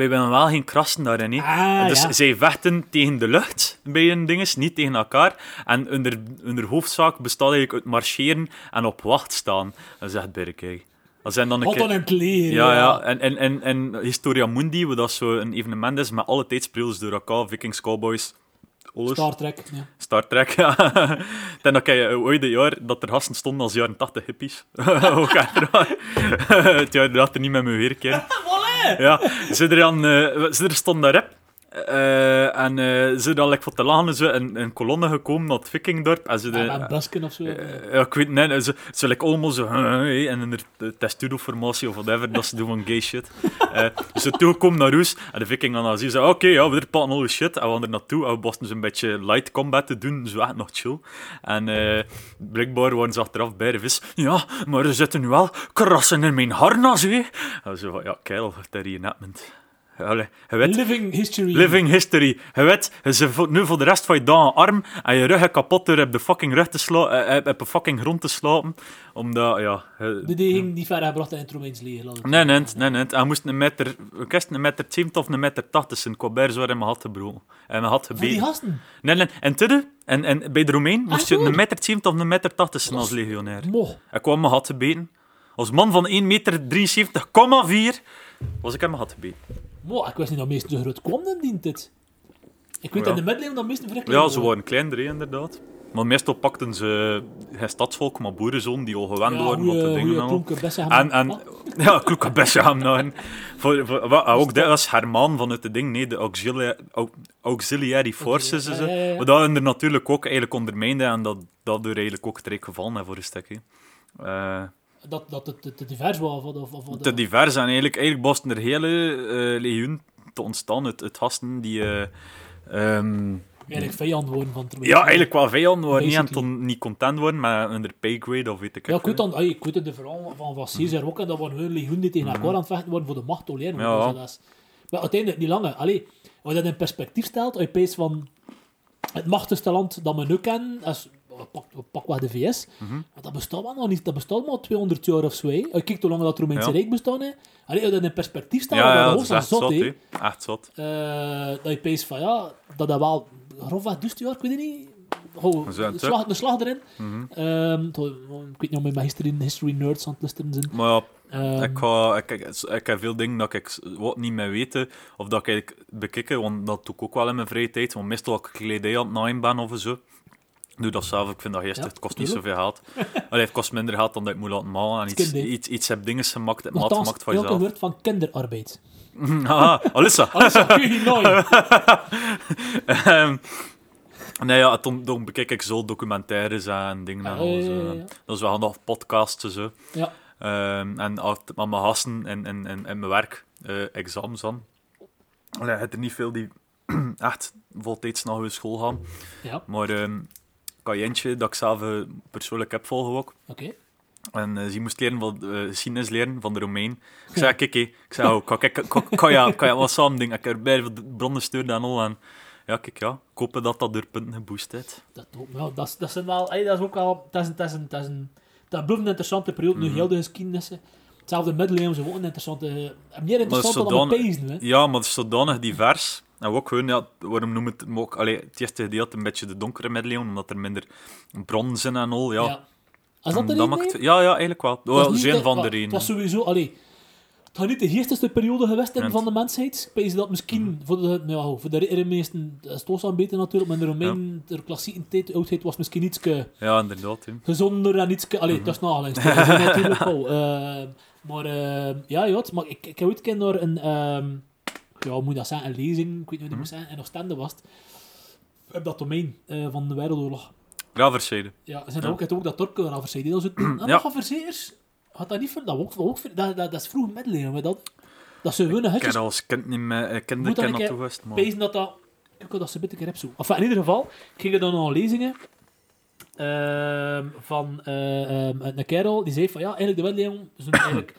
A: wij willen wel geen krassen daarin. hè.
B: Ah,
A: dus
B: ja.
A: zij vechten tegen de lucht bij hun dinges, niet tegen elkaar. En hun, hun hoofdzaak bestaat eigenlijk uit marcheren en op wacht staan. Dat is echt birkijk. Dat zijn dan een keer...
B: en kleren.
A: Ja, ja. En, en, en, en Historia Mundi, wat dat zo een evenement is met alle tijdspreels door elkaar, Vikings, Cowboys, alles.
B: Star Trek. Ja.
A: Star Trek, [laughs] ja. Dan dat je ooit het jaar dat er gasten stonden als jaren 80 hippies. [laughs] Ook echt raar. [laughs] Het jaar dat er niet met me weer keer. Ja, ze er, dan, eh, ze er stonden daar op. Eh, en eh, ze dan like, voor te lachen zo in een kolonne gekomen naar het Vikingdorp. En ze de,
B: met busken of zo.
A: eh, ja, ik weet niet, ze, ze like, allemaal zo, hey, en in de testudo-formatie of whatever, dat ze doen van gay shit. Ze toegekomen naar huis en de viking aan zien zei, oké, ja, we pakken al shit. En we gaan er naartoe en we moesten ze een beetje light combat te doen, zo echt nog chill. En blijkbaar waren ze achteraf bij de vis, ja, maar er zitten nu wel krassen in mijn harnas, hè. En zo van, ja, keil, dat reenactment. Allee, weet,
B: Living History.
A: Living history. Je weet, voor- nu voor de rest van je dagen arm en je rug kapot door op de fucking rug te slaan, eh, op de fucking grond te slapen. Omdat, ja...
B: De die ging niet gebracht in het Romeins leger.
A: Nee, nee, nee, nee. Hij moest een meter... Ik wist een meter 70 of een meter 80 zijn. Colbert zo in mijn had gebroken. En mijn had
B: die
A: gebeten.
B: gasten.
A: Nee, nee. En en, en bij de Romein moest je een meter 70 of een meter 80 zijn als legionair.
B: Mo.
A: Ik kwam mijn had gebeten. Als man van 1 meter 73,4 was ik mijn had.
B: Mo, ik wist niet dat meesten zo groot dan dient het. Ik weet
A: Ja.
B: in de middeleeuwen dat meesten vrij
A: Ja, ze
B: waren.
A: kleiner, hè, inderdaad. Maar meestal pakten ze geen stadsvolk, maar boerenzoon die al gewend
B: Ja,
A: waren met de dingen. al.
B: bessen
A: En, en, [laughs] ja, kloeke best aan nou. Voor, voor, wa- ook dat was Herman van het ding, nee, de auxiliary, au- auxiliary forces. Het.
B: ja.
A: Maar dat hun er natuurlijk ook eigenlijk ondermijnde en dat, dat er eigenlijk ook terecht gevallen voor een stukje. Eh,
B: Dat, dat het te, te divers was. Of, of, of,
A: te divers en eigenlijk, eigenlijk moesten er hele eh legioen te ontstaan uit, uit gasten die... eh, ehm,
B: Eigenlijk vijand worden van het
A: Ja, eigenlijk wel vijand worden, niet, aan
B: Basically.
A: ton- niet content worden, maar under paygrade of weet ik
B: Ja, ik weet, dan, ey, ik weet het, de verhaal van, van Caesar ook, en dat waren hun legioen die tegen elkaar aan het vechten worden voor de macht.
A: Mhm. Ja.
B: Dat maar uiteindelijk niet langer. Allee, als je dat in perspectief stelt, als je peest van het machtigste land dat we nu kennen, als, pak, pak wat de VS, maar dat bestaat wel nog niet, dat bestaat maar 200 jaar of zo. hè. Kijkt hoe lang dat Romeinse
A: Ja.
B: Rijk bestaat, hè. Allee, dat in perspectief stelt,
A: Ja, ja,
B: dat is
A: echt
B: zot,
A: zot. Echt zot.
B: Eh, dat je peest van, ja, dat dat wel grofweg duist jaar, ik weet het niet. Gewoon, een, slag, slag erin.
A: Mhm.
B: Ehm, to- ik weet niet of mijn history, history nerds aan het luisteren zijn.
A: Maar ja,
B: Ehm,
A: ik, ga, ik, ik, ik heb veel dingen dat ik wat niet meer weet, of dat ik bekijken, want dat doe ik ook wel in mijn vrije tijd. Want meestal als ik kledij aan het naaien ben of zo, doe dat zelf. Ik vind dat
B: Ja,
A: het kost niet
B: tuurlijk.
A: zoveel geld. [laughs] Allee, het kost minder geld dan dat ik moet laten malen. En iets, iets, iets heb dingen gemaakt, het maat gemaakt van jezelf.
B: woord van kinderarbeid.
A: Haha, Alissa.
B: Alles wat kun je nooit. [laughs]
A: Ehm, nee, ja, dan, dan bekijk ik zo documentaires en dingen. En
B: Ah,
A: alles,
B: ja, ja, ja.
A: Dat is wel handig, podcasts en zo.
B: Ja.
A: Ehm, en altijd met mijn gasten en, en, en, en mijn werk, eh examens dan. Allee, je hebt er niet veel die [clears throat] echt voltijds naar hun school gaan.
B: Ja,
A: Maar ehm dat ik zelf eh, persoonlijk heb volgen ook.
B: oké.
A: En eh, ze moest leren van, eh geschiedenis leren van de Romein. Ik zei, kijk, ik zei, oh, kan, ja wat samen dingen? Ik heb erbij de bronnen sturen en al. En ja, kijk, ja, ik hoop dat dat door punten geboost heeft.
B: Dat, ja, dat, zijn wel... dat is ook wel... Dat is een... Dat is een, dat is een dat blijft een interessante periode. Nu
A: Mhm.
B: heel de geschiedenissen. Hetzelfde middeleeuwen zijn ook een interessante... eh, Meer interessant dan
A: zodanig-
B: we pezen, hè.
A: Ja, maar het is zodanig divers. En ook gewoon, ja, waarom noemen het ook... Allee, het eerste gedeelte een beetje de donkere middeleeuwen, omdat er minder bronnen zijn en al. Ja,
B: Ja. Is dat
A: maakt,
B: reden?
A: ja, ja, eigenlijk wel.
B: Dat is
A: Wel,
B: niet
A: zijn
B: de-
A: van de
B: Het was sowieso... Allee, het gaat niet de geestigste periode geweest zijn
A: Ja.
B: van de mensheid. Ik pees dat misschien
A: Mhm.
B: voor de, nou, voor de is het ook wel beter natuurlijk, maar in de Romein, de klassieke tijd, oudheid, was misschien iets
A: Ja, inderdaad. hè.
B: gezonder en iets... Allee,
A: Mhm.
B: dat is natuurlijk [laughs] wel. Eh, maar eh, ja, ja, het- maar ik, ik heb ooit een keer naar een... ehm, ja, hoe moet dat zeggen? Een lezing, ik weet niet hoe
A: Mhm.
B: dat moet zeggen, in Oostende was het. Op dat domein eh, van de Wereldoorlog.
A: Graverzijde.
B: Ja, zijn
A: Ja.
B: ook, het ook dat Torke aan verzijden. Dat is het, en
A: Ja.
B: nog verzekers. Had dat niet voor... Dat, ook, ook, dat, dat, dat is vroeg middeleeuwen, maar dat... Dat ze hun
A: Ik
B: hutjes
A: heb als kind niet meer... eh, Kinderen
B: dat
A: ken
B: een
A: dat
B: keer
A: toegewist, maar...
B: pezen dat dat... Ik dat ze een beetje heb zo. Enfin, in ieder geval, gingen er dan nog lezingen ehm, van eh, ehm, een kerel die zei van ja, eigenlijk de middeleeuwen zijn [clears throat] eigenlijk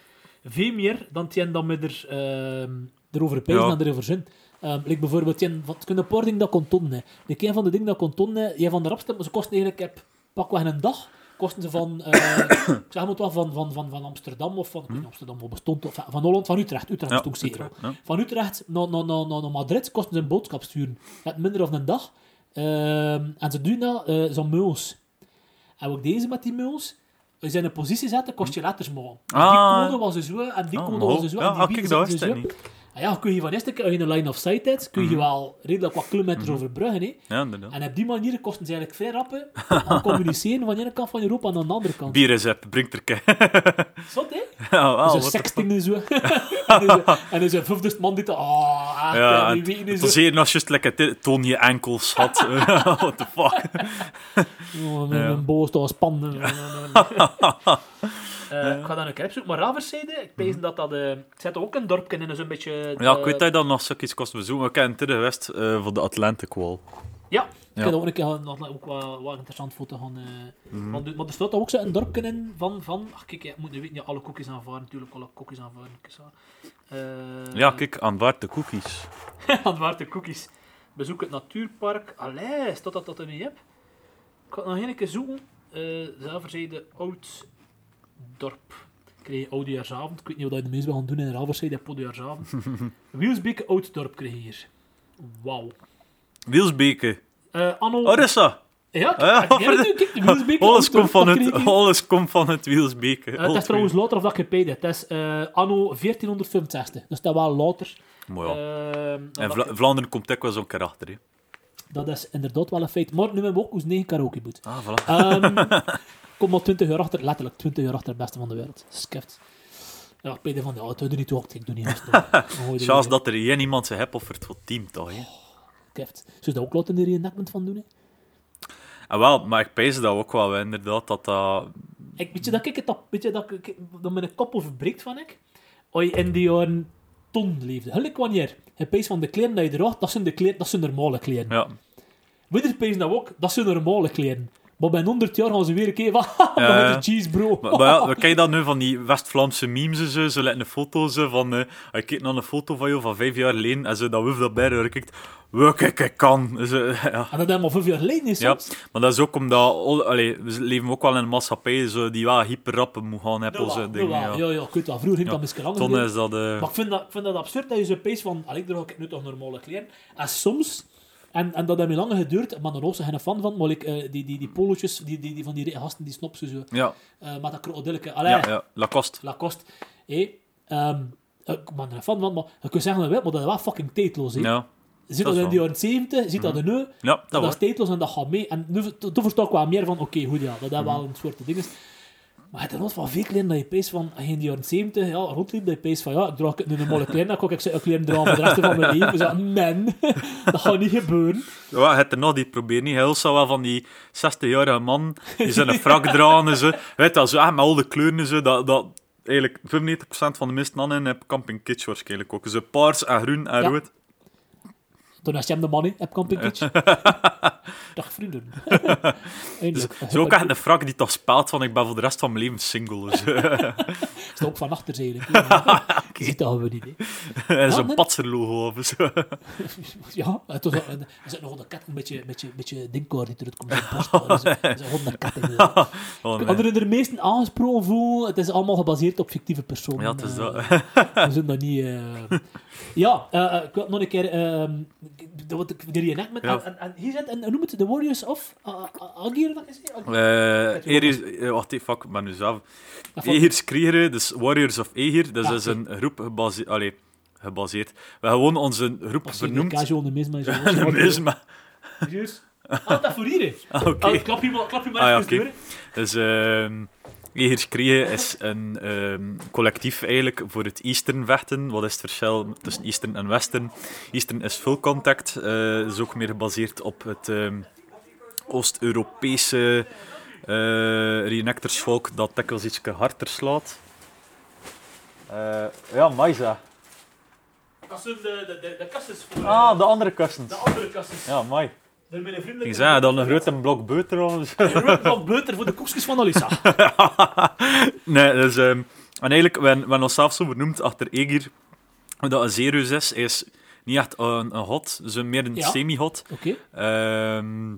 B: veel meer dan die dat we er, ehm, erover pezen
A: Ja.
B: en erover. Ehm like bijvoorbeeld, die, het kunnen een paar dingen dat kon tonnen. De een van de dingen dat kon tonnen, jij van de rapste, maar ze kosten eigenlijk, heb, pakweg een dag, kosten ze van, [coughs] ik zeg maar het wel, van, van, van, van Amsterdam of van, Amsterdam wat bestond, of van Holland, van Utrecht, Utrecht
A: Ja,
B: bestond zeker.
A: Utrecht, ja.
B: Van Utrecht naar, naar, naar, naar, naar Madrid kosten ze een boodschap sturen. Het minder dan een dag. Ehm, en ze doen dat, eh zo'n muls. En ook deze met die muls, als je in een positie zetten, kost je letters maken. Dus
A: Ah.
B: die code was zo, en die
A: Ah,
B: code
A: maar
B: was zo,
A: ja,
B: en die
A: ah,
B: bieden
A: dat
B: ze zo. En ja, kun je van eerste keer, als je een line of sight hebt, kun je
A: Mhm.
B: wel redelijk wat kilometers overbruggen. Hè.
A: Ja, inderdaad.
B: En op die manier kosten ze eigenlijk vrij rappen aan [laughs] communiceren van de ene kant van Europa naar de andere kant.
A: Bierrecept, brengt er kei. [laughs]
B: Zot, hè? [laughs]
A: Ja, wel,
B: Dus sexting en zo. en dan is- is een vijfde man die... Ah, echt,
A: Ja, het, het
B: is
A: was hier nog juist lekker te- toon je enkels had. What the fuck.
B: Oh, mijn,
A: Ja.
B: boos staat spannen. Eh, ik ga dan een keer opzoeken. Maar Raverszijde, ik pees dat dat... eh het zit ook een dorpje in, zo'n beetje...
A: Mhm. Ja, ik
B: eh,
A: weet dat je dan nog stukjes kost bezoeken. Ik ken het in de West eh, voor de Atlantic Wall.
B: Ja, ik
A: Ja.
B: heb ook een keer nog ook wel, wel interessant foto gaan... eh
A: Mhm.
B: want, maar er staat ook zo een dorpje in van... van ach, kijk, je moet nu weten, ja, alle koekjes aanvaren. Natuurlijk, alle koekjes zo. Eh,
A: Ja, kijk, aanvaard de cookies. [laughs]
B: Aanvaard koekjes. Bezoek het natuurpark. Allee, staat dat dat er niet heb? Ik ga het nog een keer zoeken. Uh, Zelverzijde Oud Dorp. Kreeg je oudejaarsavond. Ik weet niet wat je de meest wil gaan doen in Zelverzijde op oudejaarsavond. [laughs] Wielsbeke Oud Dorp kreeg je hier. Wauw.
A: Wielsbeke.
B: Eh anno...
A: Dat is dat.
B: Ja, kijk, ja, kijk, kijk, de Wielsbeke
A: Alles komt van
B: dat
A: het, alles komt van het Wielsbeke.
B: Eh, het is trouwens later of dat ik het Het is eh, anno 1465. Dus dat is wel later.
A: Ja.
B: Ehm,
A: En
B: dat-
A: Vla- Vlaanderen komt ook wel zo'n keer achter. Hè.
B: dat is inderdaad wel een feit. Maar nu hebben we ook ons 9 karaoke boet.
A: Ah, voilà.
B: Ehm [laughs] kom maar 20 jaar achter, letterlijk 20 jaar achter het beste van de wereld. Skift. Ja, ik van, ja, het doe niet toe, ik doe niet eens. [laughs]
A: Chance dat er hier iemand zijn hebt offert voor het team, toch? Hè?
B: Skift. Zou je dat ook laten in de reenactment van doen? Hè?
A: Ah, wel, maar ik pijs dat ook wel, inderdaad, dat dat...
B: Ik, weet je dat ik het op, weet je dat ik dat mijn kop overbreekt van ik? Als je in die jaren ton leefde. Gelijk wanneer. Je pees van de kleren dat je draagt, dat zijn de kleren, dat zijn normale kleren.
A: Ja,
B: Winterpees nou ook, dat zijn normale kleren. Maar bij 100 jaar gaan ze weer een keer van, [laughs]
A: Ja,
B: cheese bro.
A: Maar, maar ja, [laughs] we kijken dan nu van die West-Vlaamse memes en zo. Ze laten een foto zo van... eh ik kijk naar een foto van jou van vijf jaar geleden en zo dat wuf dat bij haar kijkt. Ik kan. [laughs] Ja.
B: En dat helemaal vijf jaar geleden is
A: Ja, maar dat is ook omdat... al- Allee, we leven ook wel in een maatschappij zo, die wel hyperrappen moet gaan hebben.
B: Ja,
A: dingen,
B: ja,
A: ja.
B: ja, ja, ik weet wel. Vroeger ging dat misschien langer.
A: Toen is dat... eh,
B: Maar ik vind dat, ik vind dat absurd dat je zo pees van, allee, ik draag nu toch normale kleren. En soms, en, en dat heeft me langer geduurd, maar dan ook zijn geen fan van, maar ik, eh, die, die, die polootjes, die, die, die van die gasten, die snopsen zo,
A: ja,
B: eh met dat krokodilletje. Allee,
A: ja, ja, Lacoste.
B: Lacoste. Hé, ehm, ik ben er een fan van, maar je kunt zeggen maar dat is wel fucking tijdloos. Hè.
A: Ja,
B: ziet
A: dat
B: dat,
A: is
B: in de jaren 70, je ziet dat er nu,
A: ja dat
B: dat,
A: was.
B: is tijdloos en dat gaat mee. En nu, toen versta ik wel meer van, oké, goed ja, dat is wel een soort ding is. Maar het nooit van veel kleren dat je pees van, in de jaren 70 ja, rondliep, dat je pees van, ja, ik draag nu een mooie [laughs] kleren, dan kan ik ze kleren dragen de rest van mijn leven. Zo, man, [laughs] dat gaat niet gebeuren.
A: Ja, het er nog die probeert niet. Heel wel van die 60-jarige man die zijn frak dragen en zo. Weet dat zo echt met al de kleuren en zo. Dat, dat eigenlijk 95% van de meeste mannen hebben camping kitsch waarschijnlijk ook. Zo paars en groen en
B: Ja.
A: rood.
B: Toen was je hem de in, heb camping kitsch. [laughs] Dag vrienden. [laughs]
A: Dus Zo ook echt een frak die toch speelt van ik ben voor de rest van mijn leven single. Zo. [laughs]
B: is het ook van achter. Je ziet dat gewoon niet.
A: Zo'n
B: nee.
A: patserlogo of zo.
B: Ja, het was, er zit nog een kat, een beetje, beetje, beetje dingkoor die eruit komt. de. Dat is een- dat is een honderd kat. in de-
A: Oh, nee.
B: Anderen er meesten aangesproken voelen, het is allemaal gebaseerd op fictieve personen.
A: Ja, het is dat.
B: Eh, We zijn dat niet... eh, Ja, eh, eh, ik wil nog een keer... de, wat ik- de reenactment...
A: Ja.
B: En, en, en hier zit, en noem het, The Warriors of uh, Agir, wat is het?
A: Eh Eris, eh, wacht even, fuck, ik ben nu zelf. Ehirs kriegeren, dus Warriors of Ehir, dat
B: Ja,
A: is
B: oké.
A: een groep gebaseerd. Allee, gebaseerd. We hebben gewoon onze groep
B: Als de
A: vernoemd.
B: casual de misma is.
A: Een misma.
B: Serieus? Ah, dat voor hier. [laughs]
A: Ah, oké.
B: Ah, klap je maar, klap je maar
A: Ah,
B: even
A: oké.
B: door.
A: Dus ehm Egers Kriegen is een ehm, collectief eigenlijk voor het Eastern vechten. Wat is het verschil tussen Eastern en Western? Eastern is full contact. eh is ook meer gebaseerd op het ehm, Oost-Europese eh reenactorsvolk dat dikwijls iets harder slaat. Eh, ja, Maisa.
B: Dat zijn de, de, de, de kastjes voor...
A: Ah, de andere kussens.
B: De andere kastjes.
A: Ja, mai. Ik zei dan een grote blok boter. of zo.
B: Van Beuter voor de koekjes van Alissa. [laughs]
A: nee, dus, ehm, en eigenlijk, we hebben onszelf zo benoemd achter Egir, dat een Zerus is. Hij is niet echt een, een hot, dus meer een
B: Ja.
A: semi-hot.
B: Oké.
A: Ehm,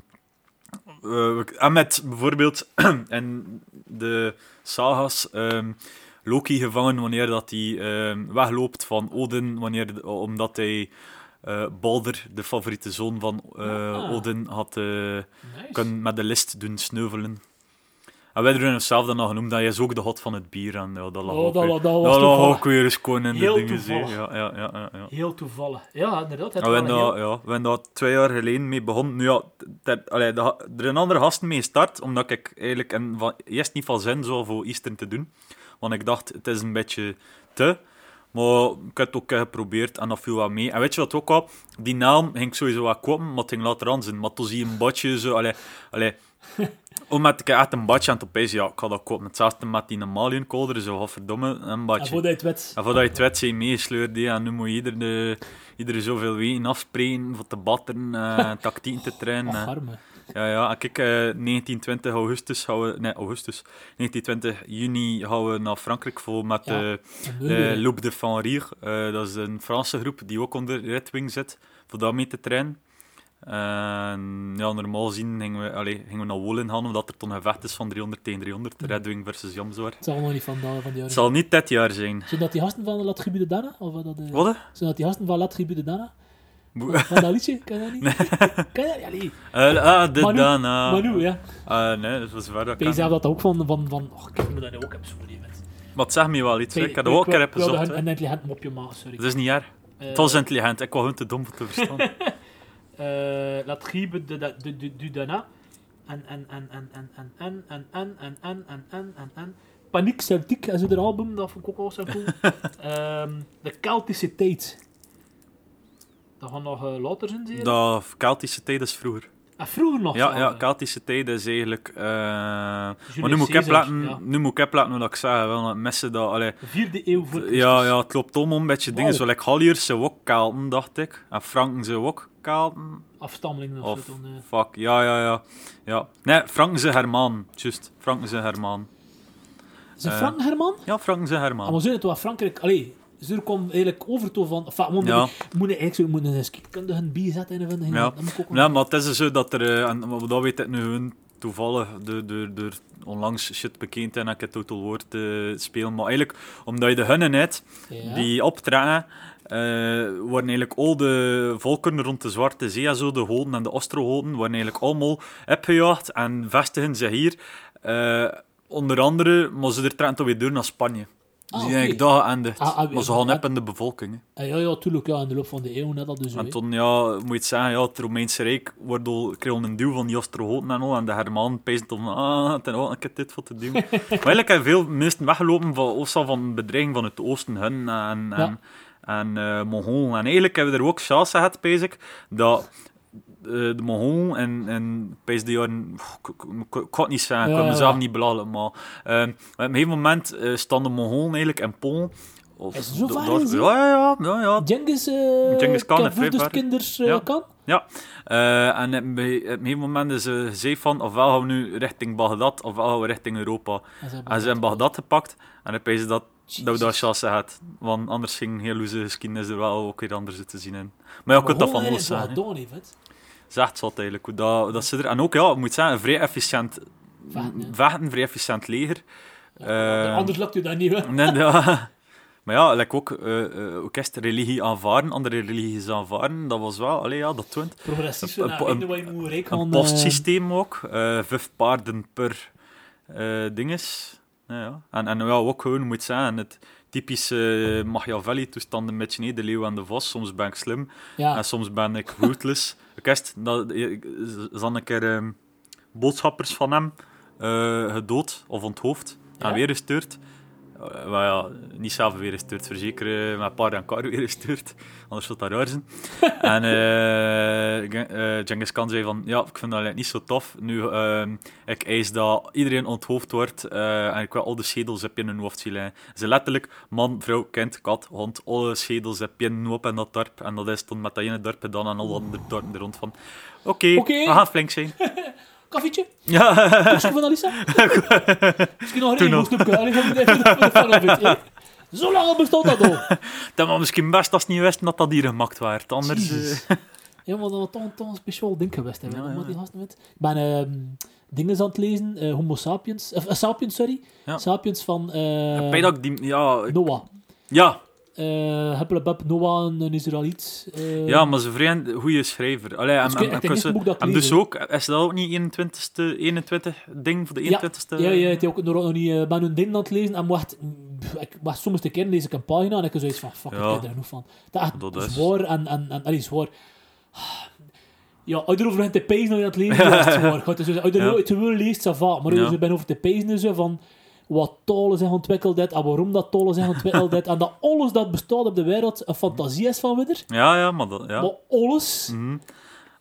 A: eh, en met bijvoorbeeld [clears throat] in de sagas ehm, Loki gevangen wanneer dat hij wegloopt van Odin, wanneer, omdat hij eh, Balder, de favoriete zoon van eh,
B: Ah.
A: Odin, had eh,
B: Nice.
A: kunnen met de list doen sneuvelen. En wij hebben onszelf dan nog genoemd, dat hij is ook de hot van het bier. En ja, dat lag
B: Oh,
A: ook
B: dat
A: weer,
B: dat was
A: dat lag ook weer eens gewoon in de
B: Heel
A: dingen. zie.
B: toevallig.
A: Ja, ja, ja, ja, ja.
B: Heel toevallig. Ja, inderdaad. Het
A: we hebben
B: een
A: daar, ja, twee jaar geleden mee begonnen. Nu ja, ter, allee, de, er zijn andere gasten mee gestart, omdat ik eigenlijk en van, eerst niet van zin zou voor Eastern te doen. Want ik dacht, het is een beetje te. Maar ik heb het ook eh, geprobeerd en dat viel wel mee. En weet je wat ook al? Die naam ging ik sowieso wel komen, maar het ging later aan zijn. Maar toen zie je een badje zo, allee, allee. [laughs] Omdat ik echt een badje aan het opeens, ja, ik ga dat kopen. Hetzelfde met die Malienkolder, zo, wat verdomme, een
B: En
A: badje.
B: voordat je het weet...
A: En voordat je het weet, zijn meegesleurd. hè. En nu moet je ieder, de, iedere zoveel weken afspreken voor te batteren, eh [laughs] tactieken te trainen.
B: Ach.
A: Ja, ja. En kijk, eh 19, 20 augustus gaan we... Nee, augustus. 19, 20 juni gaan we naar Frankrijk voor met
B: Ja.
A: de,
B: En
A: de
B: nu,
A: Loup de Fanrire. Eh dat is een Franse groep die ook onder Red Wing zit, voor daarmee te trainen. En ja, normaal gezien gingen we, allee, gingen we naar Wolen gaan, omdat er toen een gevecht is van 300 tegen 300. Red Wing versus Jamzwaar.
B: Het zal nog niet van, van die
A: Het
B: jaren.
A: zal niet dit jaar zijn.
B: Zijn dat die gasten van La de Dana? Of wat dat, eh,
A: Wat?
B: Zijn dat die gasten van La Dana? Van dat liedje? Kan dat niet? Kan dat?
A: Eh, ah, de
B: Manu-
A: Dana.
B: Manu, ja.
A: Ah, nee, dat was waar. dat
B: Ik
A: kan.
B: zelf dat ook van... van, van oh, ik moet dat nu ook hebben. Met.
A: Maar het zegt me wel iets. Ik heb dat
B: Ik
A: ook een keer gezocht.
B: een, intelligent mopje maken, sorry.
A: Het is niet erg.
B: Eh,
A: Het was intelligent. Ik was gewoon te dom voor te verstaan.
B: eh, La Tribu de, de, de, de, du Dana. En, en, en, en, en, en, en, en, en, en, en, en, en, en, en. Paniek Celtic, is het album, dat vond ik ook wel zo cool. Ehm, de Keltische tijd. Dat gaan nog eh, later zijn, je?
A: dat Keltische tijd is vroeger.
B: En vroeger nog.
A: Ja, ja,
B: eh,
A: Keltische tijd is eigenlijk... eh, maar nu moet ik
B: Caesar,
A: laten,
B: ja.
A: nu moet ik laten wat ik zeg. Wel, mensen dat... Allee,
B: Vierde eeuw voor Christus.
A: ja, ja, het loopt om een beetje dingen.
B: Wauw.
A: Zo, like Galliërs zijn ook Kelten, dacht ik. En Franken zijn ook Kelten.
B: Afstammelingen of,
A: Of,
B: zo. dan,
A: fuck, ja, ja, ja. ja. Nee, Franken zijn Hermaan. Juist, Franken zijn Hermaan.
B: Is het
A: eh,
B: Frank Herman?
A: Ja, Franken zijn
B: Ah,
A: Hermaan.
B: maar zo het wat Frankrijk... Allee, ze komt eigenlijk over toe van... Enfin, moet,
A: Ja.
B: moet eigenlijk zo moet een scheikundige bijzetten en vinden.
A: Ja. Ja, maar het is dus zo dat er, eh, en dat weet ik nu gewoon toevallig, door, door, door onlangs shit bekend en ik het Total War te spelen. Maar eigenlijk, omdat je de hunnen hebt,
B: Ja.
A: die optreden, eh worden eigenlijk al de volkeren rond de Zwarte Zee, en zo, de Hoden en de Ostrogoten, worden eigenlijk allemaal opgejaagd en vestigen zich hier. Eh, onder andere, maar ze er trekken toch weer door naar Spanje.
B: Ah,
A: die eigenlijk daar.
B: Ah, ah,
A: maar ze gaan op in de bevolking. hè.
B: Ah, ja, ja, tuurlijk. Ja, in de loop van de eeuw net dat dus.
A: En toen, ja, moet je het zeggen, ja, het Romeinse Rijk wordt al, kreeg al een duw van die Ostrogoten en al. En de Herman peest om, ah, ten ik heb dit voor te doen. [laughs] maar eigenlijk hebben veel mensen weggelopen van, of zo van bedreiging van het oosten, hun en, en, en eh Mongolen. En eigenlijk hebben we er ook chance gehad, ik, dat de Mongolen en, en de jaren, ik, kan het niet zeggen, ik kan mezelf niet belalen, maar eh, op een gegeven moment eh staan de Mongolen eigenlijk in Polen. Of,
B: Is zo gezien?
A: ja, ja, ja, ja,
B: Genghis, eh
A: Genghis Khan ver.
B: kinders eh,
A: Ja.
B: kan?
A: Ja, eh, en op een gegeven moment is ze gezegd van, ofwel gaan we nu richting Bagdad, ofwel gaan we richting Europa.
B: En ze hebben
A: En Bagdad gepakt, en dan ze dat dat we chance had. Want anders ging heel onze geschiedenis er wel ook weer anders te zien in. Maar ja, ik kan dat van
B: Mongolen
A: alles
B: is.
A: Zegt zat eigenlijk. hoe Dat, dat ze er, en ook, ja, ik moet zeggen, een vrij efficiënt
B: Vechten,
A: vrij efficiënt leger. Eh,
B: Anders lukt u dat niet, hè. [laughs]
A: Nee, ja. Maar ja, like ook, eh eh, ook eerst religie aanvaarden, andere religies aanvaarden, dat was wel, allee, ja, dat toont.
B: Progressief.
A: Een-
B: nou,
A: een-
B: je je
A: Een
B: gaan,
A: postsysteem ook, eh vijf paarden per eh dinges. Ja, ja. En, en ja, ook gewoon, moet zeggen, het typische eh, Machiavelli-toestand een beetje, nee, de leeuw en de vos. Soms ben ik slim
B: eh, Ja,
A: en soms ben ik ruthless. [laughs] ik wist, dat, ik- ze hadden een keer boodschappers van hem eh, gedood of onthoofd en weer gestuurd. Eh, maar ja, niet zelf weer gestuurd, verzekeren met een paar en kar weer gestuurd. Anders zou dat raar zijn. [laughs] en eh Gen- eh, Genghis Khan zei van, ja, ik vind dat niet zo tof. Nu, ehm, ik eis dat iedereen onthoofd wordt eh, en ik wil al de schedels heb je in hun hoofd zien liggen. Ze letterlijk, man, vrouw, kind, kat, hond, alle schedels heb je in hoofd in dat dorp. En dat is toen met dat ene dorp gedaan en alle andere dorpen er rond van. Oké,
B: Oké.
A: we gaan flink zijn. [laughs]
B: koffietje?
A: ja,
B: Koekje van Alisa? [laughs] Misschien nog een
A: Toen
B: regel
A: nog.
B: snoepje. Allee, van de- van de- van de vanavond, hè. Zo lang al bestaat dat al. [laughs]
A: dat was misschien best als ze niet wisten dat dat hier gemaakt werd. Anders... Eh,
B: Ja, maar dat was toch, toch een speciaal ding geweest. Hè,
A: Ja,
B: ja,
A: ja.
B: die gasten met. Ik ben ehm dingen aan het lezen. eh, Homo sapiens. Of, eh, sapiens, sorry.
A: Ja.
B: Sapiens van eh,
A: dat ik die... Ja, ik-
B: Noah.
A: ja,
B: Eh Huppelebub, Noah, een, Israëliet. eh,
A: ja, maar ze vrij goede schrijver. Allee, en,
B: Dus ik-
A: en,
B: ik dat ik
A: dus ook, is dat ook niet 21ste, 21 ding voor de
B: Ja.
A: 21ste?
B: Ja, ja, het is ook nog, niet eh, ben hun ding aan het lezen en wacht, ik wacht soms de keer lees ik een pagina en ik heb zoiets van, fuck,
A: Ja.
B: ik heb er genoeg van. Dat is echt
A: Dat is-
B: zwaar en, en, en allee, zwaar. Ja, als je erover te pezen het lezen bent, is het [laughs] zwaar. Zo- Als je
A: Ja.
B: er te wil leest, ça va. Maar als
A: Ja.
B: je bent over te pezen en zo van wat talen zijn ontwikkeld dit en waarom dat talen zijn ontwikkeld dit en dat alles dat bestaat op de wereld een fantasie is van widder.
A: Ja, ja, maar dat, ja.
B: Maar alles.
A: Mhm.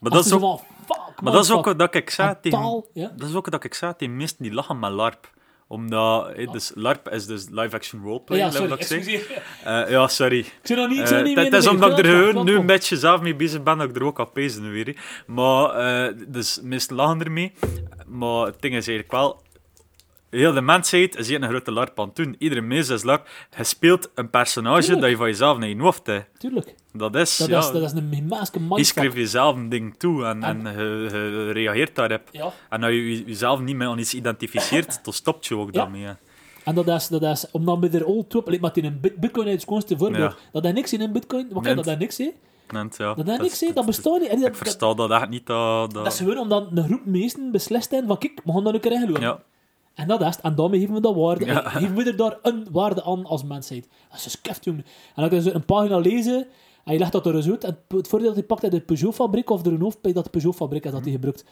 A: Maar dat is ook,
B: van, fuck,
A: maar dat is ook dat ik zei
B: En
A: tegen...
B: taal, ja.
A: Dat is ook dat ik zei tegen mensen die lachen met LARP. Omdat, eh, dus LARP is dus live-action roleplay,
B: Ja,
A: like
B: sorry,
A: ik. Eh, ja, sorry.
B: Ik nog niet, ik
A: Eh,
B: niet
A: dat
B: meer
A: is omdat ik er nu een beetje zelf mee bezig ben, dat ik er ook aan pezen weer. Maar, eh, dus mensen lachen ermee. Maar het ding is eigenlijk wel... Heel de mensheid is hier een grote LARP aan het doen. Iedere mens is LARP. Je speelt een personage
B: Tuurlijk.
A: dat je van jezelf naar je hoofd hebt.
B: Tuurlijk.
A: Dat is,
B: Dat,
A: ja...
B: is, dat is een maske
A: je
B: mindfuck.
A: schrijft jezelf een ding toe en, en,
B: En-
A: je, je reageert daarop.
B: Ja.
A: En als je jezelf niet meer aan iets identificeert, [laughs] dan stopt je ook
B: Ja.
A: daarmee.
B: En dat is, dat is omdat we er al toe... Like, in een bit- bitcoin is het schoonste voorbeeld. Dat is niks in een bitcoin. Wat kan dat is niks, hè?
A: Ja,
B: Dat is niks, hè? Dat
A: dat-
B: bestaat niet. En dat,
A: Ik versta dat echt niet. Dat,
B: dat, dat is gewoon omdat een groep mensen beslist hebben van kijk, we gaan dat een keer ingelopen.
A: ja.
B: En dat is het. En daarmee geven we dat waarde.
A: Ja.
B: Geven we er daar een waarde aan als mensheid. Dat is een skeft, jongen. En dan kun je zo een pagina lezen en je legt dat er eens uit. En het voordeel dat hij pakt uit de Peugeot-fabriek of de Renault, dat de Peugeot-fabriek is dat hij gebruikt.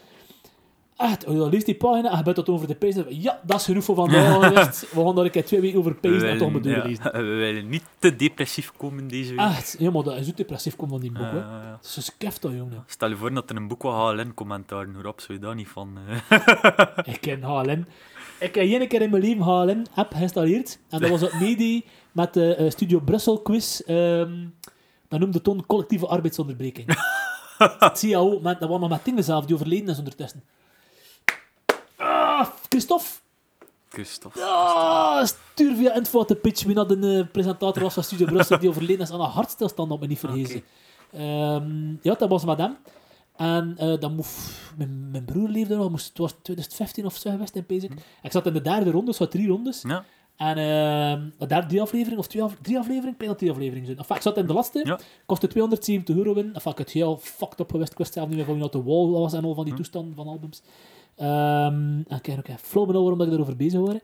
B: Echt, oh, ja, lees die pagina en je bent dat over de pees. Ja, dat is genoeg voor vandaag geweest. We gaan daar een keer twee weken over pees en toch doorlezen.
A: ja, [laughs] we willen niet te depressief komen deze week.
B: Echt, ja, maar dat is ook depressief komt van die boek.
A: Ja, ja.
B: Dat is een skeft dat, jongen.
A: Stel je voor dat er een boek was HLN commentaar hoe rap zou je daar niet van. eh.
B: Ik ken HLN. Ik heb één keer in mijn leven HLN app geïnstalleerd. En dat was het mede met de eh, Studio Brussel quiz. ehm dat noemde toen collectieve arbeidsonderbreking. [laughs] CAO, met, dat was nog met dingen zelf die overleden is ondertussen. Ah, Christophe.
A: Christophe.
B: Ah, stuur via info de pitch wie dat een eh, presentator was van Studio Brussel die overleden is aan een hartstilstand, op me niet vergezen. Ehm, ja, dat was met hem. En eh, dan moest, mijn, mijn broer leefde nog, moest, het was 2015 of zo geweest in Pezik. Ik zat in de derde ronde, wat drie rondes.
A: Ja.
B: En ehm de derde drie aflevering, of twee af, drie afleveringen, dat drie afleveringen zijn. Enfin, ik zat in de laatste,
A: Ja.
B: kostte 270 euro in. Enfin, ik had heel fucked up geweest, ik wist zelf niet meer van wie dat de wall was en al van die toestanden van albums. Ehm en ik kijk ook even flauw ik daarover bezig was.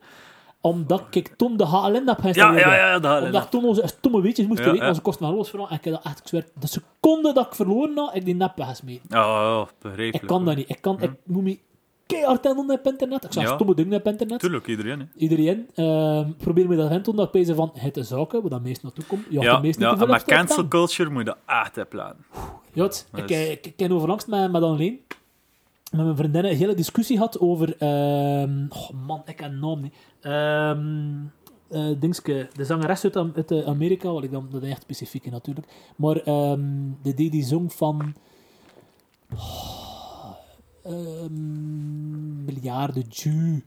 B: Omdat ik toen de HLN heb
A: Ja,
B: geïnstalleerd.
A: ja, ja, dat
B: Omdat ik toen onze stomme weetjes moest
A: Ja,
B: weten,
A: ja.
B: onze kosten van alles. En ik heb dat echt, ik zweer, de seconde dat ik verloren had, ik die nep weggesmeten.
A: Ja, ja, begrijpelijk.
B: Ik kan dat niet. Ik, kan, ik moet me keihard aan op internet. Ik zag
A: Ja.
B: stomme dingen op internet.
A: Tuurlijk, iedereen. Hè.
B: Iedereen ehm probeer me dat hen dat ik van het is zaken, waar dat meest naartoe komt. Je
A: Ja,
B: de meest
A: ja
B: staan.
A: cancel culture moet je dat echt hebben laten.
B: Ja, ik, eh, ik, ik ken overlangst met, met Annelien, met mijn vriendinnen, een hele discussie gehad over... ehm, oh man, ik ken de naam niet. Eh, dingske, de zangeres uit, uit eh, Amerika, wat ik dan, dat is echt specifiek is natuurlijk. Maar ehm, de die die zong van... Oh, miljarden Jew.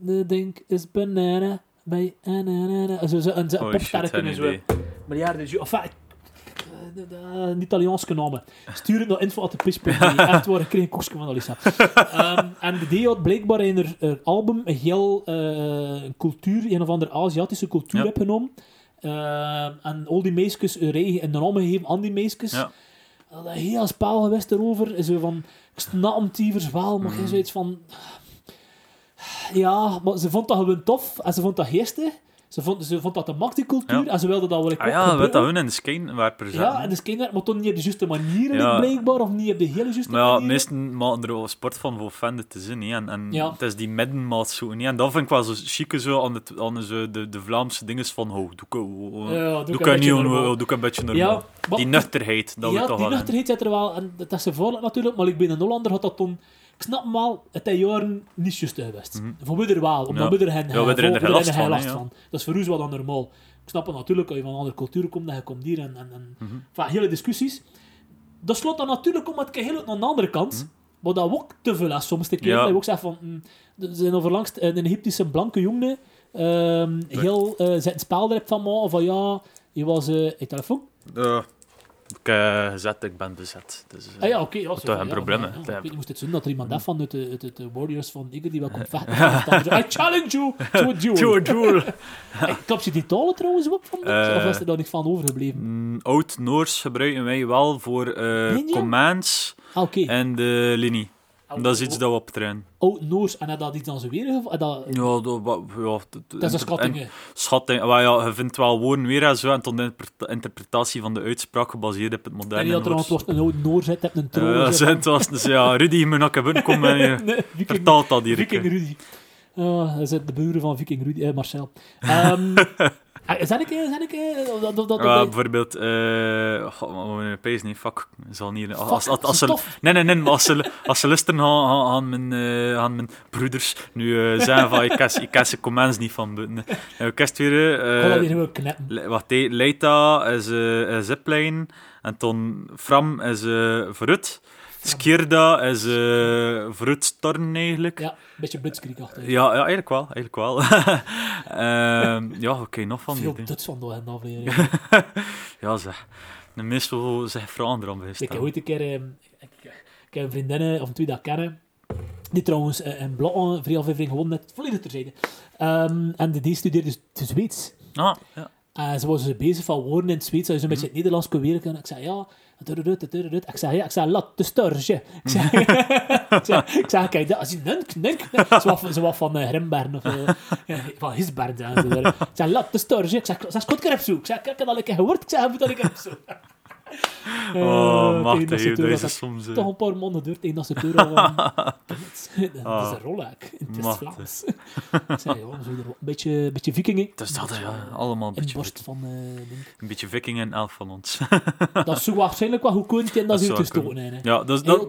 B: De ding is banana bij een zo,
A: Oh,
B: popsterren
A: shit, geen
B: kunnen zo.
A: idee.
B: Miljarden Jew. Ik- eh, Italiaanse namen. Stuur het naar info.pitch.be. [laughs] Echt waar, ik kreeg een koekje van Alissa. Ehm, en de D had blijkbaar in haar, haar album een heel eh, cultuur, een of andere Aziatische cultuur
A: Ja.
B: heb genomen. Ehm, en al die meisjes een rij naam gegeven aan die meisjes.
A: Ja.
B: Dat heel spel geweest erover. Zo van, ik snap hem tievers wel, maar
A: Mm.
B: zoiets van... Ja, maar ze vond dat gewoon tof en ze vond dat geestig. Ze vond, ze vond dat een macht die cultuur
A: Ja.
B: en ze wilde dat wel ik
A: Ah ja, weet dat hun in de schijnwerper zetten.
B: Ja, en dus kinderen, maar toch niet op de juiste manier
A: Ja.
B: blijkbaar, of niet op de hele juiste
A: Maar ja,
B: manier.
A: meesten maken er wel sport van voor fan te zijn. hè. En, en
B: Ja.
A: het is die middenmaat zo. hè. En dat vind ik wel zo chique zo aan, het, aan zo de, de Vlaamse dinges van, oh, doe ik, oh,
B: Ja, doe
A: doe
B: ik
A: ik
B: een normaal.
A: doe ik een beetje normaal.
B: Ja, maar-
A: die nuchterheid, dat
B: ja,
A: we toch
B: die
A: wel in.
B: nuchterheid zit er wel, en dat is gevaarlijk natuurlijk, maar ik ben een Hollander, had dat toen... Ik snap hem wel, het is jaren niet juist geweest. Voor we er wel, omdat
A: Mhm. Ja.
B: we er hen,
A: Ja, er last van, hè,
B: last
A: ja.
B: van. Dat is voor ons wel dan normaal. Ik snap het natuurlijk, als je van een andere cultuur komt, dan je komt hier en... en, en
A: Mhm.
B: enfin, hele discussies. Dat slot dan natuurlijk om het heel aan de andere kant. Maar dat ook te veel is soms.
A: Mhm. Ja.
B: Dat je ook zegt van... mm, er zijn overlangst een Egyptische blanke jongen ehm, heel uh, spel er van maken van ja, je was... eh je telefoon?
A: Eh, ik gezet, ik ben bezet. Dus, eh,
B: Ah ja, oké. ja,
A: toch
B: ja,
A: probleem,
B: ja, moest het zien dat er iemand af van uit de, uit, de Warriors van Igor die wel komt [laughs] vechten. I challenge you to a [laughs] duel.
A: Joe, Joel. [laughs]
B: Hey, Klap je die talen trouwens op van?
A: Eh,
B: of is er daar niet van overgebleven?
A: Mm, Oud-Noors gebruiken wij wel voor eh, commands
B: Ah, oké.
A: en de linie.
B: Oh,
A: Dat is
B: oh,
A: iets dat we optrainen.
B: Oh, Noors. En had dat iets aan zijn weer of- dat,
A: Ja, dat, ja, dat,
B: dat is een schatting.
A: Schatting, maar ja, je vindt wel woorden weer en zo, en tot de interpre- interpretatie van de uitspraak gebaseerd op het
B: En
A: moderne
B: die had er was een oude Noor zit, hebt een troon.
A: Ja,
B: zit.
A: zo, het was, dus ja, Rudy, je moet even komen en je [laughs] vertaalt dat hier.
B: Viking. Rudy. Dat zijn de buren van Viking Rudy, eh, [laughs] Ah, zijn zijn eh, dat, dat, dat,
A: Ja, bijvoorbeeld, eh oh, pees niet, fuck, zal niet. Als, als,
B: is
A: ze, nee, nee, nee, maar als ze, als ze luisteren gaan, mijn, eh, gaan mijn broeders nu eh, zeggen van, ik ken, ik ze commands niet van buiten. Ik het weer, eh
B: gewoon knippen.
A: Hé, Leita is een zipline. En toen Fram is vooruit. Skirda is eh vooruit storm eigenlijk.
B: Ja, een beetje blitzkriegachtig.
A: Ja, ja, eigenlijk wel. Eigenlijk wel. [laughs] Ehm, ja, oké, nog van die
B: Veel
A: dingen.
B: Duits van door in de aflevering. [laughs]
A: Ja, zeg. De zeg vragen erom bij
B: Ik heb ooit een keer... ehm, ik, ik heb een vriendinnen, of twee dat kennen, die trouwens eh, een blog een vrije aflevering gewoon net volledig terzijde. Ehm en die, die studeerde dus Zweeds.
A: Ah, ja.
B: En ze was dus bezig van woorden in het Zweeds, zou je zo'n
A: Mhm.
B: beetje het Nederlands kunnen werken. Ik zei, ja. Ik zei, ja, ik zei, lat, de sturge. Ik zei, [laughs] ik zei, ik zei, kijk, is een nunk, nunk. Van Grimbergen of uh, van zo. Ik zei, lat, de sturge. Ik zei, ik heb zoek. Ik zei, kijk, ik gehoord. Ik zei, ik zoek. Eh,
A: Oh,
B: tegen
A: machtig,
B: dat
A: hè,
B: ze
A: deze
B: dat
A: soms... [laughs] eh,
B: toch een paar maanden duurt tegen dat ze deur al... [laughs] Dat is [laughs]
A: Ah.
B: een rolluik in het
A: Machtig.
B: West-Vlaams. Ik zei, zo er een beetje, beetje vikingen.
A: Is dat, ja.
B: eh,
A: Allemaal een beetje,
B: borst van... eh, ding.
A: een beetje viking en elf van ons.
B: dat is zo waarschijnlijk wel goed kunnen en dat
A: Dat
B: is uit te stoten. hè.
A: ja, dus dat,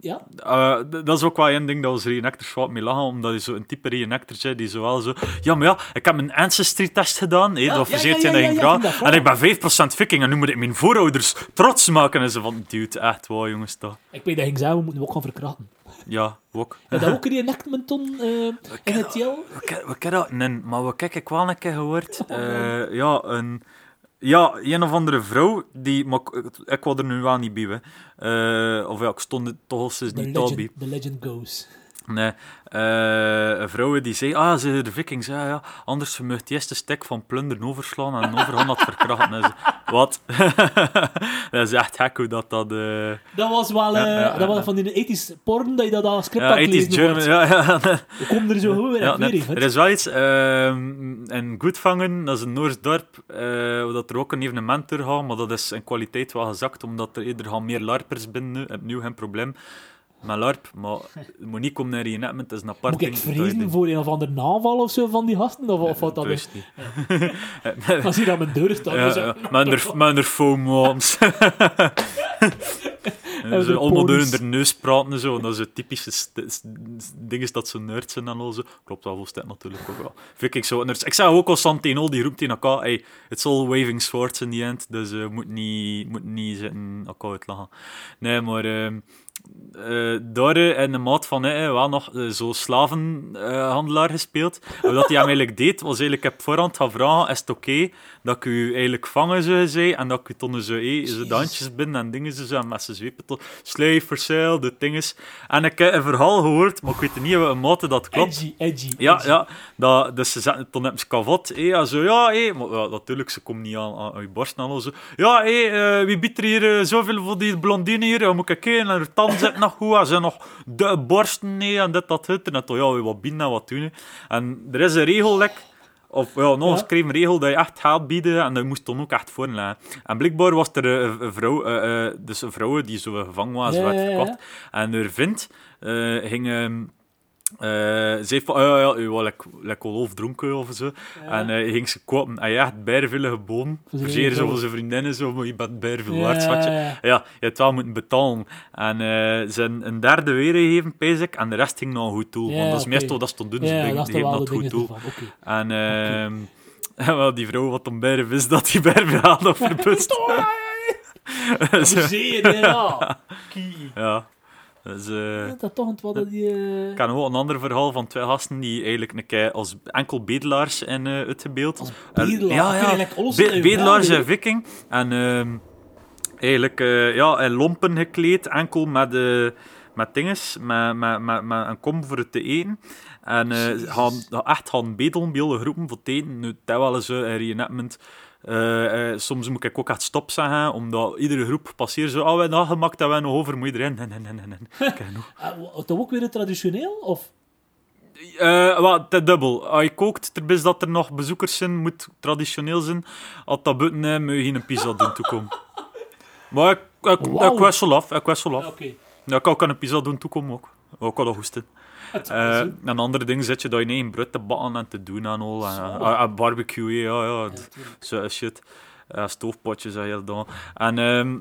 B: Ja?
A: eh, dat is ook wel één ding dat we reenactors fout mee lachen, omdat je zo een type reenactor die zowel zo... Ja, maar ja, ik heb mijn ancestry-test gedaan, hè, dat
B: ik vind dat
A: En ik ben 5% viking en nu moet ik mijn voorouders trots maken. En ze van, dude, echt waar, jongens, dat...
B: Ik weet dat zeggen, we moeten ook gaan verkrachten.
A: Ja, ook.
B: Heb je dat ook in Nectmenton uh, in het Jel?
A: We ke- we kennen dat, nee, maar we kijken ik wel een keer gehoord. Eh, ja, een, ja, een of andere vrouw, die, maar ik, wou er nu wel niet bij. Eh, of ja, ik stond toch al sinds niet al bij.
B: the legend goes.
A: Nee, eh, een vrouw die zei, ah, ze de vikings, ja, ja, anders je mag het eerste stek van plunderen overslaan en overgaan [laughs] dat verkrachten. Wat? [laughs] dat is echt gek hoe dat dat... eh,
B: Dat was wel eh,
A: Ja, ja, ja,
B: dat was van die ethisch porn dat je dat als script
A: ja,
B: had gelezen
A: German, ja, ja. [laughs]
B: We komen er zo goed weer
A: Ja,
B: uit
A: nee,
B: weer,
A: er is wel iets. ehm in Goedvangen, dat is een Noors dorp, dat er ook een evenement door gaat, maar dat is in kwaliteit wel gezakt, omdat er eerder gaan meer larpers binnen nu. Opnieuw geen probleem met larp, maar moet niet komen naar je net, het is een apart
B: Moet ik vrezen voor een of andere naval of zo van die gasten? Of, of wat dat is?
A: "Wist niet." [laughs]
B: Als hij aan mijn deur staat,
A: Ja, ja, met een- met. En ze allemaal door hun neus praten en zo. En dat is zo typische dingen dat ze nerds zijn en al zo. Klopt wel, volgens natuurlijk ook wel. Vind ik zo. nerds. Ik zeg ook al Santino, die roept in elkaar, hey, it's all waving swords in the end. Dus je moet niet, moet niet zitten elkaar uitlachen. Nee, maar... ehm eh daar eh, in de maat van eh, wel nog eh, zo slavenhandelaar gespeeld. Wat hij hem eigenlijk deed, was eigenlijk ik heb voorhand gaan vragen, is het oké dat ik u eigenlijk vangen zou zijn en dat ik u toen zo, eh, zo de handjes binnen en dingen zo en met zijn zweep tot slave for sale, de dinges. En ik heb een verhaal gehoord, maar ik weet niet in mate dat klopt.
B: Edgy, edgy.
A: Ja,
B: edgy.
A: ja. Dat, dus ze zetten toen hebben ze. Hé, ja, zo, ja, hé. Maar ja, natuurlijk, ze komen niet aan, aan, aan je borst en al zo. Ja, hé, eh, wie biedt er hier eh, zoveel voor die blondine hier? Ja, moet ik kijken, en haar tanden zitten nog goed. En ze nog de borsten, nee, en dit, dat, het. En toen, ja, wat bieden en wat doen. hè. En er is een regel, like, of ja, nog een
B: Ja.
A: geschreven regel dat je echt gaat bieden en dat moest dan ook echt voorleggen. En blijkbaar was er een, een vrouw, eh, eh, dus een vrouw die zo gevangen was, werd verkocht. En haar vriend eh, ging... ehm, eh, zei van, ah, ja, ja, was lekker dronken of zo. En eh, ging ze kopen. En je geboden.
B: Voor zijn
A: Zeer zo
B: vrouw.
A: voor zijn vriendinnen, zo, maar je bent veel
B: Ja,
A: waard, schatje.
B: ja, ja.
A: Ja, je hebt wel moeten betalen. En eh, ze een derde weer gegeven, pees ik, en de rest ging naar een goed.
B: Ja,
A: Want dat is meestal dat ze doen, ze
B: Ja, dat is
A: dat goed.
B: Oké.
A: En ehm, [laughs] wel, die vrouw wat om bijna wist dat die bijna had nog verpust.
B: Zie je, [laughs] ja.
A: Ja. Dus, eh,
B: Dat toch die... eh,
A: Ik ken ook een ander verhaal van twee gasten die eigenlijk een keer als enkel bedelaars in uh, uitgebeeld.
B: Als
A: En-
B: bedelaar?
A: Ja, ja. Be- bedelaars en viking. En ehm, eigenlijk eh, ja, in lompen gekleed, enkel met, eh met dinges, met, met, met, met een kom voor het te eten. En eh, gaan, echt gaan bedelen bij alle groepen voor het eten. Nu, dat wel eens eh, een reenactment. Eh, eh, soms moet ik ook echt stop zeggen, omdat iedere groep passeert zo, oh, we hebben dat gemaakt, dat we nog over, moet iedereen, nee, nee, nee, nee, [laughs] nog.
B: Ah, Dat ook weer traditioneel? Of?
A: Eh, wat, te dubbel. Als je kookt, ter is dat er nog bezoekers zijn, moet traditioneel zijn. Als dat buiten is, moet je geen pizza doen toekomen. [laughs] Maar ik, ik,
B: Wauw.
A: ik wissel af, ik wissel af. Ja, ik kan ook een pizza doen toekomen ook. Ook al dat hoesten. [laughs]
B: Het-
A: Eh en andere dingen zet je dat je in eigen brood te bakken en te doen en al. En, en- en barbecue, ja, ja. Zo shit. Eh, stoofpotjes en heel dan. En ehm,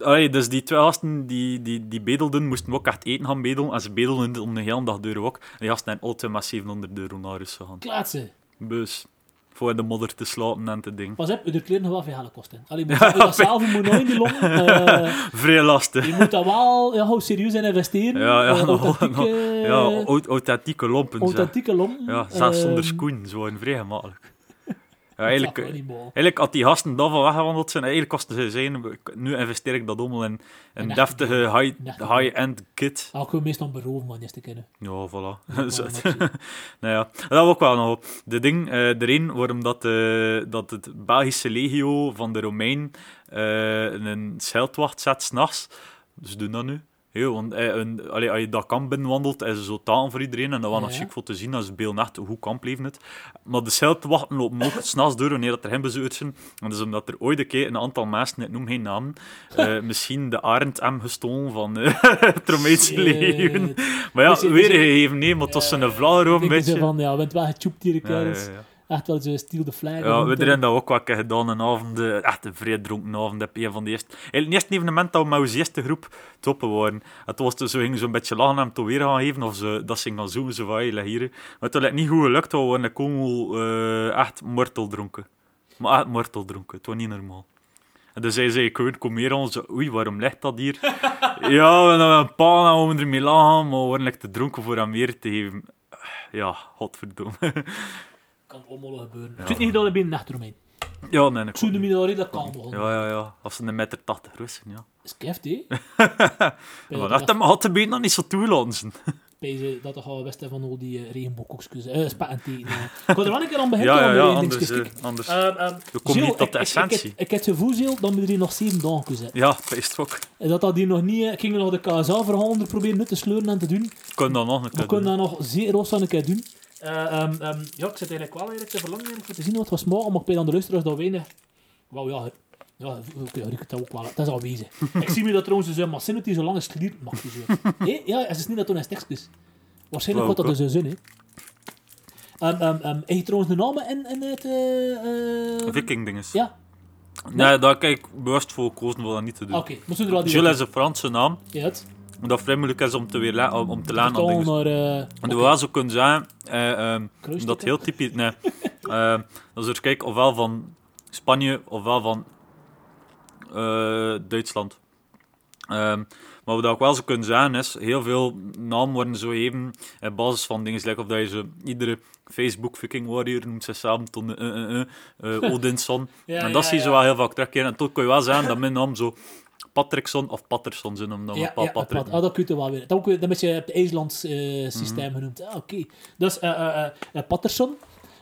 A: allee, dus die twee gasten die, die, die bedelden, moesten ook echt eten gaan bedelen. En ze bedelden om de hele dag deur ook. En die gasten zijn altijd met 700 euro naar huis gegaan.
B: Klaatsen.
A: Dus, voor de modder te slapen en te ding.
B: Pas op, je kleren nog wel veel geld kosten. Allee, maar je [laughs] dat zelf moet nooit in die long. [laughs] eh,
A: Vrij lastig.
B: je moet dat wel ja, serieus in investeren.
A: Ja, ja,
B: Eh, [laughs] authentieke,
A: Ja, au- authentieke lompen.
B: authentieke long.
A: Ja, zelfs zonder
B: Ehm,
A: schoen. Zo een vrij gemakkelijk. Ja,
B: dat
A: eigenlijk,
B: wel.
A: Eigenlijk, als die gasten daarvan weggewandeld zijn, eigenlijk kosten ze zijn, nu investeer ik dat allemaal in een deftige
B: ding.
A: high- high-end kit.
B: Ah, ik wil meestal beroven van eerste kennen.
A: Ja, voilà.
B: Dat [laughs] wel [laughs]
A: nou ja, dat was ook wel nog op. De ding, eh de reden waarom dat, eh, dat het Belgische legio van de Romein eh, een schildwacht zet s'nachts, ze doen dat nu. Heel, want eh, een, allee, als je dat kamp binnenwandelt, is er zo taal voor iedereen. En dat was nog
B: Ja.
A: chic voor te zien. Dat is beeld echt hoe kamp leven het. Maar dezelfde wachten lopen ook [laughs] s'nachts door wanneer dat er geen bezoekers zijn. En dat is omdat er ooit een keer een aantal mensen, ik noem geen namen, [laughs] eh, misschien de Arend M gestolen van eh, [laughs] het Romeinse
B: Shit.
A: leven. Maar ja,
B: dus
A: weer gegeven, nee, maar het was een vlag erom,
B: Denken
A: weet
B: ze
A: je.
B: van, ja, we bent wel getjoept hier,
A: Ja, ja, ja.
B: Echt wel zo steal the flag.
A: Ja, we hebben dat ook keer gedaan. Een avond, eh, echt een vrij dronken avond. Heb je van de eerste... Het eerste evenement dat we met onze eerste groep toppen waren. Het was dus, we gingen zo'n beetje lachen en hem te weer gaan geven. Of ze, dat ze gaan zoomen, zo van, hier. Maar het had niet goed gelukt. We waren een kongel eh, echt mortel dronken. Maar echt mortel dronken. Het was niet normaal. En dus hij zei, ik kom hier. Zo, Oei, waarom ligt dat hier? [laughs] ja, we hebben een paar en we ermee lachen, maar we waren te dronken voor hem meer te geven. Ja, godverdomme.
B: Kan allemaal gebeuren. Ik zit niet dat ik ben nacht eromheen.
A: ja, nee, ik
B: Ik zou de minori dat kan nog.
A: Ja, ja, ja. Als ze een meter 80 groot zijn, ja.
B: Is keft, hè? [laughs]
A: Maar dat hem had de been dan niet zo toelaten. [laughs]
B: Dat toch al best van al die regenboogkoekjes, eh spat en thee. eh. Ik wil er wel een keer aan beginnen.
A: Ja, ja, Anders, eh, anders.
B: Ehm, ehm,
A: We komen
B: Gilles,
A: niet tot de essentie.
B: Ik, heb het gevoel, Gilles, dat we er hier nog zeven dagen kunnen zetten.
A: ja, het ook.
B: En dat dat hier nog niet... eh, Ik ging nog de KSA-verhaal proberen nu te sleuren en te doen.
A: Kan dat nog een
B: We
A: keer
B: kunnen
A: doen.
B: dat nog zeer roos aan een keer doen. Eh, ehm, ehm, ja, ik zit eigenlijk wel eigenlijk te verlangen voor te zien wat was morgen, maar ik ben aan de luisteraars dat weinig... Wauw, ja... Ja, oké, ja, het ook wel. Dat is aanwezig. ik zie me dat trouwens dus, maar zin dat hij zo lang is gelierd mag. Dus, eh. Hé, ja, het is niet dat toen een tekstjes. Waarschijnlijk wat dat dus een zin, hè. Ehm ehm ehm, heb je trouwens de namen in, in het... eh eh,
A: Viking dinges.
B: ja,
A: Nee, daar kijk ik bewust voor gekozen om dat niet te doen.
B: oké. Maar zullen we dat
A: Jules is een Franse naam,
B: Ja, het.
A: Dat vrij moeilijk is om te, weer le- om, om te laan
B: Vertaal
A: dingen.
B: naar... eh,
A: En wel zo kunnen zeggen, eh, ehm,
B: Kruisstukken?
A: dat heel typisch... Nee, [laughs] eh, dat is kijk, ofwel van Spanje, ofwel van eh, Duitsland. Ehm, maar wat ik wel zou kunnen zeggen is, heel veel namen worden zo even op basis van dingen, like of dat je zo, iedere Facebook Viking Warrior noemt zichzelf tot uh, uh, uh, uh, Odinson.
B: Ja,
A: en dat
B: ja,
A: zie je
B: ja.
A: zo wel heel vaak terugkeren. En toch kun je wel zeggen dat mijn naam zo Patrickson of Patterson zijn, omdat we
B: Ja, ja,
A: Patrick...
B: Pat- ah, dat kun je wel weer. Dat ook weer- dat je het IJslands eh,
A: Mhm.
B: systeem genoemd. Ah, oké. Dus eh eh, eh, Patterson.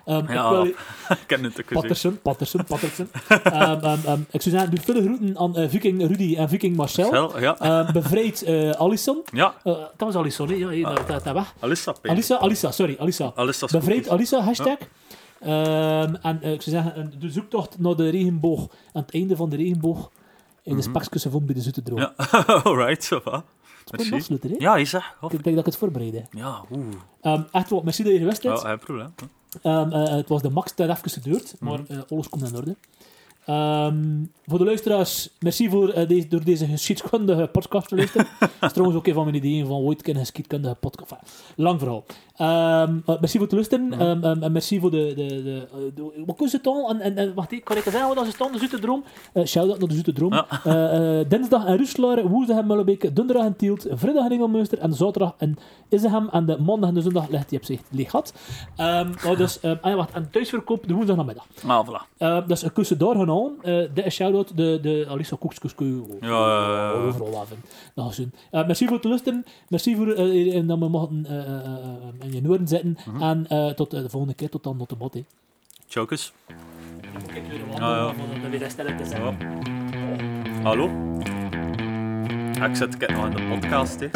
B: Ehm,
A: Ja, [laughs]
B: ik wil,
A: ik ken het ook.
B: Patterson, Patterson, Patterson. [laughs] Ehm, ehm, ehm, ik zou zeggen, doe veel groeten aan eh, Viking Rudy en Viking Marcel.
A: Stel, ja.
B: Ehm, bevrijd eh Alison.
A: ja,
B: Eh, dat was Alison, hè? Ja, hier, dat, dat, dat weg.
A: Alissa.
B: Alissa, Alissa, sorry, Alissa.
A: Alissa
B: Bevrijd. Alissa, hashtag. Ehm, en eh, ik zou zeggen, de zoektocht naar de regenboog. Aan het einde van de regenboog. In de spekjes gevonden bij de zoete droom.
A: Ja, [laughs] alright, zo va.
B: Het is een
A: Merci.
B: afsluiter, hè?
A: Ja, is dat?
B: Ik denk dat ik het voorbereid heb.
A: Ja, oeh.
B: Ehm, echt wel, merci dat je geweest bent.
A: Ja, geen probleem.
B: Ehm, eh, het was de max tijd even geduurd, maar
A: Mhm.
B: eh, alles komt in orde. Ehm, voor de luisteraars, merci voor eh, deze, door deze geschiedkundige podcast te luisteren. [laughs] Dat is trouwens ook een van mijn ideeën van ooit een geschiedkundige podcast. Enfin, lang verhaal. Eh, merci voor het luisteren. Ehm, en merci voor de... de, de, eh, de wat het dan? En, en, en, wacht, kan ik zeggen wat dat is dan? De Zoete Droom. Eh Shout-out naar de Zoete Droom.
A: Ja.
B: Eh, eh, dinsdag in Roeslaar, woensdag in Mullebeek, donderdag in Tielt, vrijdag in Engelmunster en zaterdag in Isegem. En de maandag en de zondag ligt hij op zich leeg gat. Ehm, maar dus, ah ja, wacht, en thuisverkoop de woensdag namiddag.
A: Ah, voilà.
B: Uh, dus een kussen daar gaan aan. Uh, dit is shout-out, de, de Alissa Koekskes kun je
A: Ja, ja,
B: overal af. Uh, merci voor het luisteren. Merci voor uh, dat we mochten uh, uh, in je noorden zitten.
A: Mhm.
B: En uh, tot uh, de volgende keer, tot dan, tot de bot. hè.
A: Chokers.
B: Ik weer
A: Ja, ja.
B: om weer te zijn.
A: Hallo? Ah, ik zit ik nog in de podcast, hè.